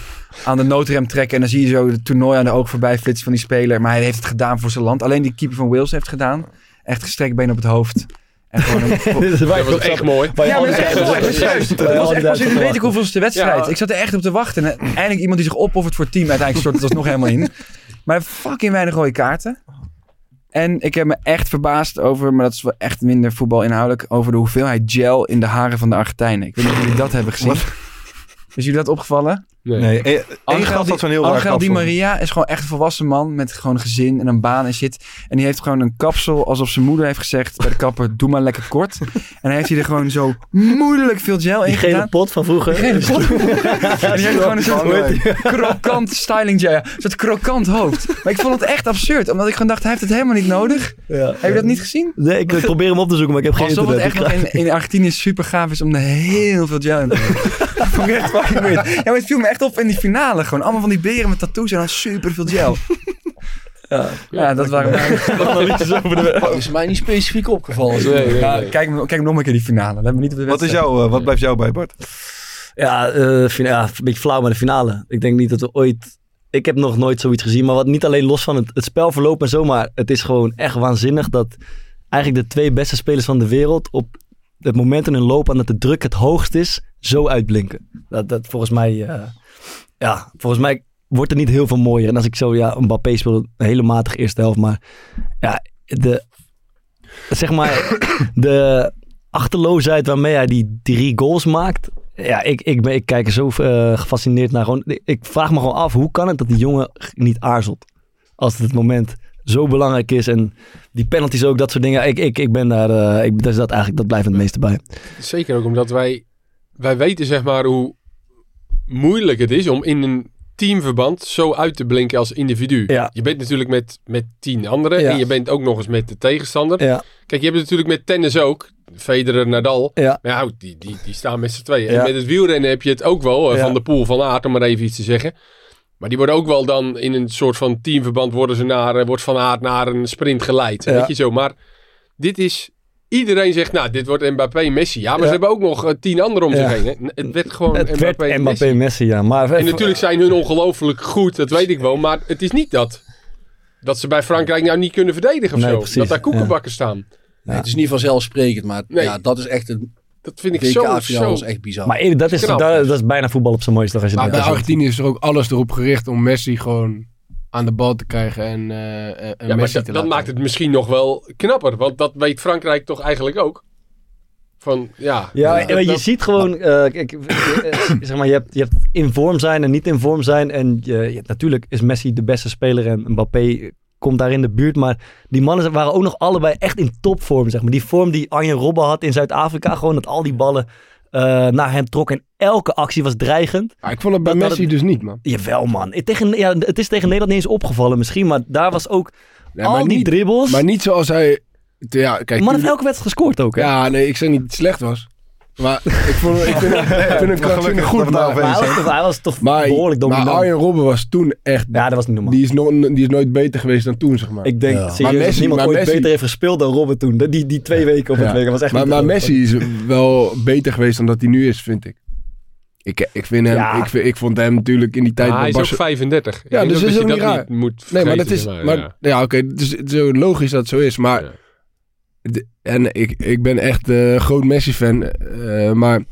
aan de noodrem trekken en dan zie je zo het toernooi aan de oog voorbij flitsen van die speler. Maar hij heeft het gedaan voor zijn land. Alleen die keeper van Wales heeft het gedaan. Echt gestrekt been op het hoofd. En gewoon een... Dat was echt mooi. Ja, maar dat is echt mooi. Dat was echt pas in Duitsers de weet ik hoeveelste wedstrijd. Ja. Ik zat er echt op te wachten. En eindelijk iemand die zich opoffert voor het team. Uiteindelijk stort het alsnog helemaal in. Maar fucking weinig rode kaarten. En ik heb me echt verbaasd over, maar dat is wel echt minder voetbalinhoudelijk, over de hoeveelheid gel in de haren van de Argentijnen. Ik weet niet of jullie dat hebben gezien. Is jullie dat opgevallen? Nee. Nee, één Angel, had zo'n heel raar Angel Di. Maria is gewoon echt een volwassen man met gewoon een gezin en een baan en shit. En die heeft gewoon een kapsel alsof zijn moeder heeft gezegd bij de kapper, doe maar lekker kort. En dan heeft hij er gewoon zo moeilijk veel gel in Die gele gedaan. pot van vroeger. Die gele pot. die heeft gewoon een soort krokant styling gel. Een soort krokant hoofd. Maar ik vond het echt absurd, omdat ik gewoon dacht, hij heeft het helemaal niet nodig. Ja. Heb je dat niet gezien? Nee, ik probeer hem op te zoeken, maar ik heb geen Alsof het internet. echt in, in Argentinië super gaaf is om er heel veel gel in te doen. Dat vond ik echt fucking weird. Ja, maar het viel me echt op in die finale. Gewoon allemaal van die beren met tattoos en dan super veel gel. Ja, Ja, dat waren mijn... is mij niet specifiek opgevallen. Nee, nee, Ja, nee. kijk, kijk nog een keer die finale. Let me niet op de Wat, is jou, eh, wat blijft jou bij, Bart? Ja, eh, fina- ja, een beetje flauw met de finale. Ik denk niet dat we ooit... Ik heb nog nooit zoiets gezien. Maar wat niet alleen los van het, het spelverloop en zo. Maar het is gewoon echt waanzinnig dat eigenlijk de twee beste spelers van de wereld... op het moment in hun loop aan dat de druk het hoogst is, zo uitblinken. Dat, dat volgens mij... eh, ja, volgens mij wordt er niet heel veel mooier. En als ik zo... Ja, Mbappé speelde een hele matige eerste helft. Maar ja, de... Zeg maar... de achterloosheid waarmee hij die drie goals maakt. Ja, ik, ik, ben, ik kijk er zo eh, gefascineerd naar. Gewoon, ik vraag me gewoon af, hoe kan het dat die jongen niet aarzelt? Als het, het moment zo belangrijk is. En die penalties ook, dat soort dingen. Ik, ik, ik ben daar, eh, ik, dat, is dat, eigenlijk, dat blijft het meeste bij. Zeker ook omdat wij, wij weten zeg maar hoe moeilijk het is om in een teamverband zo uit te blinken als individu. Ja. Je bent natuurlijk met, met tien anderen Ja. en je bent ook nog eens met de tegenstander. Ja. Kijk, je hebt het natuurlijk met tennis ook. Federer, Nadal. Ja. Maar die, die, die staan met z'n tweeën. Ja. En met het wielrennen heb je het ook wel. eh. Van de Poel, van Aert, om maar even iets te zeggen. Maar die worden ook wel dan in een soort van teamverband... worden ze naar, eh, wordt van Aert naar een sprint geleid. Ja. Weet je zo. Maar dit is... Iedereen zegt, nou, dit wordt Mbappé, Messi. Ja, maar Ja. ze hebben ook nog eh, tien anderen om Ja. zich heen. Hè. Het werd gewoon Het Mbappé, werd Mbappé, Messi. Messi. ja. Maar En natuurlijk zijn hun ongelooflijk goed, dat weet ik wel. Maar het is niet dat, dat ze bij Frankrijk nou niet kunnen verdedigen of Nee, zo. precies, Dat daar koekenbakken staan. Nee, het is niet vanzelfsprekend, maar Nee. ja, dat is echt het Dat vind ik zo, zo... echt bizar. Maar eerlijk, dat is, dat, dat is bijna voetbal op zijn mooiste. Als je Maar het bij Argentinië is er ook alles erop gericht om Messi gewoon aan de bal te krijgen en, eh, en Ja, maar Messi dat, te dat laten. maakt het misschien nog wel knapper. Want dat weet Frankrijk toch eigenlijk ook. Van, ja... Ja, dat- maar je dat- ziet gewoon, eh, eh, zeg maar, je hebt, je hebt in vorm zijn en niet in vorm zijn. En je, je- natuurlijk is Messi de beste speler en Mbappé komt daar in de buurt. Maar die mannen waren ook nog allebei echt in topvorm, zeg maar. Die vorm die Arjen Robben had in Zuid-Afrika, gewoon dat al die ballen eh, naar hem trokken. En elke actie was dreigend. Maar ik vond het bij Dat- Messi het- dus niet, man. Jawel, man. Het, tegen, ja, het is tegen Nederland niet eens opgevallen misschien, maar daar was ook Nee, al maar die niet- dribbles. Maar niet zoals hij... Ja, kijk, man heeft elke wedstrijd gescoord ook, hè? Ja, nee, ik zeg niet dat het slecht was. Maar ik, vond, ik vind, ik vind hem krankzinnig goed. Maar, Maar hij was toch, hij was toch maar, behoorlijk maar dominant. Arjen Robben was toen echt... Ja, dat was niet normaal. Die is, no- die is nooit beter geweest dan toen, zeg maar. Ik denk Ja. serieus Maar dat Messi- niemand maar ooit Messi- beter heeft gespeeld dan Robben toen. Die, die twee weken op het Ja. Was echt maar, maar Messi is wel beter geweest dan dat hij nu is, vind ik. Ik, ik, vind hem, Ja. ik, vind- ik vond hem natuurlijk in die tijd Maar hij is ook Barce- 35. Ik Ja, dus dat is ook niet raar. niet moet Nee, maar dat is... Maar, ja. ja, oké, het is het is zo logisch dat het zo is. Maar... En ik, ik ben echt een groot Messi-fan. eh, maar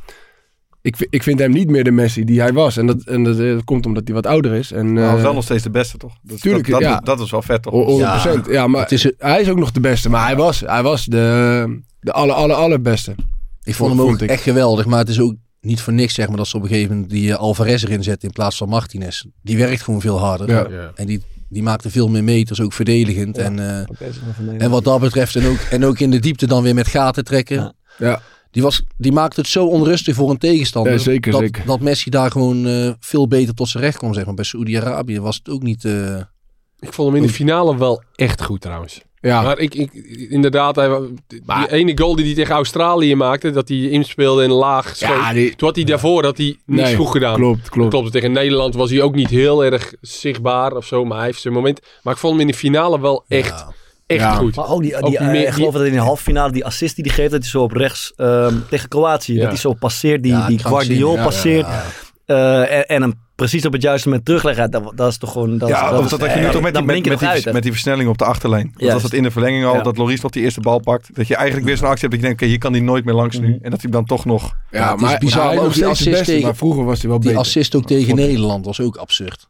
ik, ik vind hem niet meer de Messi die hij was. En dat, en dat, komt omdat hij wat ouder is. En, Maar hij was eh, wel nog steeds de beste, toch? Dat, Tuurlijk, dat, dat, ja. dat is wel vet, toch? ho- 100%. Ja, maar Het is- hij is ook nog de beste. Maar hij was, hij was de, de aller, aller, allerbeste. Ik vond hem ook Vond echt geweldig, maar het is ook niet voor niks zeg maar dat ze op een gegeven moment die eh, Alvarez erin zetten in plaats van Martinez. Die werkt gewoon veel harder. Ja. Ja. En die, die maakte veel meer meters, ook verdedigend. En, eh, en wat dat betreft, en ook, en ook in de diepte dan weer met gaten trekken. Ja. Ja. Die, was, die maakte het zo onrustig voor een tegenstander. Ja, zeker, dat, zeker. dat Messi daar gewoon eh, veel beter tot zijn recht kwam. Zeg maar. Bij Saoedi-Arabië was het ook niet... eh, Ik vond hem in de finale wel echt goed trouwens. Ja. Maar ik, ik, inderdaad, hij, die ene goal die hij tegen Australië maakte, dat hij inspeelde en laag schoot. Ja, die- Toen had hij daarvoor had hij niet Nee, goed gedaan. klopt, klopt. klopt. Tegen Nederland was hij ook niet heel erg zichtbaar of zo, maar hij heeft zijn moment. Maar ik vond hem in de finale wel echt, echt Ja. goed. Maar ook die, Ook die, eh, meer- ik geloof dat in de halve finale die assist die hij geeft, dat hij zo op rechts ehm, tegen Kroatië, Ja. dat hij zo passeert, die, Ja, die Guardiol ja, passeert. ja, eh, en, en hem precies op het juiste moment terugleggen. Dat, dat is toch gewoon... Dat, ja, dat, is- dat, dat je nu eh, toch met, die, met, die, uit, met die versnelling op de achterlijn. Dat was het in de verlenging al, Ja. dat Loris nog die eerste bal pakt. Dat je eigenlijk weer zo'n actie hebt dat je denkt, oké, hier kan hij nooit meer langs nu. En dat hij dan toch nog... Ja, het is maar, bizar, hij is die de assist beste, tegen- maar vroeger was hij wel Die beter. assist ook tegen Nederland was ook absurd.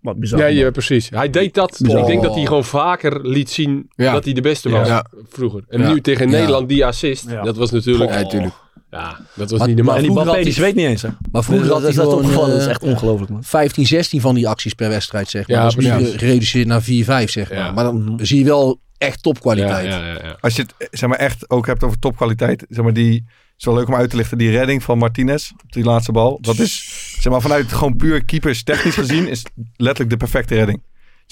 Wat bizar. Ja, ja, precies. Hij deed dat. Bizar. Ik denk dat hij gewoon vaker liet zien Ja. dat hij de beste was Ja. vroeger. En Ja. nu tegen. Nederland die assist, Ja. dat was natuurlijk... Ja, tuurlijk. Ja, dat was Maar- niet normaal. En die vroeger Mbappé, had die zweet niet eens, hè. Maar vroeger Dus had dat, hij dat, opgevallen. dat is eh, echt ongelooflijk, man. 15, 16 van die acties per wedstrijd, zeg maar. Ja, dat is nu precies. gereduceerd naar 4, 5, zeg maar. Ja. Maar dan zie je wel echt topkwaliteit. ja, ja, ja. Als je het eh, zeg maar, echt ook hebt over topkwaliteit, zeg maar, die is wel leuk om uit te lichten. Die redding van Martinez op die laatste bal. Dat is zeg maar, vanuit gewoon puur keepers technisch gezien, is letterlijk de perfecte redding.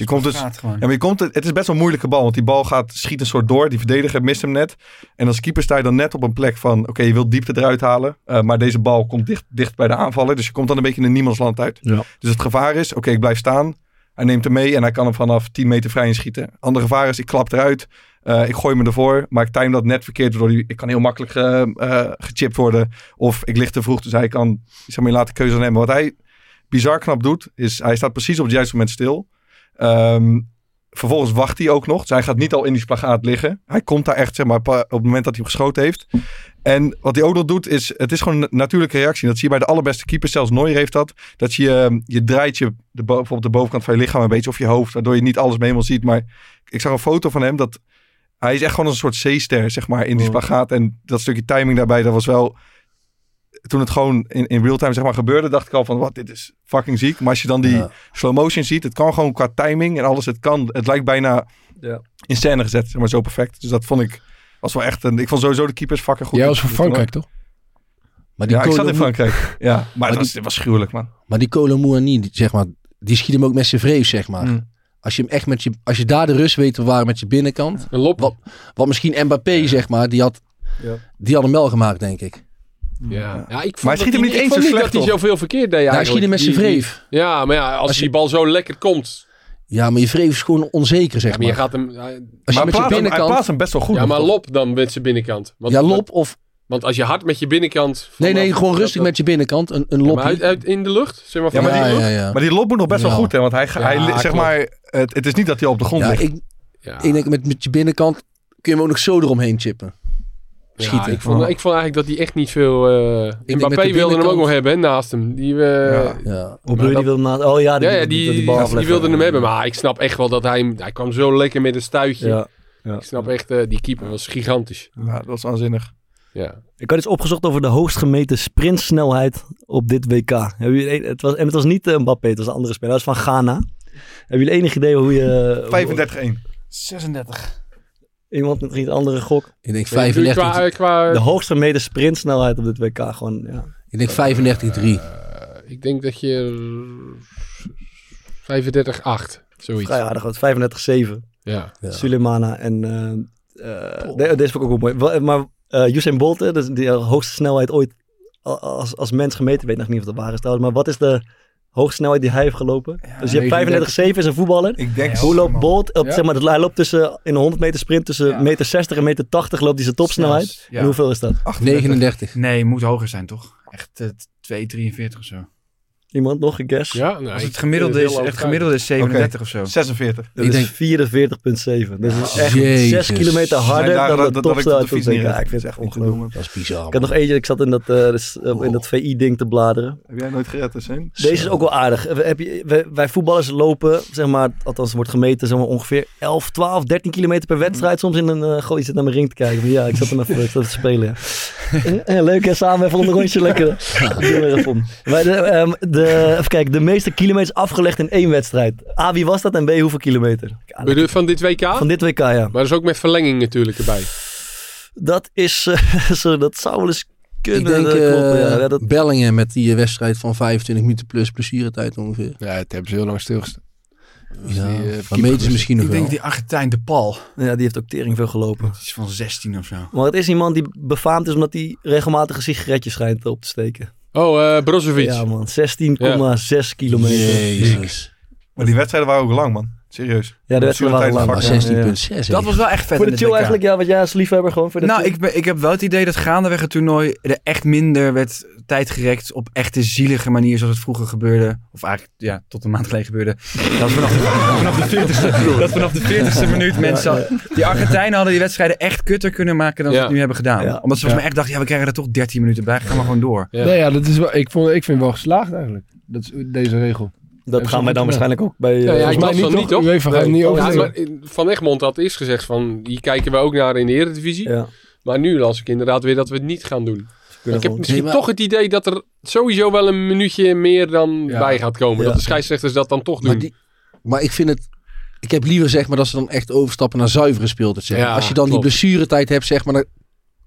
Je komt dus, ja, maar je komt, het is best wel een moeilijke bal, want die bal gaat, schiet een soort door. Die verdediger mist hem net. En als keeper sta je dan net op een plek van, oké, je wilt diepte eruit halen. eh, maar deze bal komt dicht, dicht bij de aanvaller. Dus je komt dan een beetje in een niemandsland uit. Ja. Dus het gevaar is, oké, ik blijf staan. Hij neemt hem mee en hij kan hem vanaf 10 meter vrij inschieten. Ander gevaar is, ik klap eruit. eh, ik gooi me ervoor, maar ik time dat net verkeerd. Waardoor hij, ik kan heel makkelijk ge- eh, gechipt worden. Of ik lig te vroeg, dus hij kan zeg maar, laten keuze nemen. Wat hij bizar knap doet, is hij staat precies op het juiste moment stil. Ehm, vervolgens wacht hij ook nog. Dus hij gaat niet al in die splagaat liggen. Hij komt daar echt zeg maar, op het moment dat hij hem geschoten heeft. En wat hij ook nog doet, is het is gewoon een natuurlijke reactie. Dat zie je bij de allerbeste keepers. Zelfs Neuer heeft dat. Dat je, ehm, je draait je de, bijvoorbeeld de bovenkant van je lichaam een beetje. Of je hoofd. Waardoor je niet alles mee helemaal ziet. Maar ik zag een foto van hem. Dat hij is echt gewoon een soort zeester, zeg maar, in die spagaat. En dat stukje timing daarbij, dat was wel... Toen het gewoon in, in real time zeg maar, gebeurde, dacht ik al van, wat, dit is fucking ziek. Maar als je dan die Ja. slow motion ziet, het kan gewoon qua timing en alles. Het kan, het lijkt bijna Ja. in scène gezet, zeg maar, zo perfect. Dus dat vond ik, was wel echt een... Ik vond sowieso de keepers fucking goed. Jij was van Frankrijk, toch? Maar die Ja, ik zat in Frankrijk. Ja, maar, het was, het was gruwelijk, man. Maar die Colomouani, die, zeg maar, die schiet hem ook met zijn vrees, zeg maar. Mm. Als je hem echt met je, als je daar de rust weet te bewaren met je binnenkant. Een lop. Wat, wat misschien Mbappé, zeg maar, die had, Ja. die had hem wel gemaakt, denk ik. Ja. ja, ik vond Maar hij schiet hem niet eens zo niet slecht dat hij zoveel verkeerd deed Ja, hij schiet hem met zijn vreef. Ja, maar ja, als, Als je- die bal zo lekker komt. Ja, maar je vreef is gewoon onzeker, zeg Ja, maar je maar. gaat hem... Als je Maar met hij je plaatst, hem, hij binnenkant... plaatst hem best wel goed. Ja, maar lop dan met zijn binnenkant. Want, Ja, lop of... Want als je hard met je binnenkant... Nee, nee, gewoon rustig dat- met je binnenkant. Een, een Ja, lop. maar uit, uit- in de lucht? Zeg maar Ja, van maar die- ja, ja. Maar die lop moet nog best wel Ja. goed, hè? Want hij, Ja, hij zeg klopt. maar, het, het is niet dat hij op de grond Ja, ligt. ik, Ja. ik denk met, met je binnenkant kun je hem ook nog zo eromheen chippen. Ja, ik, vond, ik vond eigenlijk dat hij echt niet veel... met Mbappé de wilde hem ook nog hebben, hè, naast hem. Die, eh, Ja. Ja. Hoe bedoel je, die wilde. Oh ja, die, ja, ja, die, die, bal die afleggen. wilde hem hebben. Maar ik snap echt wel dat hij. Hij kwam zo lekker met een stuitje. Ja. ja. Ik snap echt, eh, die keeper was gigantisch. Ja, dat was waanzinnig. Ja. Ik had iets opgezocht over de hoogst gemeten sprintsnelheid op dit WK. Hebben jullie, een- het was, en het was niet Mbappé, het was een andere speler. Dat was van Ghana. Hebben jullie enig idee hoe je... 35-1. 36. Iemand met een andere gok? Ik denk Qua, 35, qua, De hoogst gemeten sprintsnelheid op dit WK. Gewoon, ja. ik denk 35 3. eh, ik denk dat je... 35-8. Zoiets. Vrij aardig, wat 35-7. Ja. Ja. Sulemana en... eh, eh, de- deze vond ik ook wel mooi. Maar eh Usain Bolt, hè, is die hoogste snelheid ooit als, als mens gemeten. Ik weet nog niet of dat waar is trouwens. Maar wat is de hoogste snelheid die hij heeft gelopen? dus je hebt 35-7 is een voetballer. Ik denk Hoe loopt Bolt? Op, Ja. zeg maar, hij loopt tussen, in een 100 meter sprint tussen Ja. meter 60 en meter 80 loopt hij zijn topsnelheid. Ja. En hoeveel is dat? 39. Nee, moet hoger zijn toch? Echt eh 2,43 of zo. Iemand nog een guess? Ja, nou, Als het gemiddelde heel is, het gemiddelde is 37 of zo. 46. Dat Ik is denk- 44,7. Dat is echt Jezus. 6 kilometer harder dan de dat- dat ik op de fiets niet ik vind het echt ongelooflijk. Dat is bizar. Ik had nog eentje, ik zat in dat, eh, dus, eh, in dat VI-ding te bladeren. Heb jij nooit gered, heen? Deze is ook wel aardig. We- Heb je, wij, wij voetballers lopen, zeg maar, althans wordt gemeten, zeg maar, ongeveer 11, 12, 13 kilometer per wedstrijd. Soms in een, uh, goh, je zit naar mijn ring te kijken. Maar ja, ik zat hem even, ik zat te spelen. Ja. Eh, eh, leuk hè, samen even een rondje lekker. Doen we even om. Maar de, ehm, de, even kijken, de meeste kilometers afgelegd in één wedstrijd. A, wie was dat en B, hoeveel kilometer? Ja, Bedoel je Van dit WK? Van dit WK, ja. Maar dat is ook met verlenging natuurlijk erbij. Dat is, eh, zo, dat zou wel eens kunnen. Ik denk dat eh, ja. Ja, dat, Bellingen met die eh, wedstrijd van 25 minuten plus blessuretijd ongeveer. Ja, het hebben ze heel lang stilgestaan. Ja, die, van keeper meters is- misschien nog Ik wel. denk die Argentijn De Paul. Ja, die heeft ook tering veel gelopen. Die is van 16 of zo. Maar het is iemand die befaamd is omdat hij regelmatig een sigaretje schijnt op te steken. Oh, eh Brozovic. Ja man, 16,6 kilometer. Jezus. Maar die wedstrijden waren ook lang, man. Serieus. Ja, de wedstrijd waren lang. Blessuretijd Ja, is ja. vaak. Dat was wel echt vet Voor in de het chill eigenlijk, ja, wat jij als liefhebber gewoon voor de Nou, chill. ik, ben, ik heb wel het idee dat gaandeweg het toernooi er echt minder werd tijd gerekt op echte zielige manier zoals het vroeger gebeurde. Of eigenlijk, ja, tot een maand geleden gebeurde. Dat vanaf de, vanaf de 40ste, dat vanaf de 40ste minuut mensen... Die Argentijnen hadden die wedstrijden echt kutter kunnen maken dan ze Ja. het nu hebben gedaan. Ja. Omdat ze volgens mij echt dachten, ja, we krijgen er toch 13 minuten bij. Gaan we gewoon door. Ja. Nee, ja, dat is wel, ik, vond, ik vind het wel geslaagd eigenlijk. Dat is deze regel. Dat gaan wij dan waarschijnlijk ook bij... eh, Ja, ja, ik mij las van niet, niet, toch? toch? UEFA gaat het niet Ja, over. maar in- Van Egmond had eerst gezegd van, hier kijken we ook naar in de Eredivisie. Ja. Maar nu las ik inderdaad weer dat we het niet gaan doen. Ik heb misschien Nee, maar- toch het idee dat er sowieso wel een minuutje meer dan Ja. bij gaat komen. Ja. Dat de scheidsrechters dat dan toch doen. Maar, die, maar ik vind het... Ik heb liever zeg maar dat ze dan echt overstappen naar zuivere speeltijd. Zeg. Ja, Als je dan klopt. die blessuretijd hebt, zeg maar, dan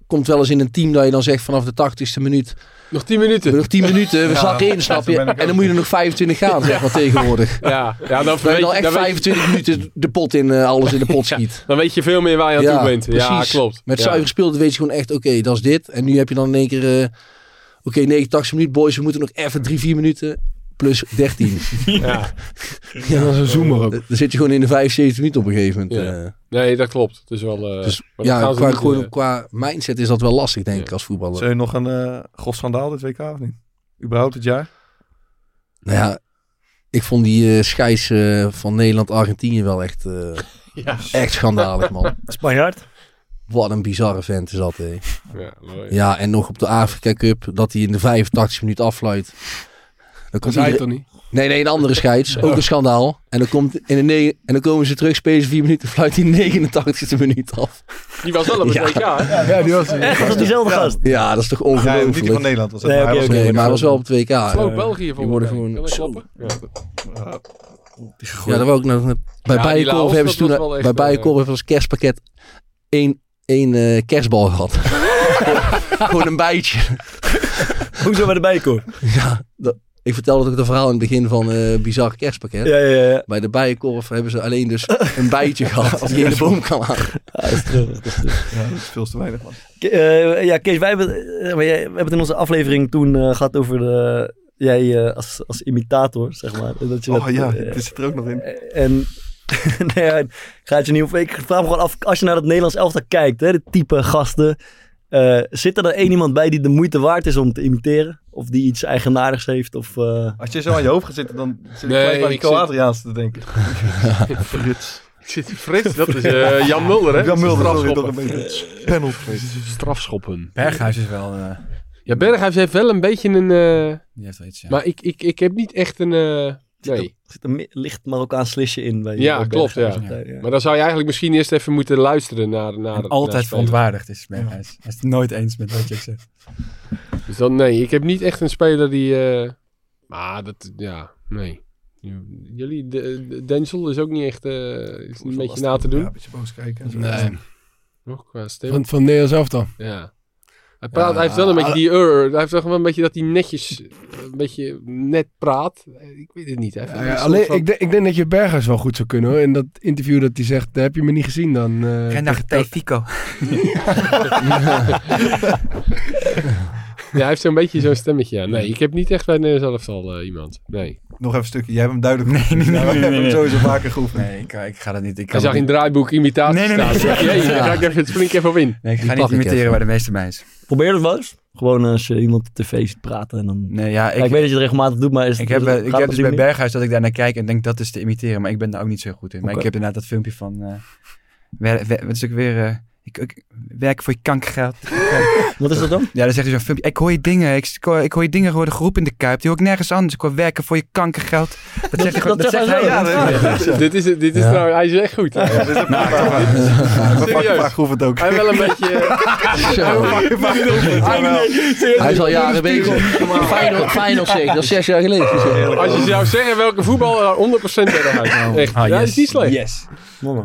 komt wel eens in een team dat je dan zegt vanaf de 80ste minuut, Nog 10 minuten. nog 10 minuten, we Ja, zakken in, snap je? En dan moet je er nog 25 gaan, zeg maar, tegenwoordig. Ja, ja dan, Dat weet je dan je, echt dan, weet, 25 minuten de pot in, eh, alles in de pot schiet. dan weet je veel meer waar je aan toe bent. Ja, precies. klopt. Met ja. zuiver speeltijd weet je gewoon echt, oké, dat is dit. En nu heb je dan in één keer, eh, oké, 89 minuten, boys, we moeten nog even 3, 4 minuten. Plus 13. Ja. Ja, dat is een zoomer ook. Dan zit je gewoon in de 75 minuten op een gegeven moment. Ja. eh. Nee, dat klopt. Het is wel... eh, Dus ja, qua, niet, gewoon, qua mindset is dat wel lastig, denk Ja. ik, als voetballer. Zul je nog een eh grof schandaal dit WK of niet? Überhaupt het jaar? Nou ja, ik vond die eh scheids van Nederland-Argentinië wel echt, eh, ja. echt schandalig, man. Spanjaard? Wat een bizarre vent is dat, hé. Ja, mooi. Ja, en nog op de Afrika Cup, dat hij in de 85 minuut afluit. Dan Dat komt zei iedereen- toch niet? Nee, nee, een andere scheids. Ook een schandaal. En dan, komt in de negen- en dan komen ze terug, spelen ze vier minuten, fluit hij 89e minuut af. Die was wel op het Ja. WK, hè? Ja, die was Echt, was diezelfde gast? Ja, dat is toch Ja, niet die van ongelooflijk. Nederland. Was dat, Nee, maar hij oké, was. Nee, maar hij was wel op het WK. Sloot Eh, België die voor worden mij. gewoon? Ja. Ja, dat wou ik nog. Bij Ja, die Bijenkorf hebben ze toen bij eh, Bijenkorf hebben ze als kerstpakket één, één eh, kerstbal gehad. Gewoon een bijtje. Hoezo bij de bijkoor? Ja, dat, ik vertelde ook het verhaal in het begin van eh bizar kerstpakket. Ja, ja, ja. Bij de bijenkorf hebben ze alleen dus een bijtje gehad die in de boom kan hangen. Ja, dat is terug. Dat is terug. Ja, dat is veel te weinig, man. Ke- eh, ja, Kees, wij hebben, eh, we hebben het in onze aflevering toen eh, gehad over de, jij eh, als, als imitator, zeg maar. Dat je Oh dat, ja, dit zit er ook nog in. En nee, ja, ik ga het je niet op. Ik vraag me gewoon af, als je naar het Nederlands elftal kijkt, hè, de type gasten. Eh, zit er dan één iemand bij die de moeite waard is om te imiteren? Of die iets eigenaardigs heeft? Of, eh, Als je zo aan je hoofd gaat zitten, dan zit ik Nee, gelijk bij die ik zit- Co-Adriaans te denken. Frits. Ik zit Frits, dat is eh, Jan Mulder, hè? Jan Mulder, Strafschoppen. Penalty. Strafschoppen. Berghuis is wel... Ja, Berghuis heeft wel een beetje een... eh, die heeft wel iets, ja. Maar ik, ik, ik heb niet echt een... eh, nee. Er zit een licht Marokkaans slisje in. Bij, Ja, klopt, ja. Maar dan zou je eigenlijk misschien eerst even moeten luisteren naar... naar En naar altijd spelers. verontwaardigd is Berghuis. Hij is het nooit eens met wat je zegt. Dus dan, nee, ik heb niet echt een speler die... eh, maar dat, ja, nee. Jullie, de, de- Denzel is ook niet echt... eh is een beetje na te doen. Ja, een beetje boos kijken. en zo. Nee. Nog qua. Van, van Nederlands elftal. Ja. Hij, praat, Ja, hij heeft wel een beetje die ur. Hij heeft wel een beetje dat hij netjes, een beetje net praat. Ik weet het niet. Ja, ja, alleen, van- ik, denk, ik denk dat je Berghuis wel goed zou kunnen hoor. In dat interview dat hij zegt, heb je me niet gezien dan? eh, Geen dag tegen- tegen Fico. Ja, hij heeft zo'n beetje zo'n stemmetje. Ja. Nee, ik heb niet echt bij Nederlands elftal eh, iemand. Nee. Nog even een stukje. Jij hebt hem duidelijk Nee, nee, nee, Ja, we nee, hem sowieso vaker geoefend. Nee, ik, ik ga dat niet. Ik Hij kan zag in draaiboek imitatie Nee, nee, nee. staan. Jee, dan ga ik even, spring ik even op in. Nee, ik Die ga niet ik imiteren waar de meeste mij is. Probeer het wel eens. Gewoon als je iemand op tv ziet praten. En dan... Nee, ja, Ja, ik, weet dat je het regelmatig doet, maar is ik heb, eh, het ik heb dus bij? Berghuis dat ik daar naar kijk en denk dat is te imiteren, maar ik ben daar ook niet zo goed in. Maar ik heb inderdaad dat filmpje van, eh wer, wer- wat is ook weer, eh, ik, ik werk voor je kankergeld. Wat is dat dan? Ja, dan zegt hij zo'n filmpje. Ik hoor je dingen. Ik, ik, hoor, ik hoor je dingen worden geroepen in de kuip. Die hoor ik nergens anders. Ik hoor werken voor je kankergeld. Dat zegt hij gewoon. dat Dat zegt hij. hij Ja, Dit is, dit is Ja. trouwens, hij is echt goed. Ja, dit is een Nou, Serieus. geoefend ook. Hij wel een beetje... Hij is al jaren bezig. Feyenoord, Feyenoord zeg, dat is zes jaar geleden. Als je zou zeggen welke voetballer 100% Berghuis. Echt, Ah, ja, is niet slecht. Yes.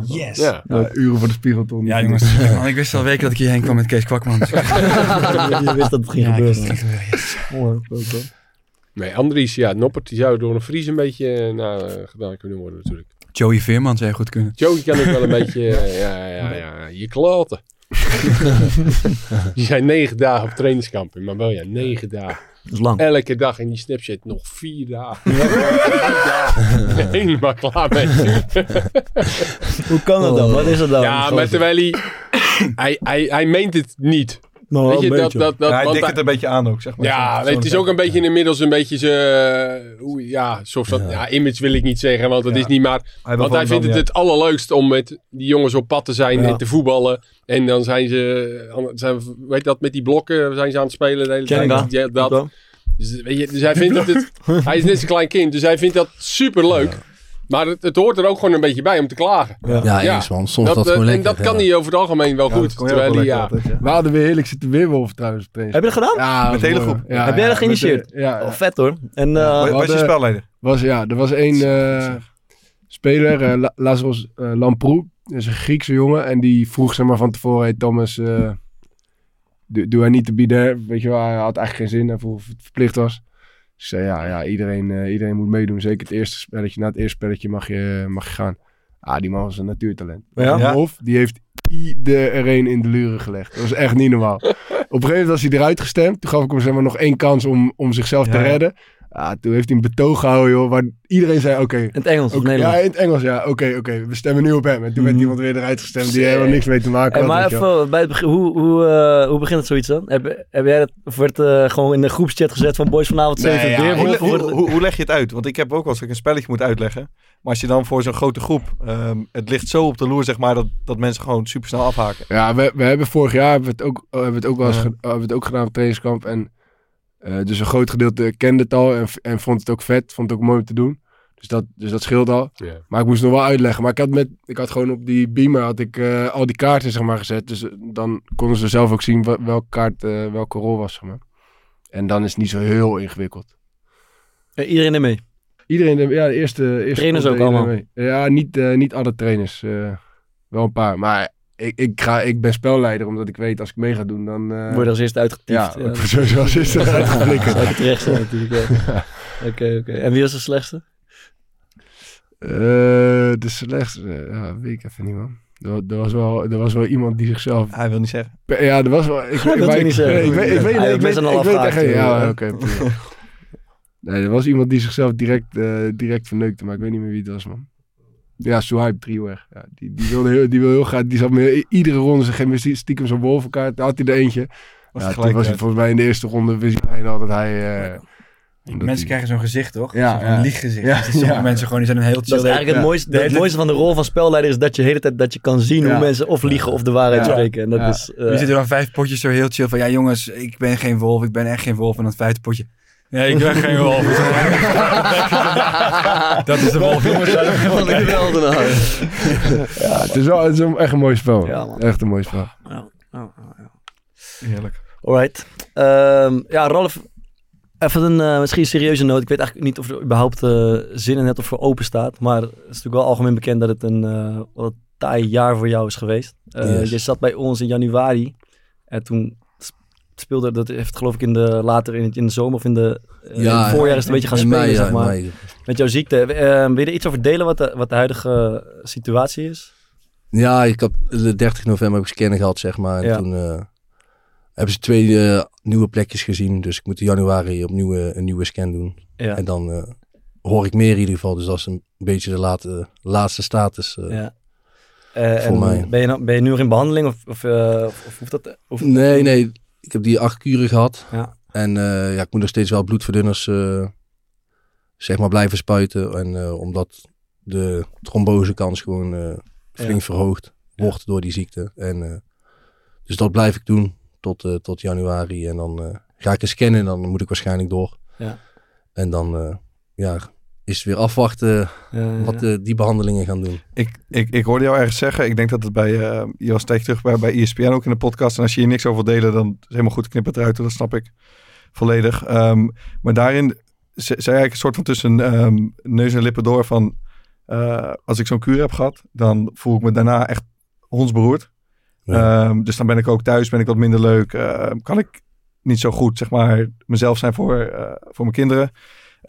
Yes. Ja, uren voor de spiegelton. Ja, jongens. Man, ik wist al weken dat ik hierheen kwam met Kees Kwakman. je wist dat het ging Ja, ik gebeuren. wist dat het ging gebeuren, yes. Mooi, wel. Nee, Andries, ja, Noppert, die zou door een Fries een beetje eh, nou, eh, gedaan kunnen worden natuurlijk. Joey Veerman zou je goed kunnen. Joey kan ik wel een beetje, eh, ja, ja, ja, je kloten. die zijn negen dagen op trainingskamp in Marbella. Negen dagen. Dat is lang. Elke dag in die Snapchat nog vier dagen. Vier dagen. Helemaal klaar mee. Hoe kan dat dan? Wat is dat dan? Ja, maar terwijl hij, hij, hij, hij meent het niet. Nou, Weet je, een dat, dat, dat, Ja, hij dikt het een beetje aan ook, zeg maar. Ja, het is ook een beetje inmiddels een beetje zijn, hoe- ja, soort van, ja. image wil ik niet zeggen, want dat Ja. is niet maar, Hij want hij vindt het het allerleukst om met die jongens op pad te zijn Ja. en te voetballen. En dan zijn ze, zijn, weet je dat, met die blokken zijn ze aan het spelen de hele tijd. Ja, dat. Dus, weet je, dus hij vindt het, het- hij is net zo'n klein kind, dus hij vindt dat super leuk. Maar het, het hoort er ook gewoon een beetje bij om te klagen. Ja, eens man. Soms dat, Dat, gewoon eh, lekker. en dat kan ja. hij over het algemeen wel goed. Terwijl hij, ja, We hadden weer heerlijk zitten weerwolven trouwens. Heb je dat gedaan? Ja, Met de hele groep. Ja, Heb jij ja, dat geïnitieerd? de- Ja, Oh, vet hoor. En Ja. eh, Was je spelleider? Was, ja, er was één eh, speler, eh, La- Lazarus Lamprou. Dat is een Griekse jongen. En die vroeg zeg maar, van tevoren, hey Thomas, eh do, do I need to be there? Weet je wel, hij had eigenlijk geen zin. Hij vroeg of het verplicht was. Dus zei, ja, ja iedereen, eh, iedereen moet meedoen. Zeker het eerste spelletje. Na het eerste spelletje mag je, mag je gaan. Ah, die man was een natuurtalent. Ja? Ja? Of, die heeft iedereen in de luren gelegd. Dat was echt niet normaal. Op een gegeven moment was hij eruit gestemd. Toen gaf ik hem zeg maar, nog één kans om, om zichzelf te Ja, redden. Ah, toen heeft hij een betoog gehouden, joh, waar iedereen zei, oké. in het Engels of Oké, Nederlands? ja, in het Engels, ja. Oké, oké, we stemmen nu op hem. En toen werd Mhm. iemand weer eruit gestemd die helemaal niks mee te maken Hey, had. maar even bij het begin, hoe, hoe, eh, hoe begint het zoiets dan? Heb, heb jij dat, of werd eh, gewoon in de groepschat gezet van boys vanavond Nee, 7 ja, weer? Hoe, hoe, hoe, hoe leg je het uit? Want ik heb ook wel eens dat ik een spelletje moet uitleggen. Maar als je dan voor zo'n grote groep, ehm, het ligt zo op de loer, zeg maar, dat, dat mensen gewoon super snel afhaken. Ja, we, we hebben vorig jaar hebben we het ook, hebben we het ook wel eens Ja. ge- hebben we het ook gedaan op trainingskamp. En eh, dus een groot gedeelte kende het al en, en vond het ook vet. Vond het ook mooi om te doen. Dus dat, dus dat scheelt al. Ja. Maar ik moest nog wel uitleggen. Maar ik had, met, ik had gewoon op die beamer had ik, eh, al die kaarten zeg maar, gezet. Dus eh, dan konden ze zelf ook zien welke kaart eh, welke rol was. Zeg maar. En dan is het niet zo heel ingewikkeld. Ja, iedereen ermee. Iedereen, de- ja, de eerste... eerste Trainers ook allemaal? mee. Ja, niet, eh, niet alle trainers. eh, wel een paar. Maar ik, ik, ga, ik ben spelleider, omdat ik weet als ik mee ga doen, dan... eh, Word je als eerste uitgetiefd. Ja, ik word sowieso als eerste uitgeflikkerd. Zou ik terecht zijn natuurlijk. ja. Oké, oké. En wie was de slechtste? Eh, de slechtste, ja, weet ik even niet, man. Er, er, was wel, er was wel iemand die zichzelf... Hij wil niet zeggen. Ja, er was wel... Ik, Hij wil ik- niet zeggen. Ik weet, ik weet, ik we weet, ik weet echt Ja, oké. nee, er was iemand die zichzelf direct, eh, direct verneukte, maar ik weet niet meer wie het was, man. Ja, Suhaib Driehoer. Ja, die, die, wilde heel, die wilde heel graag... Die zat me iedere ronde, ze geeft me stiekem zo'n wolvenkaart. Daar had hij er eentje. Was ja, toen was hij volgens mij in de eerste ronde... Wist hij al dat hij... eh, omdat Mensen hij- krijgen zo'n gezicht, toch? Ja, Zo'n ja. lieggezicht. Ja, Dus sommige ja. mensen gewoon, die zijn een heel chill. Dat is eigenlijk het Ja. mooiste, De het mooiste van de rol van spelleider is dat je de hele tijd dat je kan zien Ja. hoe mensen of liegen of de waarheid Ja. spreken. En dat Ja. is... eh, Je zit er dan vijf potjes zo heel chill van, ja jongens, ik ben geen wolf, ik ben echt geen wolf. En dan vijfde potje, nee, ik ben geen wolf. dat is de wolf, jongens. Wat een geweldenaar. Ja, het is wel het is een- echt een mooi spel. Ja, man. echt een mooi spel. Ja, ja, ja. Heerlijk. Alright. Ehm, ja, Ralf, even een eh, misschien serieuze noot. Ik weet eigenlijk niet of er überhaupt eh, zin in hebt of voor open staat. Maar het is natuurlijk wel algemeen bekend dat het een eh wat een taai jaar voor jou is geweest. Eh, Yes. Je zat bij ons in januari. En toen speelde, dat heeft geloof ik in de, later in, het, in de zomer of in de eh, in het voorjaar is het een beetje gaan spelen, mei, ja, zeg maar. mei. Met jouw ziekte. Eh, wil je er iets over delen wat de, wat de huidige situatie is? Ja, ik heb de 30 november heb ik scannen gehad, zeg maar. En Ja. toen eh, hebben ze twee eh, nieuwe plekjes gezien. Dus ik moet in januari opnieuw een nieuwe scan doen. Ja. En dan hoor ik meer in ieder geval. Dus dat is een beetje de late, laatste status. Ja. Voor en mij. Ben, je nou, ben je nu nog in behandeling of, of, of, of hoeft dat? Of, Nee, nee. Ik heb die acht kuren gehad. Ja. En eh, ja, ik moet nog steeds wel bloedverdunners eh, zeg maar blijven spuiten. En eh, omdat de trombosekans gewoon flink Ja. verhoogd wordt door die ziekte. En, dus dat blijf ik doen tot, tot januari. En dan ga ik eens scannen en dan moet ik waarschijnlijk door. Ja. En dan ja, is weer afwachten Ja, wat ja. die behandelingen gaan doen. Ik, ik, ik hoorde jou ergens zeggen, ik denk dat het bij, eh, je was een tijdje terug bij, bij ESPN ook in de podcast. En als je hier niks over wil delen, dan is het helemaal goed, knip het eruit. Dat snap ik volledig. Ehm, maar daarin ze- zei eigenlijk een soort van tussen ehm, neus en lippen door van, eh, als ik zo'n kuur heb gehad, dan voel ik me daarna echt hondsberoerd. Ja. Ehm, dus dan ben ik ook thuis, ben ik wat minder leuk. ehm, kan ik niet zo goed, zeg maar, mezelf zijn voor, eh, voor mijn kinderen.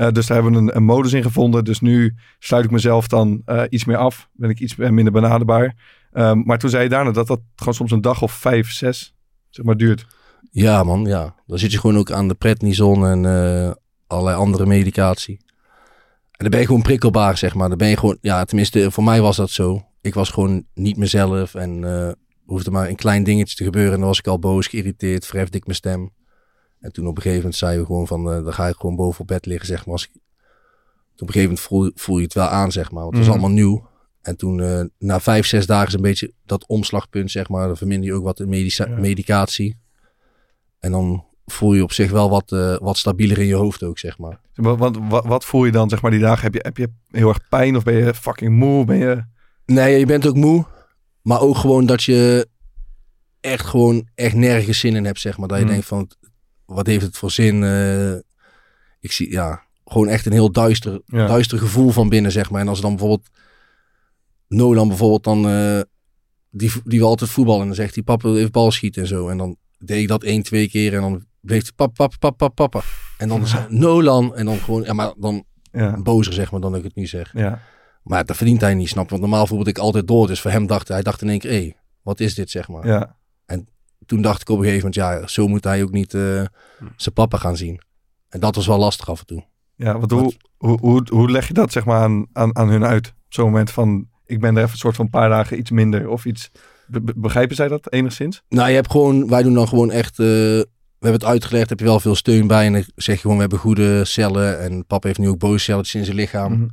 Eh, dus daar hebben we een, een modus in gevonden. Dus nu sluit ik mezelf dan eh, iets meer af. Ben ik iets minder benaderbaar. Ehm, maar toen zei je daarna dat dat gewoon soms een dag of vijf, zes zeg maar, duurt. Ja, man, ja. Dan zit je gewoon ook aan de prednison en eh, allerlei andere medicatie. En dan ben je gewoon prikkelbaar, zeg maar. Dan ben je gewoon, ja, tenminste, voor mij was dat zo. Ik was gewoon niet mezelf en hoefde maar een klein dingetje te gebeuren. En dan was ik al boos, geïrriteerd, verhefde ik mijn stem. En toen op een gegeven moment zei we gewoon van, eh, dan ga ik gewoon boven op bed liggen, zeg maar. Als ik, toen op een gegeven moment voel, voel je het wel aan, zeg maar. Want het was Mhm. allemaal nieuw. En toen, eh, na vijf, zes dagen is een beetje dat omslagpunt, zeg maar. Dan verminder je ook wat de medica- medicatie. En dan voel je op zich wel wat, eh, wat stabieler in je hoofd ook, zeg maar. Want, wat, wat voel je dan, zeg maar, die dagen? Heb je, heb je heel erg pijn of ben je fucking moe? Ben je... Nee, je bent ook moe. Maar ook gewoon dat je echt gewoon echt nergens zin in hebt, zeg maar. Dat je Hmm. denkt van, wat heeft het voor zin? Eh, ik zie, ja, gewoon echt een heel duister, Ja. duister gevoel van binnen, zeg maar. En als dan bijvoorbeeld Nolan bijvoorbeeld dan, eh, die, die wil altijd voetballen. En dan zegt hij, papa wil even bal schieten en zo. En dan deed ik dat één, twee keer en dan bleef hij, papa, papa, papa, papa. En dan zei Nolan. En dan gewoon, ja, maar dan Ja. bozer, zeg maar, dan dat ik het niet zeg. Ja. Maar dat verdient hij niet, snap? Want normaal voetbalde ik altijd door. Dus voor hem dacht hij, hij dacht in één keer, hé, wat is dit, zeg maar. Ja. En toen dacht ik op een gegeven moment, ja, zo moet hij ook niet eh, zijn papa gaan zien. En dat was wel lastig af en toe. Ja, want hoe, hoe, hoe, hoe leg je dat zeg maar aan, aan, aan hun uit? Op zo'n moment van, ik ben er even een soort van een paar dagen iets minder of iets. Be- be- begrijpen zij dat enigszins? Nou, je hebt gewoon, wij doen dan gewoon echt, eh, we hebben het uitgelegd, heb je wel veel steun bij. En dan zeg je gewoon, we hebben goede cellen. En papa heeft nu ook boze celletjes in zijn lichaam. Mhm.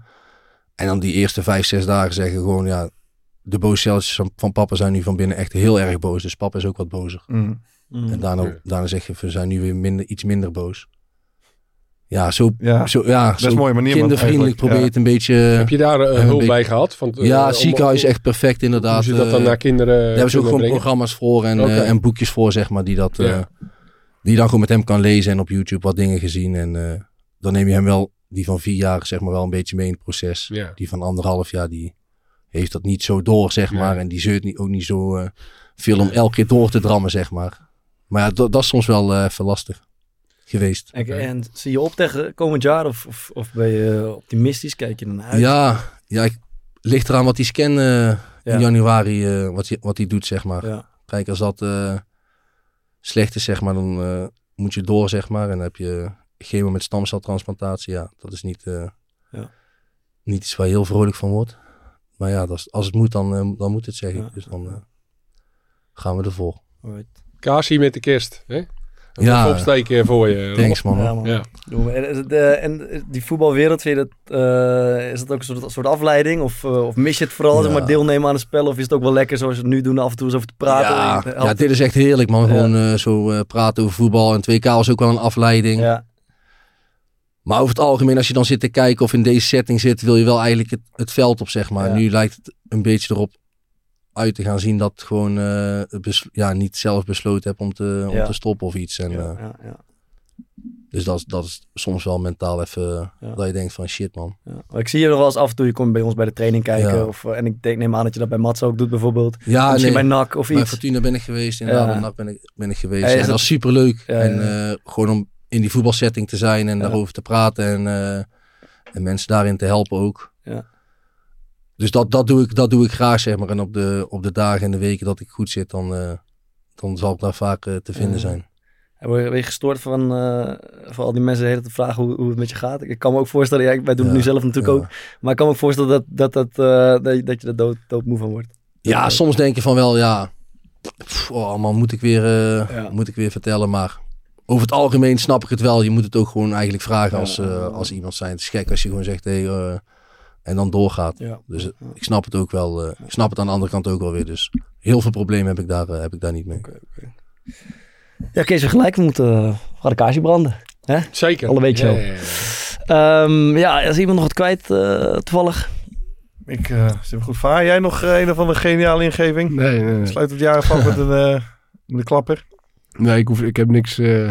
En dan die eerste vijf, zes dagen zeggen gewoon, ja, de boze celletjes van, van papa zijn nu van binnen echt heel erg boos. Dus papa is ook wat bozer. Mhm. En daarna, daarna zeg je, we zijn nu weer minder, iets minder boos. Ja, zo, Ja, zo, ja, best zo mooie manier, man, kindervriendelijk eigenlijk. probeer je Ja. het een beetje... Heb je daar eh, een hulp beetje- bij gehad? Van, eh, ja, het ziekenhuis is echt perfect inderdaad. Hoe ze dat dan eh, naar kinderen Daar hebben ze ook gewoon brengen? programma's voor en, eh, en boekjes voor, zeg maar, die dat... eh, Ja. die je dan gewoon met hem kan lezen en op YouTube wat dingen gezien. En eh, dan neem je hem wel, die van vier jaar, zeg maar, wel een beetje mee in het proces. Ja. Die van anderhalf jaar, die heeft dat niet zo door, zeg Ja. maar. En die zeurt niet, ook niet zo eh, veel om elke keer door te drammen, zeg maar. Maar ja, dat, dat is soms wel eh, even lastig geweest. En, en zie je op tegen komend jaar of, of, of ben je optimistisch? Kijk je ernaar uit? Ja, ja ik, ligt eraan wat die scan in Ja. januari, eh, wat hij wat die doet, zeg maar. Ja. Kijk, als dat slecht is, zeg maar, dan moet je door, zeg maar. En dan heb je chemo met stamceltransplantatie. Ja, dat is niet, Ja. niet iets waar je heel vrolijk van wordt. Maar ja, dat is, als het moet, dan, eh, dan moet het, zeg ik. Ja. Dus dan eh, gaan we ervoor. Alright. Met de kerst. Hè? Een Ja. opsteken voor je. Thanks, man. Ja, man. Ja. Doen we. En, eh, en die voetbalwereld, vind je dat, eh, is dat ook een soort, soort afleiding? Of, of mis je het vooral, zeg maar, deelnemen aan het spel? Of is het ook wel lekker zoals we het nu doen, af en toe eens over te praten? Ja, ja, dit is echt heerlijk, man. Gewoon zo eh, praten over voetbal. En 2K was ook wel een afleiding. Ja. Maar over het algemeen, als je dan zit te kijken of in deze setting zit, wil je wel eigenlijk het, het veld op, zeg maar. Ja. Nu lijkt het een beetje erop uit te gaan zien dat ik gewoon het bes- ja, niet zelf besloten heb om te, om Ja. te stoppen of iets. En, Ja, eh, ja, ja. Dus dat, is- dat is soms wel mentaal even dat je denkt van shit man. Ik zie je nog wel eens af en toe, je komt bij ons bij de training kijken. Of, eh, en ik denk, neem aan dat je dat bij Mats ook doet bijvoorbeeld. Ja, Misschien nee. bij NAC of Bij iets. Fortuna ben ik geweest, inderdaad. Ja. Bij NAC ben ik, ben ik geweest. En dat- is superleuk. En gewoon om in die voetbalsetting te zijn en daarover te praten en, eh, en mensen daarin te helpen ook. Ja. Dus dat, dat, doe ik, dat doe ik graag, zeg maar. En op de, op de dagen en de weken dat ik goed zit, dan, eh, dan zal ik daar vaak eh, te vinden zijn. En word je, word je gestoord van, eh, van al die mensen de hele tijd vragen hoe, hoe het met je gaat? Ik kan me ook voorstellen, ja, wij doen het Ja, nu zelf natuurlijk ja. ook. Maar ik kan me ook voorstellen dat, dat, dat, dat, je- dat je er dood, doodmoe van wordt. Ja, soms denk je van wel, ja, pff, oh man, moet ik, weer, Ja. moet ik weer vertellen. Maar over het algemeen snap ik het wel. Je moet het ook gewoon eigenlijk vragen Ja. als, eh, als iemand zijn. Het is gek als je gewoon zegt, hey, eh, en dan doorgaat. Ja. Dus eh, ik snap het ook wel. eh, ik snap het aan de andere kant ook wel weer. Dus heel veel problemen heb ik daar, heb ik daar niet mee. Ja, Kees, we gelijk. We moeten uh, de kaarsje branden. Hè? Zeker. Alle week zo. Ja, ja, ja. Ehm, ja, is iemand nog wat kwijt eh, toevallig? Ik uh, zit goed van. Jij nog een of andere geniale ingeving? Nee, nee, nee. Sluit het jaar af met een, uh, met een klapper. Nee, ik, hoef, ik heb niks... Uh,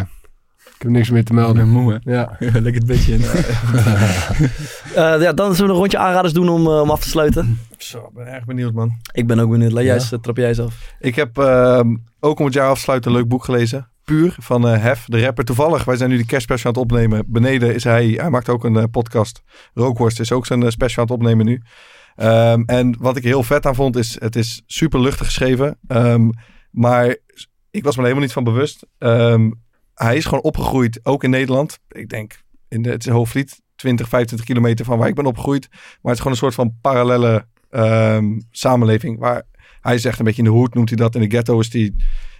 ik heb niks meer te melden. Ik ben moe, hè? Ja. Lekker het beetje in. uh, ja, dan zullen we een rondje aanraders doen om, uh, om af te sluiten. Zo, ik ben erg benieuwd, man. Ik ben ook benieuwd. Laat ja? jij trap jij zelf. Ik heb uh, ook om het jaar af te sluiten een leuk boek gelezen Puur van eh, Hef, de rapper. Toevallig, wij zijn nu die kerstspecial aan het opnemen. Beneden is hij, hij maakt ook een eh, podcast. Rookworst is ook zijn eh, special aan het opnemen nu. Ehm, en wat ik heel vet aan vond, is het is super luchtig geschreven. Ehm, maar ik was me helemaal niet van bewust. Ehm, hij is gewoon opgegroeid, ook in Nederland. Ik denk, in de, het is Hoofdvliet, 20, 25 kilometer van waar ik ben opgegroeid. Maar het is gewoon een soort van parallele ehm, samenleving. Waar hij zegt een beetje in de hoed, noemt hij dat. In de ghetto is hij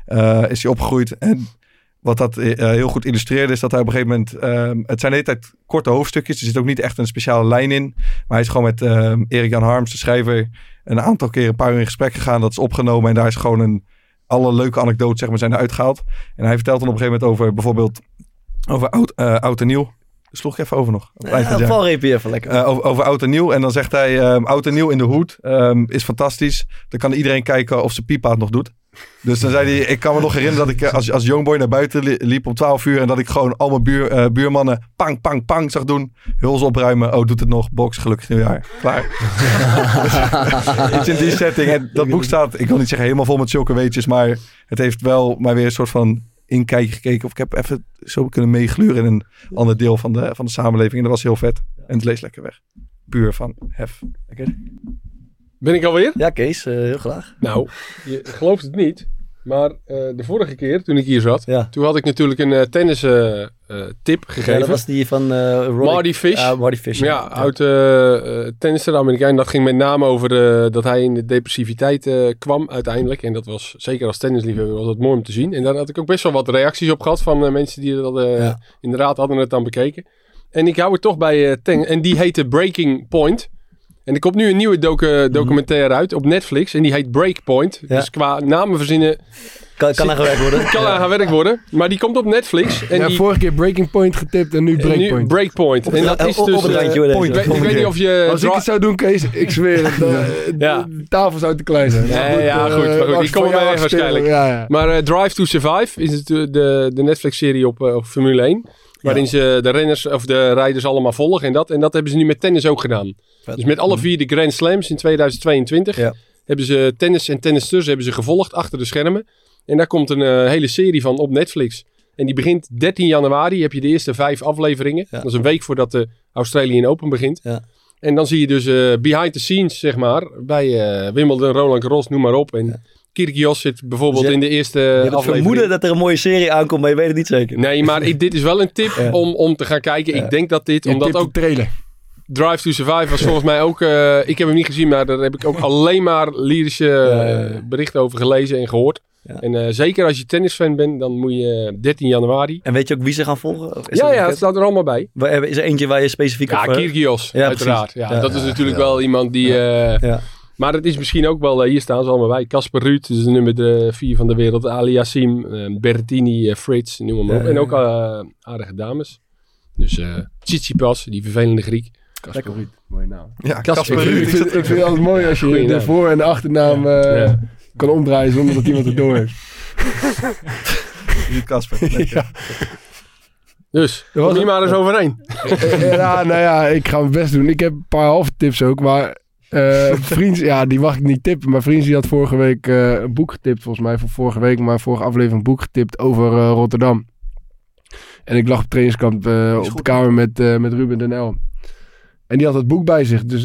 eh, is hij opgegroeid. En wat dat eh, heel goed illustreerde is dat hij op een gegeven moment... ehm, het zijn de hele tijd korte hoofdstukjes. Er zit ook niet echt een speciale lijn in. Maar hij is gewoon met ehm, Erik Jan Harms, de schrijver... een aantal keer een paar uur in gesprek gegaan. Dat is opgenomen en daar is gewoon een... Alle leuke anekdotes zeg maar, zijn eruit gehaald. En hij vertelt dan op een gegeven moment over bijvoorbeeld... Over oud, eh, oud en nieuw. Sloeg ik even over nog. Ja, valreepje even lekker. Eh, over, over oud en nieuw. En dan zegt hij, ehm, oud en nieuw in de hoed ehm, is fantastisch. Dan kan iedereen kijken of piepa het nog doet. Dus dan zei hij, ik kan me nog herinneren dat ik eh, als, als jongboy naar buiten li- liep om 12 uur. En dat ik gewoon al mijn buur, eh, buurmannen pang, pang, pang zag doen. Huls opruimen. Oh, doet het nog. Box, gelukkig nieuwjaar. Klaar. Iets in die setting. En dat boek staat, ik wil niet zeggen helemaal vol met zulke weetjes. Maar het heeft wel maar weer een soort van inkijkje gekeken. Of ik heb even zo kunnen meegluren in een ander deel van de, van de samenleving. En dat was heel vet. En het leest lekker weg. Puur van hef. Lekker. Ben ik alweer? Ja, Kees, eh, heel graag. Nou, je gelooft het niet. Maar eh, de vorige keer, toen ik hier zat, toen had ik natuurlijk een eh, tennis tip gegeven. Ja, dat was die van Marty Fish. Ja, Marty Fish. Ja, oud eh, eh, tennisser, Amerikaan. Dat ging met name over dat hij in de depressiviteit kwam uiteindelijk. En dat was, zeker als tennisliefhebber, was dat mooi om te zien. En daar had ik ook best wel wat reacties op gehad van mensen die dat inderdaad hadden het dan bekeken. En ik hou het toch bij ten En die heette Breaking Point. En er komt nu een nieuwe docu- documentaire uit op Netflix. En die heet Breakpoint. Dus qua namen verzinnen... Kan, kan aan gewerkt worden. Kan aan gewerkt worden. Maar die komt op Netflix. En ja, die, vorige keer Breaking Point getipt en nu en Breakpoint. nu Breakpoint. En dat is dus... eh, ik, weet, ik weet niet of je... Als ik het zou doen, Kees, ik zweer het. eh, De tafel zou te klein zijn. Nee, ja, eh, goed. Maar goed die komen wij waarschijnlijk. Ja, ja. Maar eh, Drive to Survive is het, eh, de, de Netflix-serie op, eh, op Formule 1. Waarin ze de renners of de rijders allemaal volgen en dat. En dat hebben ze nu met tennis ook gedaan. Dus met alle vier de Grand Slams in 2022 hebben ze tennis en tennisters hebben ze gevolgd achter de schermen. En daar komt een eh, hele serie van op Netflix. En die begint 13 januari. Heb je de eerste vijf afleveringen. Dat is een week voordat de Australian Open begint. En dan zie je dus eh, behind the scenes, zeg maar. Bij eh, Wimbledon, Roland Garros, noem maar op. En Kyrgios zit bijvoorbeeld Dus je- in de eerste Je aflevering. vermoeden dat er een mooie serie aankomt, maar je weet het niet zeker. Nee, maar ik, dit is wel een tip om, om te gaan kijken. Ik denk dat dit, Je omdat ook trailer. Drive to Survive was volgens mij ook... eh, ik heb hem niet gezien, maar daar heb ik ook alleen maar lyrische eh, berichten over gelezen en gehoord. En eh, zeker als je tennisfan bent, dan moet je 13 januari... En weet je ook wie ze gaan volgen? Of is Ja, ja, het staat er allemaal bij. Is er eentje waar je specifiek Ja, op... eh, Kyrgios, Ja, uiteraard. Ja, Ja. dat is Ja, natuurlijk ja. wel iemand die... eh, Maar het is misschien ook wel... eh, hier staan ze allemaal bij. Casper Ruud, dus de nummer 4 van de wereld. Ali Yassim, eh, Berrettini, eh, Fritz, noem maar op. Ja, En ook eh, aardige dames. Dus eh Tsitsipas, die vervelende Griek. Casper Ruud, mooie naam. Ja, ik, vind, ik, vind, ik vind het altijd mooi als je de voor- en de achternaam eh, Ja. kan omdraaien zonder dat iemand het door heeft. Niet Casper. ja. Dus, Er was een- maar eens overheen. Eh, ja, nou ja, ik ga mijn best doen. Ik heb een paar halve tips ook, maar eh vriends, ja, die mag ik niet tippen. Maar vriends die had vorige week eh, een boek getipt, volgens mij voor vorige week, maar vorige aflevering een boek getipt over eh, Rotterdam. En ik lag op trainingskamp op de kamer met, met Ruben Den El. En die had het boek bij zich. Dus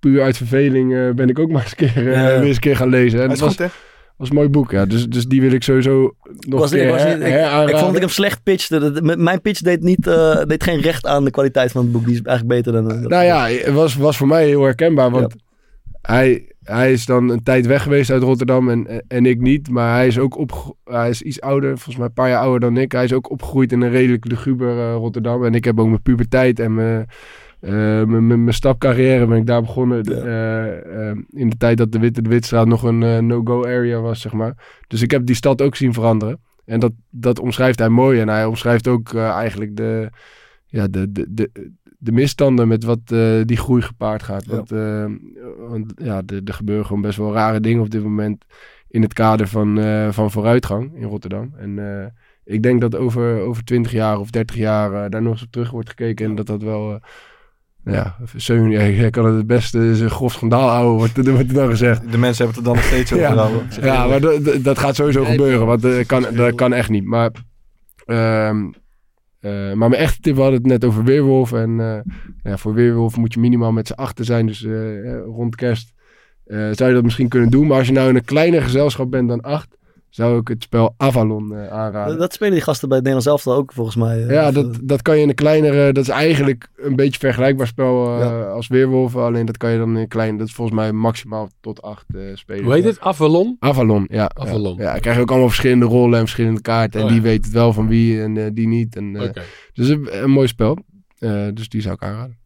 puur uit verveling ben ik ook maar eens een keer, weer eens een keer gaan lezen. En was, goed? Was een mooi boek, ja. Dus, dus die wil ik sowieso nog was, keer ik, was niet- ik, vond dat ik hem slecht pitchte. Mijn pitch deed, niet, eh, deed geen recht aan de kwaliteit van het boek. Die is eigenlijk beter dan... Nou ja, het was, was voor mij heel herkenbaar. Want hij, hij is dan een tijd weg geweest uit Rotterdam en, en ik niet. Maar hij is ook op, hij is iets ouder, volgens mij een paar jaar ouder dan ik. Hij is ook opgegroeid in een redelijk luguber eh, Rotterdam. En ik heb ook mijn puberteit en mijn, mijn, mijn, stapcarrière ben ik daar begonnen. eh, eh, in de tijd dat de Witte de Witstraat nog een eh, no-go area was, zeg maar. Dus ik heb die stad ook zien veranderen. En dat, dat omschrijft hij mooi. En hij omschrijft ook eh, eigenlijk de, ja, de, de, de, de misstanden met wat eh, die groei gepaard gaat. Want, eh, want ja, er er gebeuren gewoon best wel rare dingen op dit moment in het kader van, eh, van vooruitgang in Rotterdam. En eh, ik denk dat over, over 20 jaar of 30 jaar eh, daar nog eens op terug wordt gekeken en dat dat wel... eh, Ja, Seun, ja, jij kan het het beste zijn grof schandaal houden, wordt, er- wordt er dan gezegd. De mensen hebben het er dan nog steeds over Ja, ja maar dat- gaat sowieso gebeuren, want dat kan, dat kan echt niet. Maar, ehm, eh, maar mijn echte tip, we hadden het net over Weerwolf. En eh, ja, voor Weerwolf moet je minimaal met z'n achter zijn, dus eh, eh, rond kerst eh, zou je dat misschien kunnen doen. Maar als je nou in een kleiner gezelschap bent dan acht, zou ik het spel Avalon eh, aanraden. Dat, dat spelen die gasten bij het Nederlands elftal ook volgens mij. eh. Ja, dat, dat kan je in een kleinere. Dat is eigenlijk een beetje vergelijkbaar spel eh, Ja. als Weerwolf. Alleen dat kan je dan in een klein. Dat is volgens mij maximaal tot acht eh, spelen. Hoe heet het? Avalon? Avalon, ja. Avalon. Ja, ja krijg je ook allemaal verschillende rollen en verschillende kaarten. En Oh, die ja. weet het wel van wie en eh, die niet. En, eh, Oké. Dus een, een mooi spel. Eh, dus die zou ik aanraden.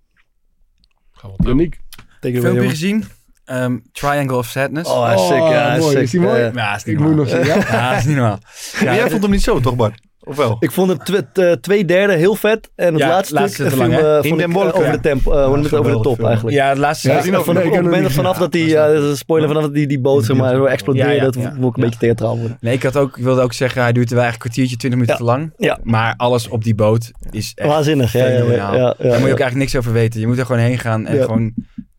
Yannick. Filmpje gezien? Ehm, Triangle of Sadness. Oh, hij is sick, ja, is mooi. sick. Is die mooi? Ja, ja. Ja, is niet Ik moet normaal. nog zien. Ja? Ja, is niet normaal. Maar jij vond hem niet zo, toch Bart? Of wel? Ik vond het t- twee derde heel vet. En het Ja, laatste laatste stuk lang, hè? vond ik, eh, wolken. over de tempo, eh, over de top film. eigenlijk. Ja, het laatste Ja, op heb het moment vanaf dat die, ja, dat is een spoiler, vanaf dat die, die boot zeg maar, explodeerde, Ja, ja, dat ja. vond ik een beetje theatraal worden. Nee, ik, had ook, ik wilde ook zeggen, hij duurt wel eigenlijk een kwartiertje, 20 minuten Ja. te lang. Ja. Maar alles op die boot is echt Waanzinnig, ja, ja, ja, fenomenaal. ja, ja, Daar moet je ja. ook eigenlijk niks over weten. Je moet er gewoon heen gaan en Ja. gewoon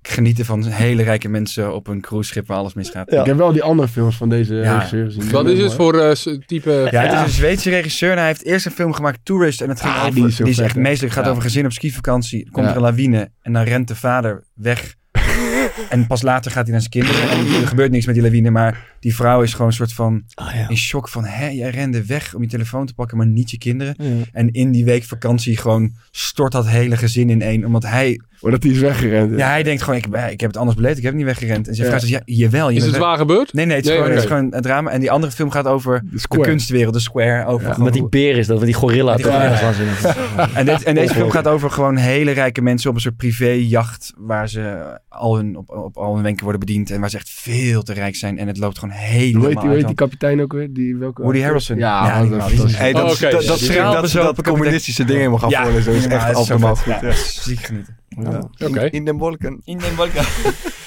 genieten van hele rijke mensen op een cruiseschip waar alles misgaat. Ja. Ik heb wel die andere films van deze Ja. regisseur gezien. Wat is het voor eh, type... Ja, het is een Zweedse regisseur en hij heeft eerst een film gemaakt, Tourist. En het ging Ah, over, die is zo echt vet, hè? meestelijk. gaat Ja. over een gezin op skivakantie. Komt Ja. er een lawine en dan rent de vader weg. en pas later gaat hij naar zijn kinderen. En er gebeurt niks met die lawine, maar die vrouw is gewoon een soort van Ah, ja. in shock van... Hé, jij rende weg om je telefoon te pakken, maar niet je kinderen. Ja. En in die week vakantie gewoon stort dat hele gezin in één. Omdat hij, Omdat hij is weggerend. ja, hij denkt gewoon, ik, ik heb het anders beleefd, ik heb niet weggerend. En zijn Ja. vrouw zegt, ja, jawel. Je Is het weg- waar gebeurd? Nee, nee, het is, Nee, gewoon, het is gewoon een drama. En die andere film gaat over De kunstwereld, de Square. Over gewoon Met die beer is dat, met die gorilla. Die gorilla. Ja, dat en, dit, en deze film gaat over gewoon hele rijke mensen op een soort privéjacht. Waar ze al hun, op, op al hun wenken worden bediend. En waar ze echt veel te rijk zijn. En het loopt gewoon helemaal Hoe heet, die, hoe heet die kapitein ook weer? Die, welke Woody Harrelson. Ja, Ja, die is-. Hey, dat, Oh, dat, dat, dat, dat, dat communistische dingen helemaal gaan Ja, voorlezen. Dat is echt allemaal goed. Ja, Ja. ziek genieten. Oké. In den wolken. In den balkan.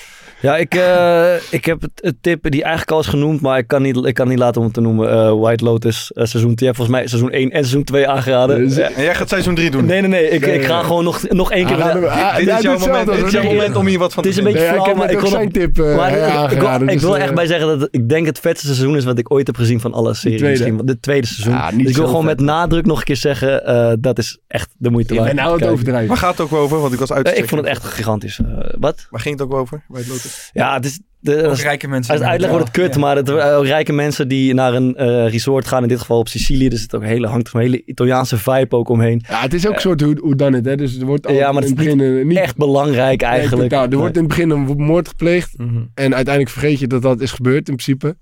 Ja, ik, eh, ik heb het, het tip die eigenlijk al is genoemd, maar ik kan niet, ik kan niet laten om het te noemen. Eh, White Lotus, eh, seizoen 2. volgens mij seizoen 1 en seizoen 2 aangeraden. Dus- En jij gaat seizoen 3 doen. nee, nee, nee. Ik, Nee, ik ga nee. gewoon nog, nog één keer... Ah, weer- laten we- ah, Dit ja, is jouw doe moment, dit is jouw moment om hier wat van het is te een beetje flauw, heb maar ik wil, zijn tip eh, ik, wil, aangeraden. ik dus, wil echt bij zeggen dat ik denk het vetste seizoen is wat ik ooit heb gezien van alle series. Misschien, het tweede seizoen. Ja, niet dus ik wil gewoon met nadruk nog een keer zeggen, eh, dat is echt de moeite Ik waard. ben nou het overdrijven. Waar gaat het ook over? Want ik was uit. Ik vond het echt gigantisch. Wat? Waar ging het ook over? Het Lotus? Ja, het is... De, Ook als, rijke mensen. als het uitleg wordt het kut, Ja. maar het, eh, rijke mensen die naar een eh, resort gaan, in dit geval op Sicilië, dus het ook hele, hangt er een hele Italiaanse vibe ook omheen. Ja, het is ook een soort hoe, hoe dan het, hè. Dus er wordt al Ja, maar in het begin eh, niet... Echt belangrijk Nee, eigenlijk. totaal. Er wordt in het begin een moord gepleegd. Mhm. En uiteindelijk vergeet je dat dat is gebeurd in principe.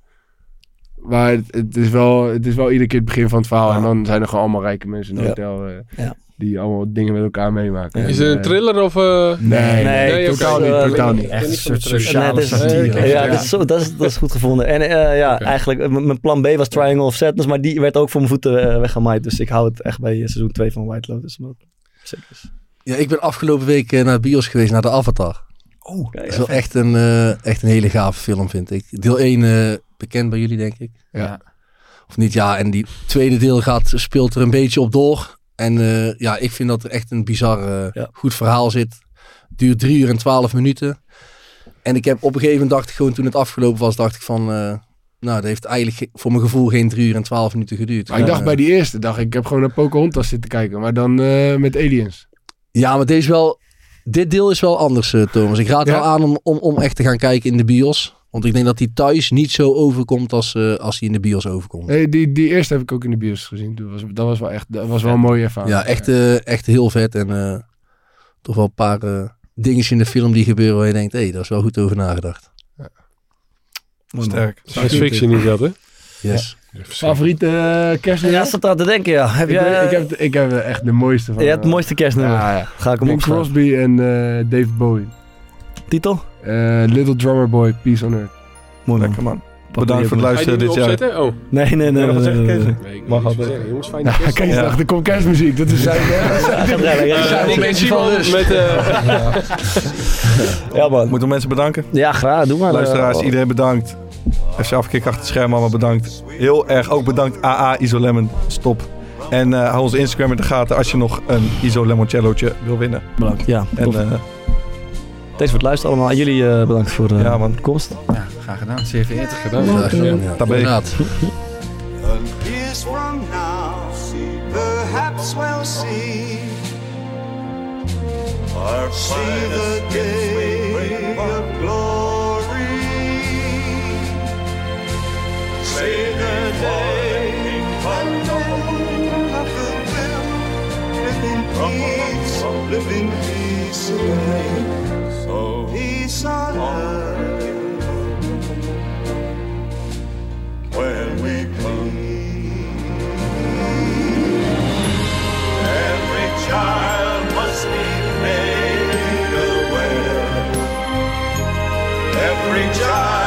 Maar het, het is, wel, het is wel iedere keer het begin van het verhaal. Ja. En dan zijn er gewoon allemaal rijke mensen in het Ja. hotel. eh, Ja. Die allemaal dingen met elkaar meemaken. Ja. Is het een eh, thriller of... eh, Nee, Nee, oké. totaal niet, totaal Echt niet een soort sociale Nee, dat is- satire. Ja, Ja. dat is, dat, is, dat is goed gevonden. En eh, ja, eigenlijk, mijn plan B was Triangle of Sadness, maar die werd ook voor mijn voeten weggemaaid. Dus ik hou het echt bij seizoen 2 van White Lotus. het zeker is. Ja, ik ben afgelopen week naar de bios geweest, naar de Avatar. Oh, Kijk, Dat is wel echt een, eh, echt een hele gave film, vind ik. Deel 1 eh, bekend bij jullie, denk ik. Ja. Of niet, ja. En die tweede deel gaat, speelt er een beetje op door. En eh, ja, ik vind dat er echt een bizar eh, Ja. goed verhaal zit. Duurt drie uur en twaalf minuten. En ik heb op een gegeven moment dacht ik gewoon toen het afgelopen was, dacht ik van... eh, nou, dat heeft eigenlijk ge- voor mijn gevoel geen drie uur en twaalf minuten geduurd. Maar ik dacht bij die eerste, dacht ik, heb gewoon naar Pocahontas zitten kijken. Maar dan met aliens. Ja, maar deze wel, dit deel is wel anders, Thomas. Ik raad Ja? wel aan om, om, om echt te gaan kijken in de bios. Want ik denk dat die thuis niet zo overkomt als, eh, als die in de bios overkomt. Nee, die, die eerste heb ik ook in de bios gezien. Dat was, dat was wel echt dat was wel een mooie ervaring. Ja, echt, eh, echt heel vet. En eh, toch wel een paar eh dingen in de film die gebeuren waar je denkt, hé, hey, daar is wel goed over nagedacht. Sterk. Science fiction is dat, hè? Yes. Favoriete uh, kerstnummer? Ja, zat aan te denken, ja. Heb ik, jij, ik, heb, ik heb echt de mooiste van. je hebt het mooiste kerstnummer. Ja, ja. Ga ik hem Bing opschrijven. Crosby en eh, David Bowie. Titel? Eh, Little Drummer Boy, Peace on Earth. Mooi man. Lekker man. Bedankt voor het je luisteren dit jaar. opzetten? Oh. Nee, nee, nee. Ja, wat nee, zeg nee, je, nee, Kees? nee. Ik Mag altijd. zeggen. Jongens, fijne Ja, kerst. Ja. dacht, er komt kerstmuziek. Dat is zijn. Ik ben Simon met... eh, Ja man. Moeten we mensen bedanken? Ja, graag. Doe maar. Luisteraars, Eh, iedereen bedankt. FC Afkik achter het scherm, allemaal bedankt. Heel erg ook bedankt AA Isolemon. Stop. En eh, hou onze Instagram in de gaten als je nog een Iso Limoncellootje wil winnen. Bedankt, ja. En, eh, Thanks voor het luisteren allemaal. En jullie eh, bedankt voor de Ja, man. komst. Ja, graag gedaan. Zeer vereerd. Gedaan. Graag gedaan, ja. Daar ben ik. Inderdaad. Years from now, perhaps we'll see. Or see the day of glory. See the day when men of goodwill live in peace, live in peace again. On when we Every child must be made aware. Every child